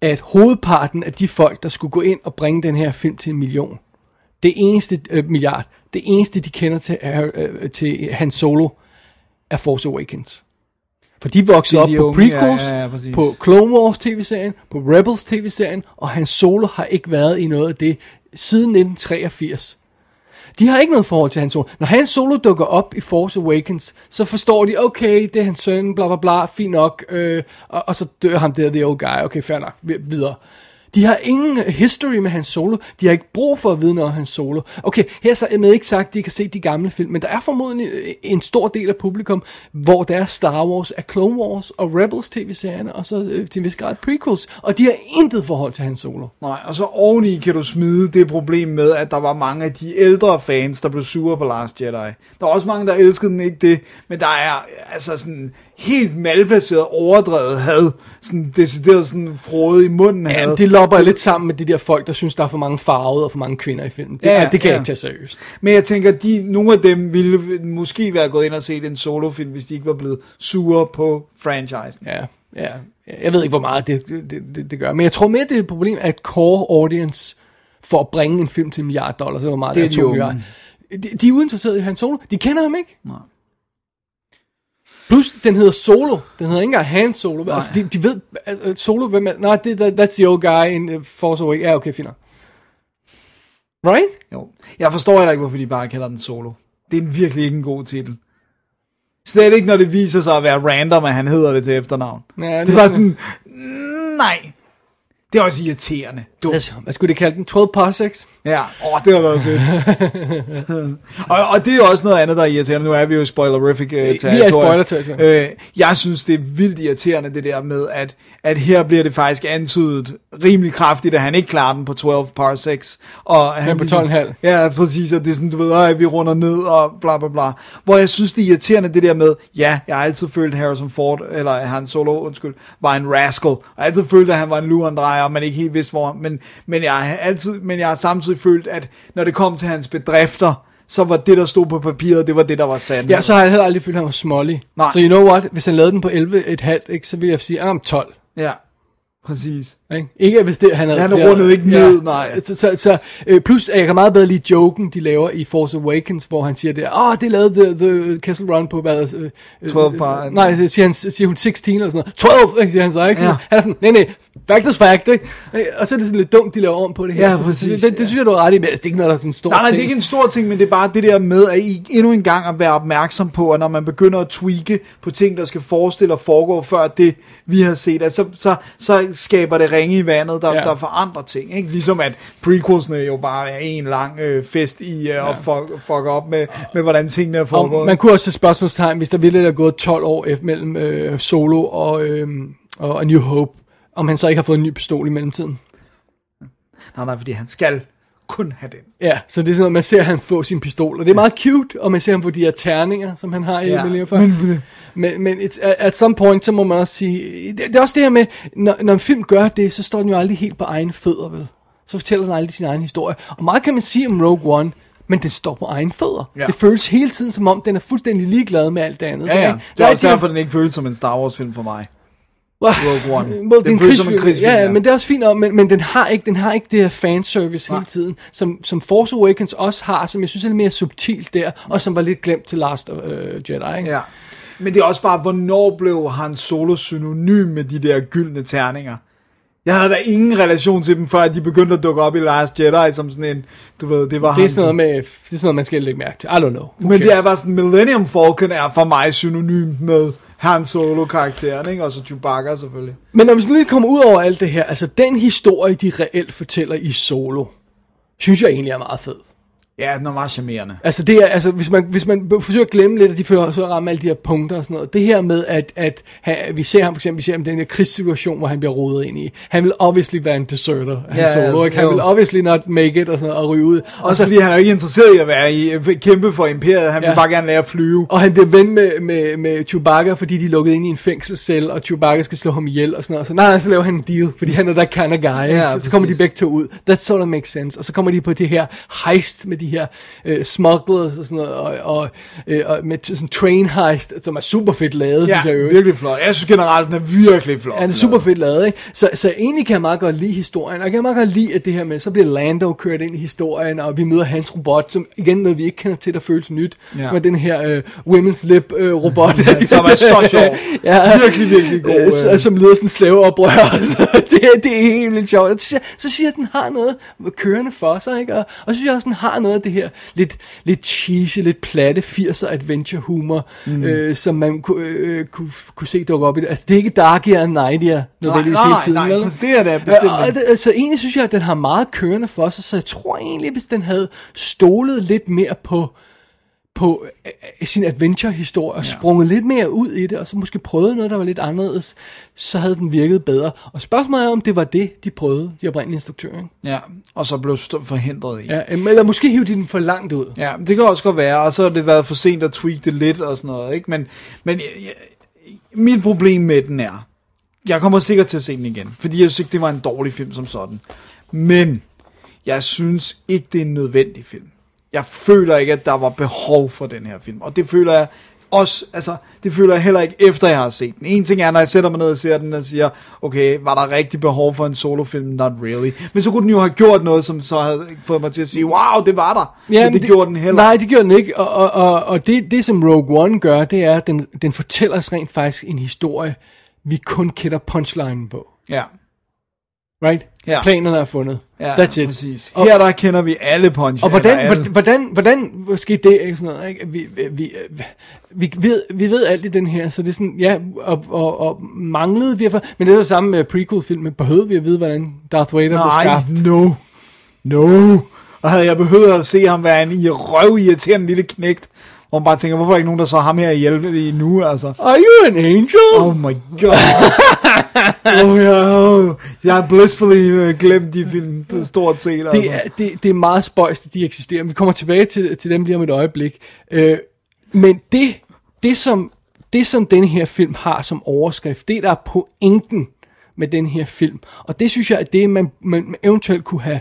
at hovedparten af de folk, der skulle gå ind og bringe den her film til en million, det eneste øh, milliard, det eneste de kender til, er, øh, til Han Solo, er Force Awakens. For de voksede op de på unge, prequels, ja, ja, ja, præcis. på Clone Wars tv-serien, på Rebels tv-serien, og Han Solo har ikke været i noget af det siden 1983. De har ikke noget forhold til Han Solo. Når Han Solo dukker op i Force Awakens, så forstår de, okay, det er hans søn, bla bla bla, fint nok, øh, og, og så dør ham der, the old guy, okay, fair nok, vi- videre. De har ingen history med hans solo. De har ikke brug for at vide noget om hans solo. Okay, her er så med ikke sagt, at de kan se de gamle film, men der er formodentlig øh, en stor del af publikum, hvor deres Star Wars er Clone Wars og Rebels tv-serierne, og så øh, til en vis grad prequels, og de har intet forhold til hans solo. Nej, og så oveni kan du smide det problem med, at der var mange af de ældre fans, der blev sure på Last Jedi. Der er også mange, der elskede den, ikke det, men der er altså sådan helt malplaceret, overdrevet had, sådan decideret sådan frode i munden. Ja, det lopper lidt sammen med de der folk, der synes, der er for mange farvede og for mange kvinder i filmen. Det, Ja, det kan ja. jeg ikke tage seriøst. Men jeg tænker, de, nogle af dem ville måske være gået ind og set en solofilm, hvis de ikke var blevet sure på franchisen. Ja, ja. Jeg ved ikke, hvor meget det, det, det, det, gør. Men jeg tror mere, det er et problem, at core audience for at bringe en film til en milliard dollars, det var meget, Det er de. De, de er uinteresserede i Han Solo. De kender ham ikke. Nej. Plus, den hedder Solo. Den hedder ikke engang Han Solo. Nej. Altså, de, de ved, at Solo, hvem er... Nej, det, that, that's the old guy in uh, Force Awakens. Ja, okay, fint. Right? Jo. Jeg forstår heller ikke, hvorfor de bare kalder den solo. Det er virkelig ikke en god titel. Slet ikke, når det viser sig at være random, at han hedder det til efternavn. Ja, det, det er bare sådan- sådan, nej. Det er også irriterende. Dumt. Hvad skulle de kalde den? 12 parsecs? Ja, åh, det har været fedt. og, og det er også noget andet, der er irriterende. Nu er vi jo spoilerific uh, i spoiler-territorium. øh, Jeg synes, det er vildt irriterende, det der med, at, at her bliver det faktisk antydet rimelig kraftigt, at han ikke klarer den på 12 parsecs. Og han på ligesom- 12,5. Ja, præcis, og det er sådan, du ved, at vi runder ned og bla bla bla. Hvor jeg synes, det er irriterende det der med, ja, jeg har altid følt, Harrison Ford, eller Han Solo, undskyld, var en rascal. Jeg har altid følt, at han var en lurendrejer, og man ikke helt vidste, hvor men, men, jeg har altid, men jeg har samtidig følt, at når det kom til hans bedrifter, så var det, der stod på papiret, det var det, der var sandt. Ja, så har jeg heller aldrig følt, at han var smålig. Nej. Så you know what, hvis han lavede den på 11,5, ikke, så ville jeg sige, at han er 12. Ja, præcis. Ikke, ikke hvis det, han havde... Han det- rundede ikke ned, nej. Så, så, så øh, plus, jeg kan meget bedre lide joken, de laver i Force Awakens, hvor han siger det, åh, oh, det lavede the, the Kessel Run på, hvad, øh, øh, 12 par- Nej, så siger, han, siger hun 16 eller sådan noget. 12, ikke, siger han så, ikke? Ja. Ja. Han er sådan, nej, nej, fact is fact, ikke? Og så er det sådan lidt dumt, de laver om på det her. Ja, Så præcis, Det, det, ja. det synes jeg, du er ret i, men det er ikke noget, der er en stor Nej, nej, det er ikke en stor ting, men det er bare det der med, at I endnu en gang at være opmærksom på, at når man begynder at tweake på ting, der skal forestille og foregå før det, vi har set, at så, så, så skaber det ringe i vandet, der, ja. Der forandrer ting. Ikke? Ligesom at prequelsene jo bare er en lang øh, fest i øh, ja. at fuck, fuck op med, med, hvordan tingene er Og foregået. man kunne også sætte spørgsmålstegn, hvis der ville have gået 12 år mellem øh, Solo og, øh, og A New Hope, om han så ikke har fået en ny pistol i mellemtiden. Nej, nej, fordi han skal kun have den. Ja, så det er sådan noget, man ser ham få sin pistol, og det er meget cute, og man ser ham få de her terninger, som han har i Ja, for. Men, men, men it's, at, at some point, så må man også sige, det, det er også det her med, når, når en film gør det, så står den jo aldrig helt på egen fødder, vel? Så fortæller den aldrig sin egen historie. Og meget kan man sige om Rogue One, men den står på egen fødder. Ja. Det føles hele tiden, som om den er fuldstændig ligeglad med alt det andet. Ja, ja. Det er er også derfor, den ikke føles som en Star Wars film for mig. Rogue One. Well, Den det en føles som en krigsfilm. Ja, ja. men det er også fint, men, men den har ikke, den har ikke det her fanservice Nej. hele tiden, som, som Force Awakens også har, som jeg synes er lidt mere subtilt der, og som var lidt glemt til Last uh, Jedi. Ikke? Ja. Men det er også bare, hvornår blev Han Solo synonym med de der gyldne terninger? Jeg havde da ingen relation til dem, før de begyndte at dukke op i Last Jedi som sådan en, du ved, det var Det er sådan noget med, det er sådan noget, man skal lægge mærke til. I don't know. Who Men det er bare sådan, Millennium Falcon er for mig synonym med han Solo-karakteren, ikke? Og så Chewbacca selvfølgelig. Men når vi sådan lige kommer ud over alt det her, altså den historie, de reelt fortæller i Solo, synes jeg egentlig er meget fed. Ja, den er meget charmerende. Altså det er, altså hvis man, hvis man forsøger at glemme lidt, at de fører så ramme alle de her punkter og sådan noget. Det her med, at, at han, vi ser ham for eksempel, vi ser ham den her krigssituation, hvor han bliver rodet ind i. Han vil obviously være en deserter, han Ja, solo, altså, ikke? Han jo. vil obviously not make it og sådan noget, og ryge ud. Og, Også fordi han er jo ikke interesseret i at være i, kæmpe for imperiet, han vil Ja. bare gerne lære at flyve. og han bliver ven med, med, med Chewbacca, fordi de er lukket ind i en fængselscelle, og Chewbacca skal slå ham ihjel og sådan noget. Så nej, så laver han en deal, fordi han er der kind of guy. Ja, Ja, så kommer de begge to ud. That sort of makes sense. Og så kommer de på det her heist med de her øh, smugglers og sådan noget, og, og, øh, og med sådan train heist, som er super fedt lavet, Ja, synes jeg jo. virkelig flot. Jeg synes generelt, den er virkelig flot. Ja, det er super fedt lavet, ikke? Så, så egentlig kan jeg meget godt lide historien, og jeg kan meget godt lide, at det her med, så bliver Lando kørt ind i historien, og vi møder hans robot, som igen noget, vi ikke kender til, der føles nyt, Ja. ja. som er den her øh, women's lip øh, robot. som er så sjov. Virkelig, virkelig god, Øh, øh. som leder sådan en slaveoprør og sådan. Det, er- det er helt vildt sjovt. Så synes, jeg, så synes jeg, at den har noget kørende for sig, ikke? Og, og så synes jeg også, at den har noget af det her lidt, lidt cheesy, lidt platte 80'er adventure humor, mm. øh, som man kunne, øh, kunne, kunne se dukke op i det. Altså, det er ikke darkier and nightier Nej, nødvendigvis nej, hele nej, tiden. nej, vel? præcis, det er det bestemt og det, altså, egentlig synes jeg, at den har meget kørende for sig, så jeg tror egentlig, hvis den havde stolet lidt mere på på øh, sin adventure-historie og sprunget lidt mere ud i det, og så måske prøvet noget, der var lidt anderledes, så havde den virket bedre. Og spørgsmålet er, om det var det, de prøvede, de oprindelige instruktører. Ikke? Ja, og så blev forhindret i. Ja, eller måske hive de den for langt ud. Ja, det kan også godt være, og så har det været for sent at tweak det lidt og sådan noget, ikke? Men, men jeg, jeg, mit problem med den er, jeg kommer sikkert til at se den igen, fordi jeg synes ikke, det var en dårlig film som sådan. Men jeg synes ikke, det er en nødvendig film. Jeg føler ikke, at der var behov for den her film, og det føler jeg også, altså, det føler jeg heller ikke efter jeg har set den. En ting er, når jeg sætter mig ned og ser den og siger, okay, var der rigtig behov for en solofilm? Not really. Men så kunne den jo have gjort noget, som så havde fået mig til at sige, wow, det var der. Ja, men det, det gjorde den heller Nej, det gjorde den ikke. Og, og, og, og det, det, som Rogue One gør, det er, at den, den fortæller os rent faktisk en historie, vi kun kender punchline på. Ja, Right? Ja. Planerne er fundet. ja That's it. præcis. Og- Her der kender vi alle punch. Og hvordan, alle. hvordan, hvordan, hvordan skete det? Ikke? Sådan noget, ikke? Vi, vi, vi, vi, ved, vi ved alt i den her, så det er sådan, ja, og, og, og manglede vi, at, men det er det samme med prequel-filmen, behøvede vi at vide, hvordan Darth Vader blev Nej, skabt? no. No. Og havde jeg behøvet at se ham være en i røv irriterende lille knægt, hvor man bare tænker, hvorfor er der ikke nogen, der så ham her ihjel i nu, altså. Are you an angel? Oh my god. oh, ja, oh. Jeg har blissfully uh, glemt de film, det stort set. Altså. det, er, det, det er meget spøjst, at de eksisterer. Vi kommer tilbage til, til dem lige om et øjeblik. Øh, men det, det, som, det, som den her film har som overskrift, det der er pointen med den her film, og det synes jeg, at det man, man eventuelt kunne have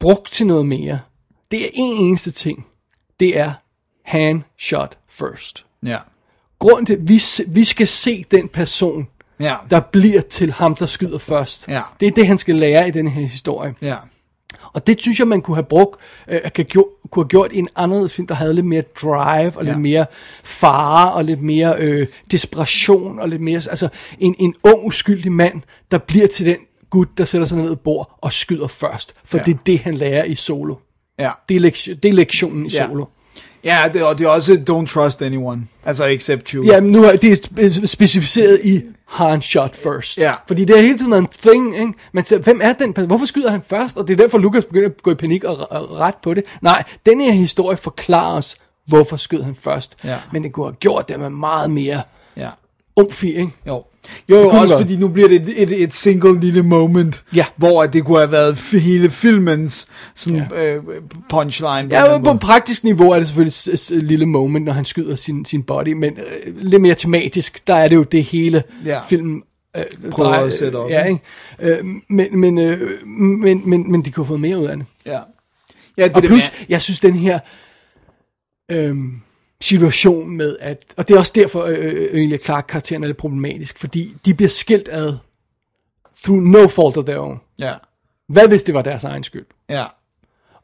brugt til noget mere, det er en eneste ting. Det er hand shot first. Ja. Grunden til, at vi, vi skal se den person, Ja. der bliver til ham, der skyder først. Ja. Det er det, han skal lære i den her historie. Ja. Og det synes jeg, man kunne have brugt, øh, kunne have gjort i en anden film, der havde lidt mere drive, og Ja. lidt mere fare, og lidt mere øh, desperation, og lidt mere, altså en, en ung, uskyldig mand, der bliver til den gut, der sætter sig ned ved bord og skyder først. For ja. det er det, han lærer i solo. Ja. Det er, lektion, det er lektionen i Ja. solo. Ja, det, og det er også don't trust anyone. Altså except you. Ja, men nu er det spe- specificeret i han shot first. Ja. Fordi det er hele tiden en thing, ikke? Man siger, hvem er den person? Hvorfor skyder han først? Og det er derfor, Lukas begynder at gå i panik og, og ret på det. Nej, den her historie forklarer os, hvorfor skød han først. Ja. Men det kunne have gjort det med meget mere ja. umfi, ikke? Jo. Jo, jo også godt. fordi nu bliver det et, et, et single lille moment, Ja. hvor det kunne have været hele filmens sådan, Ja. øh, punchline. på Ja, på måde. praktisk niveau er det selvfølgelig et, et, lille moment, når han skyder sin, sin body, men øh, lidt mere tematisk, der er det jo det hele Ja. filmen øh, Prøver at sætte op, Ja, ikke? Øh, men, men, øh, men, men, men de kunne have fået mere ud af det. Ja. Ja, det, Og plus, jeg synes, den her øhm, situation med, at, og det er også derfor, øh, Emilia Clarke-karakteren er lidt problematisk, fordi de bliver skilt ad through no fault of their own. ja, Hvad hvis det var deres egen skyld? ja,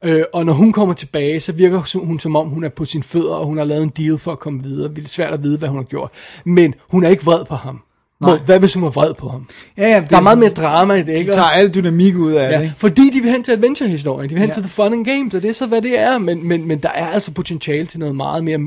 Øh, og når hun kommer tilbage, så virker hun som om, hun er på sine fødder, og hun har lavet en deal for at komme videre. Det er svært at vide, hvad hun har gjort. Men hun er ikke vred på ham. Hvor, hvad hvis hun var vred på ham? ja, ja det Der er meget mere drama i det, De ikke? tager også? al dynamik ud af det, Ja, ikke? fordi de vil hen til adventure-historien, de vil hen Ja. til the fun and games, og det er så, hvad det er, men, men, men der er altså potentiale til noget meget mere,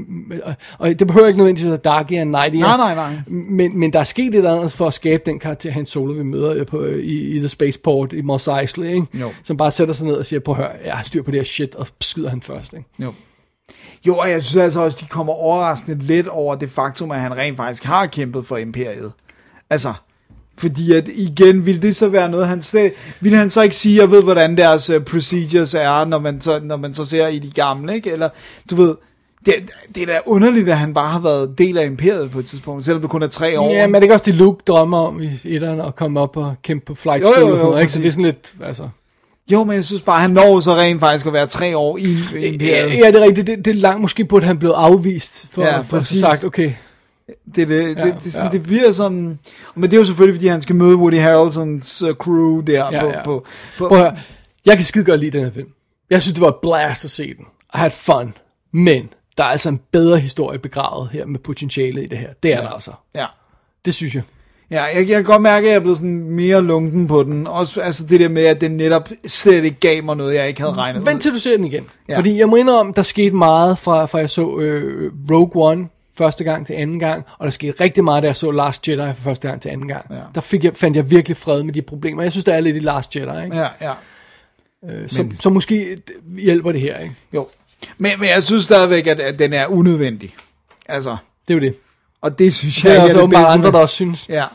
og, og det behøver ikke nødvendigvis være darky and nighty, Nej, nej, nej. Men, men der er sket et andet for at skabe den karakter, Han Solo, vi møder øh, på, i, i The Spaceport i Mos Eisley, ikke? Jo. som bare sætter sig ned og siger, at høre, jeg har styr på det her shit, og skyder han først. Ikke? Jo. Jo, og jeg synes altså også, de kommer overraskende lidt over det faktum, at han rent faktisk har kæmpet for imperiet. Altså, fordi at igen, vil det så være noget, han slet, vil han så ikke sige, jeg ved, hvordan deres uh, procedures er, når man, så, når man så ser i de gamle, ikke? Eller, du ved, det, det er da underligt, at han bare har været del af imperiet på et tidspunkt, selvom det kun er tre år. Ja, men er det ikke også det Luke drømmer om i etterne, at komme op og kæmpe på flight Jo, jo, school jo, og sådan noget, ikke? Så det er sådan lidt, altså... Jo, men jeg synes bare, han når så rent faktisk at være tre år i imperiet. Ja, ja, det er rigtigt. Det, det er langt. Måske burde han blive afvist for, Ja, for at sagt, okay, Det, det, Ja, det, det, sådan, ja. det bliver sådan... Men det er jo selvfølgelig, fordi han skal møde Woody Harrelsons uh, crew der Ja, på, ja. på, på... At høre. Jeg kan skide godt lide den her film. Jeg synes, det var et blast at se den. I had fun. Men der er altså en bedre historie begravet her med potentiale i det her. Det er ja. der altså. Ja. Det synes jeg. Ja, jeg, jeg kan godt mærke, at jeg er blevet sådan mere lunken på den. Også altså det der med, at den netop slet ikke gav mig noget, jeg ikke havde regnet Vent med. til du ser den igen. Ja. Fordi jeg må indrømme, der skete meget fra, fra jeg så øh, Rogue One første gang til anden gang, og der skete rigtig meget, da jeg så Last Jedi fra første gang til anden gang. Ja. Der fik jeg, fandt jeg virkelig fred med de problemer. Jeg synes, der er lidt i Last Jedi, ikke? Ja, ja. Øh, så, så måske hjælper det her, ikke? Jo. Men, men jeg synes stadigvæk, at, at den er unødvendig. Altså, Det er jo det. og det synes Det jeg er ikke altså er det bedste. andre, der også synes. Ja.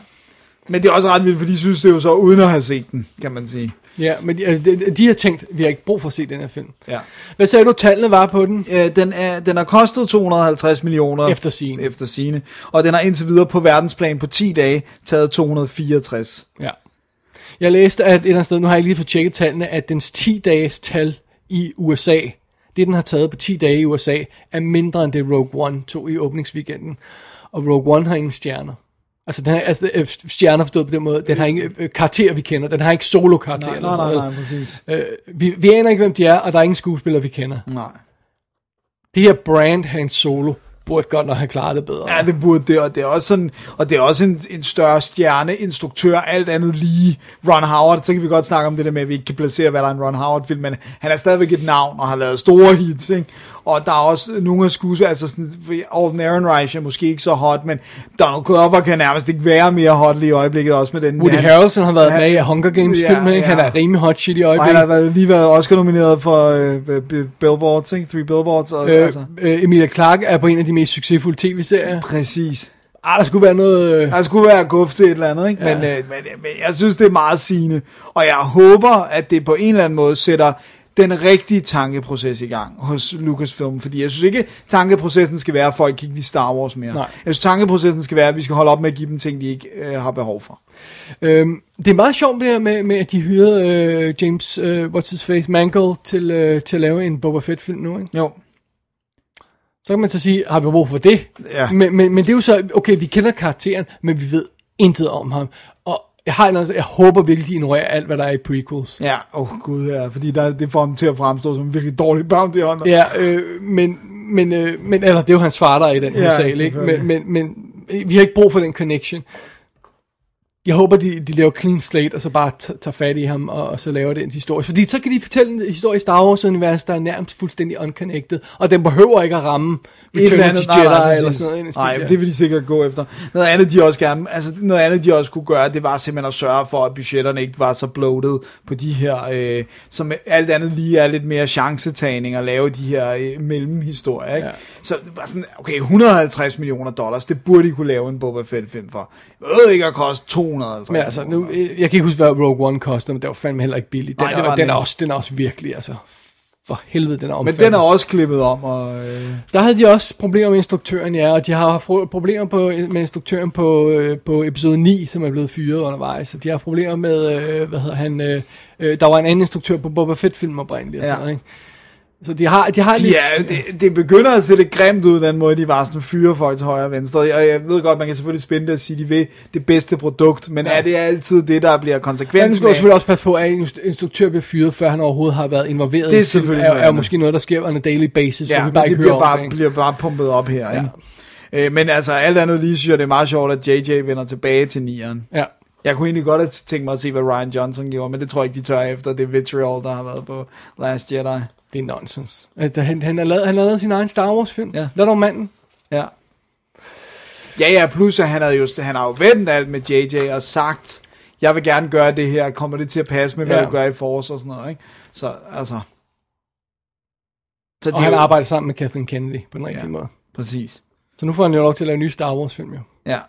Men det er også ret vildt, for de synes det jo så uden at have set den, kan man sige. Ja, men de, de, de har tænkt, vi har ikke brug for at se den her film. Ja. Hvad sagde du, tallene var på den? Øh, den, er, den har kostet 250 millioner Efter sigende. efter sine, og den har indtil videre på verdensplan på 10 dage taget 264. Ja. Jeg læste, at et eller andet sted, nu har jeg lige fået tjekket tallene, at dens 10-dages tal i USA, det den har taget på 10 dage i USA, er mindre end det Rogue One tog i åbningsweekenden. Og Rogue One har ingen stjerner. Altså, den altså øh, stjerner forstået på den måde, den har ingen øh, karakterer, vi kender. Den har ikke solo-karakterer. Nej, nej, nej, sådan nej, præcis. Øh, vi, vi aner ikke, hvem de er, og der er ingen skuespillere, vi kender. Nej. Det her brand Han Solo burde godt nok have klaret det bedre. Ja, det burde det, og det er også, sådan, og det er også en, en større stjerne, instruktør, alt andet lige. Ron Howard, så kan vi godt snakke om det der med, at vi ikke kan placere, hvad der er en Ron Howard-film, men han er stadigvæk et navn, og har lavet store hits, ikke? Og der er også nogle af skuespillere, altså sådan, Alden Ehrenreich er måske ikke så hot, men Donald Glover kan nærmest ikke være mere hot lige i øjeblikket, også med den... Woody han- Harrelson har været han- med i Hunger Games Ja, filmen, ikke? Han ja. er rimelig hot shit i Og han øjeblikket. har været, lige været Oscar-nomineret for øh, Billboards, ikke? Three Billboards, og, Øh, altså... øh, Emilia Clarke er på en af de mest succesfulde tv-serier. Præcis. Ah, der skulle være noget... Øh, Der skulle være guf til et eller andet, ikke? Ja. Men, øh, men, men jeg synes, det er meget sigende. Og jeg håber, at det på en eller anden måde sætter den rigtige tankeproces i gang hos Lucasfilm. Fordi jeg synes ikke, tankeprocessen skal være, at folk ikke lide Star Wars mere. Nej. Jeg synes, tankeprocessen skal være, at vi skal holde op med at give dem ting, de ikke øh, har behov for. Øhm, det er meget sjovt det her med, med at de hyrede øh, James, øh, what's his face, Mangold til, øh, til at lave en Boba Fett film nu, ikke? Jo. Så kan man så sige, har vi brug for det? Ja. Men, men, men det er jo så, okay, vi kender karakteren, men vi ved intet om ham. Jeg har noget, jeg håber virkelig, de ignorerer alt, hvad der er i prequels. Ja, åh oh, gud, ja, fordi der, det får ham til at fremstå som en virkelig dårlig bounty hunter. Ja, øh, men, men, øh, men eller det er jo hans far, der er i den Ja, sal, ikke? Men, men, men vi har ikke brug for den connection. Jeg håber, de, de laver clean slate, og så bare tager fat i ham, og, og så laver den historie. Fordi så kan de fortælle en historie i Star Wars-universet, der er nærmest fuldstændig unconnected, og den behøver ikke at ramme Return of andet, the nej, nej, Jedi, eller sådan noget. Nej, det vil de sikkert gå efter. Noget andet, de også gerne, altså noget andet, de også kunne gøre, det var simpelthen at sørge for, at budgetterne ikke var så bloated på de her, øh, som alt andet lige er lidt mere chancetagning at lave de her øh, mellemhistorier, ikke? Ja. Så det var sådan, okay, 150 millioner dollars, det burde de kunne lave en Boba Fett film for. Det behøvede ikke at koste 250 Men altså, nu, jeg kan ikke huske, hvad Rogue One koster, men det var fandme heller ikke billigt. Den, Nej, det er, var den, den er også, den er også virkelig, altså, for helvede, den er Men omfattende. den er også klippet om, og øh, Der havde de også problemer med instruktøren, ja, og de har haft pro- problemer på, med instruktøren på, øh, på episode 9, som er blevet fyret undervejs. Og de har haft problemer med, øh, hvad hedder han, øh, øh, der var en anden instruktør på Boba Fett-film oprindeligt og sådan Ja. noget, ikke? Så de har, de har lidt... Ja, det, det begynder at se lidt grimt ud, den måde, de bare sådan fyrer folk til højre og venstre. Og jeg ved godt, man kan selvfølgelig spænde det og sige, at de vil det bedste produkt, men ja. er det altid det, der bliver konsekvensen skal du af? selvfølgelig også passe på, at en instruktør bliver fyret, før han overhovedet har været involveret. Det er selvfølgelig er, er andet. måske noget, der sker on a daily basis, Ja, vi bare det ikke bliver om bare, det, ikke? bliver bare pumpet op her, Ja. ikke? Øh, men altså, alt andet lige synes jeg, det er meget sjovt, at JJ vender tilbage til nieren. Ja. Jeg kunne egentlig godt have tænkt mig at se, hvad Ryan Johnson gjorde, men det tror jeg ikke, de tør efter det vitriol, der har været på Last Jedi. Det er nonsens. Altså, han, han, har lavet, han har lavet sin egen Star Wars film. Ja. Lad dog manden. Ja. Ja, ja, plus at han, havde jo, han har jo vendt alt med JJ og sagt, jeg vil gerne gøre det her, kommer det til at passe med, hvad Ja. du gør i Force og sådan noget, ikke? Så, altså... Så Og han arbejder sammen med Kathleen Kennedy på den rigtige Ja. måde. Præcis. Så nu får han jo lov til at lave en ny Star Wars film, jo. Ja.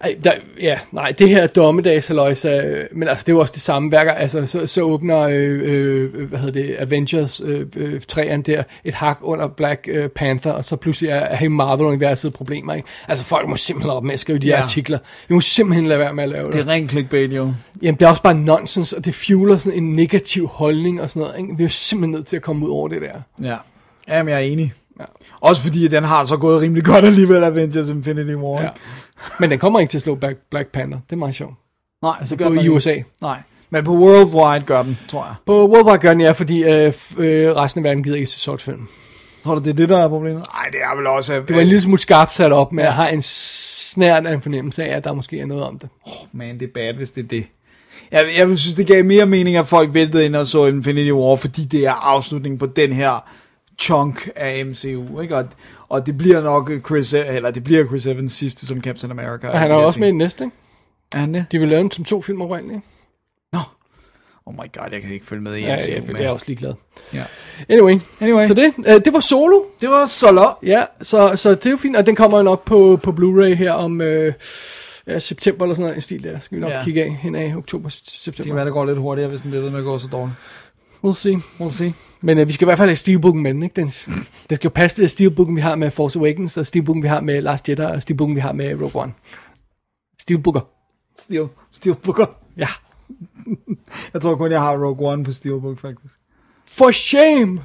Ej, der, ja, nej, det her dommedagshalløjsa, øh, men altså, det er jo også det samme værker, altså, så, så åbner, øh, øh, hvad hedder det, Avengers øh, øh, 3'eren der, et hak under Black øh, Panther, og så pludselig er, er hele Marvel-universet problemer, ikke? Altså, folk må simpelthen op med at skrive de her Ja. artikler. Vi må simpelthen lade være med at lave det. Det er rent clickbait, jo. Jamen, det er også bare nonsens, og det fueler sådan en negativ holdning og sådan noget, ikke? Vi er jo simpelthen nødt til at komme ud over det der. Ja. Jamen, jeg er enig. Ja. Også fordi, at den har så gået rimelig godt alligevel, Avengers Infinity War. Ja. Men den kommer ikke til at slå Black, Black Panther. Det er meget sjovt. Nej, Altså det gør på den i ikke. USA. Nej, men på Worldwide gør den, tror jeg. På Worldwide gør den, ja, fordi øh, øh, resten af verden gider ikke se sort film. Tror du, det er det, der er problemet? Nej, det er vel også... At, Det var en lille smule skarpt sat op, men Ja. jeg har en snært af en fornemmelse af, at der måske er noget om det. Man, det er bad, hvis det er det. Jeg, jeg vil synes, det gav mere mening, at folk væltede ind og så Infinity War, fordi det er afslutningen på den her chunk af MCU, ikke? Og, og det bliver nok Chris, eller det bliver Chris Evans sidste som Captain America. Og han er også med i næste, ikke? Er han det? De vil lave den som to film oprindeligt. Nå. Oh my god, jeg kan ikke følge med i Ja, MCU. jeg, jeg, jeg er også ligeglad. Ja. Anyway, Anyway. så det, øh, det var Solo. Det var så lov. Ja, så, så det er jo fint, og den kommer jo nok på, på Blu-ray her om øh, ja, september eller sådan noget, en stil der. Skal vi nok Ja. ja. kigge af hen af oktober, Det kan september. være, det går lidt hurtigere, hvis den bliver ved med at gå så dårligt. We'll see. We'll see. Men øh, vi skal i hvert fald have Steelbooken med den, ikke? Den, den skal jo passe til Steelbooken, vi har med Force Awakens, og Steelbooken, vi har med Last Jedi, og Steelbooken, vi har med Rogue One. Steelbooker. Steel, Steelbooker. Ja. Jeg tror kun, jeg har Rogue One på Steelbook, faktisk. For shame!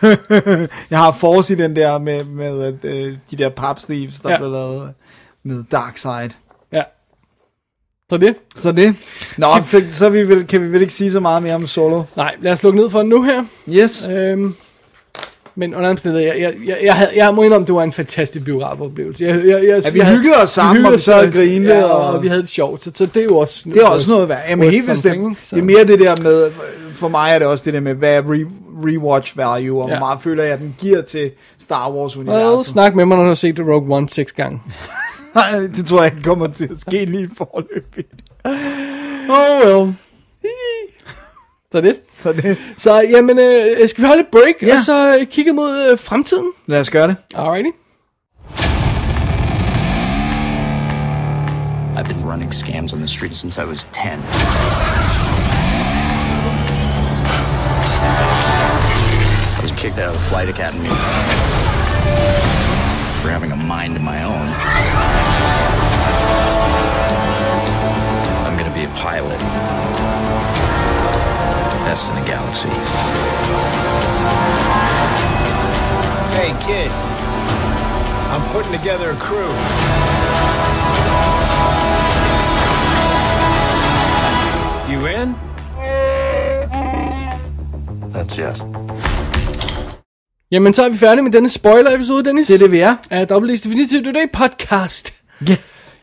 jeg har Force i den der med, med øh, de der papsleeves, der ja. Blev lavet med Dark Side. Så det? Så det. Nå, så, så vi vil, kan vi vel ikke sige så meget mere om Solo. Nej, lad os lukke ned for den nu her. Yes. Øhm, men under omstændigheder, jeg, jeg, jeg, jeg, havde, jeg må indrømme, det var en fantastisk biografoplevelse. Jeg, jeg, jeg, Ja, vi jeg hyggede os sammen, og vi sad og grinede, Ja, og- og, vi havde det sjovt, så, så det er jo også... Det er også noget værd. Jamen helt bestemt. Det er mere det der med, for mig er det også det der med, hvad er re, rewatch value, og ja. Hvor meget føler jeg, at den giver til Star Wars Well, snak med mig, når du har set Rogue One seks gange. Nej, det tror jeg ikke kommer til at ske lige forløbig. Oh well. Så det. Så det, Så jamen, øh, skal vi holde et break, Ja. og så øh, kigge mod øh, fremtiden? lad os gøre det. Alrighty. I've been running scams on the street since I was 10. I was kicked out of the flight academy for having a mind of my own. I'm going to be a pilot. Best in the galaxy. Hey, kid. I'm putting together a crew. You in? That's yes. Jamen, så er vi færdige med denne spoiler-episode, Dennis. Det er det, vi er. Af WD's Definitive Today podcast. Ja.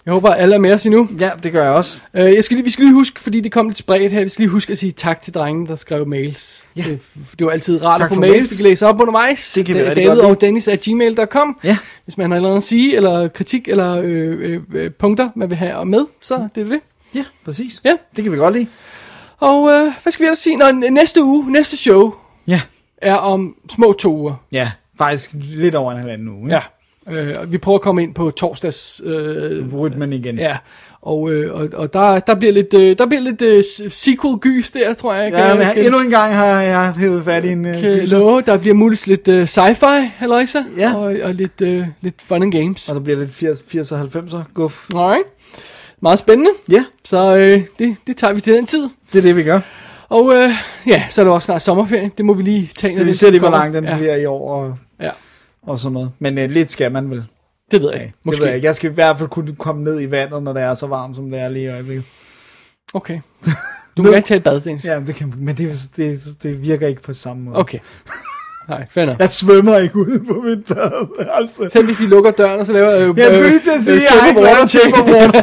Jeg håber, alle er med os endnu. Ja, det gør jeg også. Uh, jeg skal lige, vi skal lige huske, fordi det kom lidt spredt her, vi skal lige huske at sige tak til drengene, der skrev mails. Ja. Det, det var altid rart Tak at få mails, mails. vi kan læse op undervejs. Det kan vi er rigtig David og Dennis at gmail.com. Ja. Hvis man har noget at sige, eller kritik, eller øh, øh, øh, punkter, man vil have med, så det er det. Ja, præcis. Ja. Det kan vi godt lide. Og øh, hvad skal vi ellers sige? Nå, næste uge, næste show, Ja. Er om små to uger. Ja, faktisk lidt over en halvanden uge. ikke? Ja. Øh, vi prøver at komme ind på torsdags... Øh, Rytmen igen. ja. Og, øh, og, og der, der bliver lidt, øh, der bliver lidt øh, sequel-gys der, tror jeg. Ja, men endnu en gang har jeg hævet fat i en uh, kan love, der bliver muligvis lidt øh, sci-fi, halløjsa, Ja. og, og lidt, øh, lidt fun and games. Og der bliver lidt 80, 80 og 90'er guf. Alright. Meget spændende. Ja, Så øh, det, det tager vi til den tid. det er det, vi gør. Og øh, ja, så er det også snart sommerferie. Det må vi lige tage. Så vi ser lige, hvor lang den ja. bliver i år og, Ja, og sådan noget. Men uh, lidt skal man vel. det ved jeg Ja, ikke. det Måske. ved jeg ikke. Jeg skal i hvert fald kunne komme ned i vandet, når det er så varmt, som det er lige i øjeblikket. Okay. Du må gerne tage et bad, Dennis. Ja, det kan, men det, det, det virker ikke på samme måde. Okay. Nej, fair nok. Jeg svømmer ikke ude på mit bad. Altså. Selv hvis vi lukker døren, og så laver... Øh, Jeg skulle lige til at sige, øh, at jeg har ikke lavet water.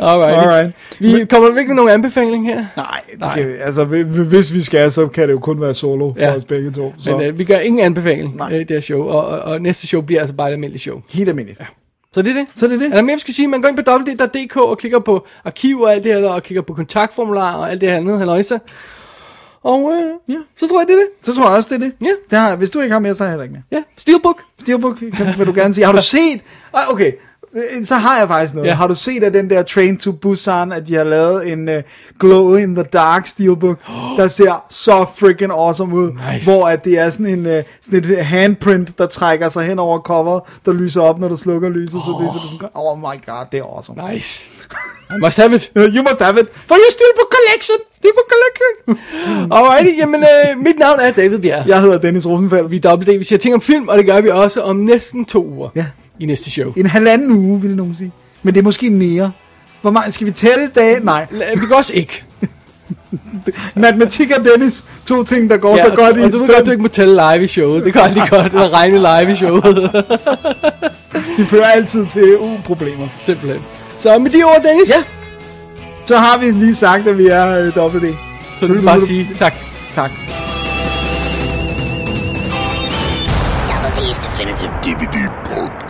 Alright. Alright. Vi kommer ikke med nogen anbefaling her. Nej, det Nej. Kan, altså hvi- hvis vi skal, så kan det jo kun være solo for Ja. os begge to. Så Men øh, vi gør ingen anbefaling Nej. øh, i det her show, og, og, og næste show bliver altså bare et almindeligt show. helt almindeligt. Så det er det. Så det er det. Er der mere, vi skal sige? Man går ind på www.dk og klikker på arkiv og alt det her, og kigger på kontaktformular og alt det her andet, halløjsa. Og øh, Ja. så tror jeg, det er det. Så tror jeg også, det er det. Ja. det har, hvis du ikke har mere, så har jeg heller ikke mere. Ja, Steelbook. Steelbook, kan, vil du gerne sige. Har du set... Ah, Okay, øh, så har jeg faktisk noget. Ja. Har du set af den der Train to Busan, at de har lavet en uh, glow in the dark steelbook, der ser så freaking awesome ud, Nice. hvor at det er sådan en uh, sådan et handprint, der trækker sig hen over coveret, der lyser op, når du slukker lyset, så lyser det sådan, oh my god, det er awesome. Nice. I must have it. You must have it for your steelbook collection. Steelbook Collection. Alrighty, jamen øh, mit navn er David Bjerg. Jeg hedder Dennis Rosenfeldt. Vi er Double D, vi siger ting om film, og det gør vi også om næsten to uger Ja. i næste show. En halvanden uge, vil nogen sige. Men det er måske mere. Hvor meget, skal vi tælle dage? Nej. La- Vi kan også ikke. Matematik og Dennis, to ting, der går ja, så og, godt i og du ved godt, du ikke må tælle live i showet. Det går aldrig godt, eller regne live i showet. De fører altid til uproblemer. Simpelthen. Så med de ord, Dennis, Ja. Så har vi lige sagt, at vi er øh, dobbelt D. så vil nu du bare du- sige tak. Tak. Double D's Definitive DVD Podcast.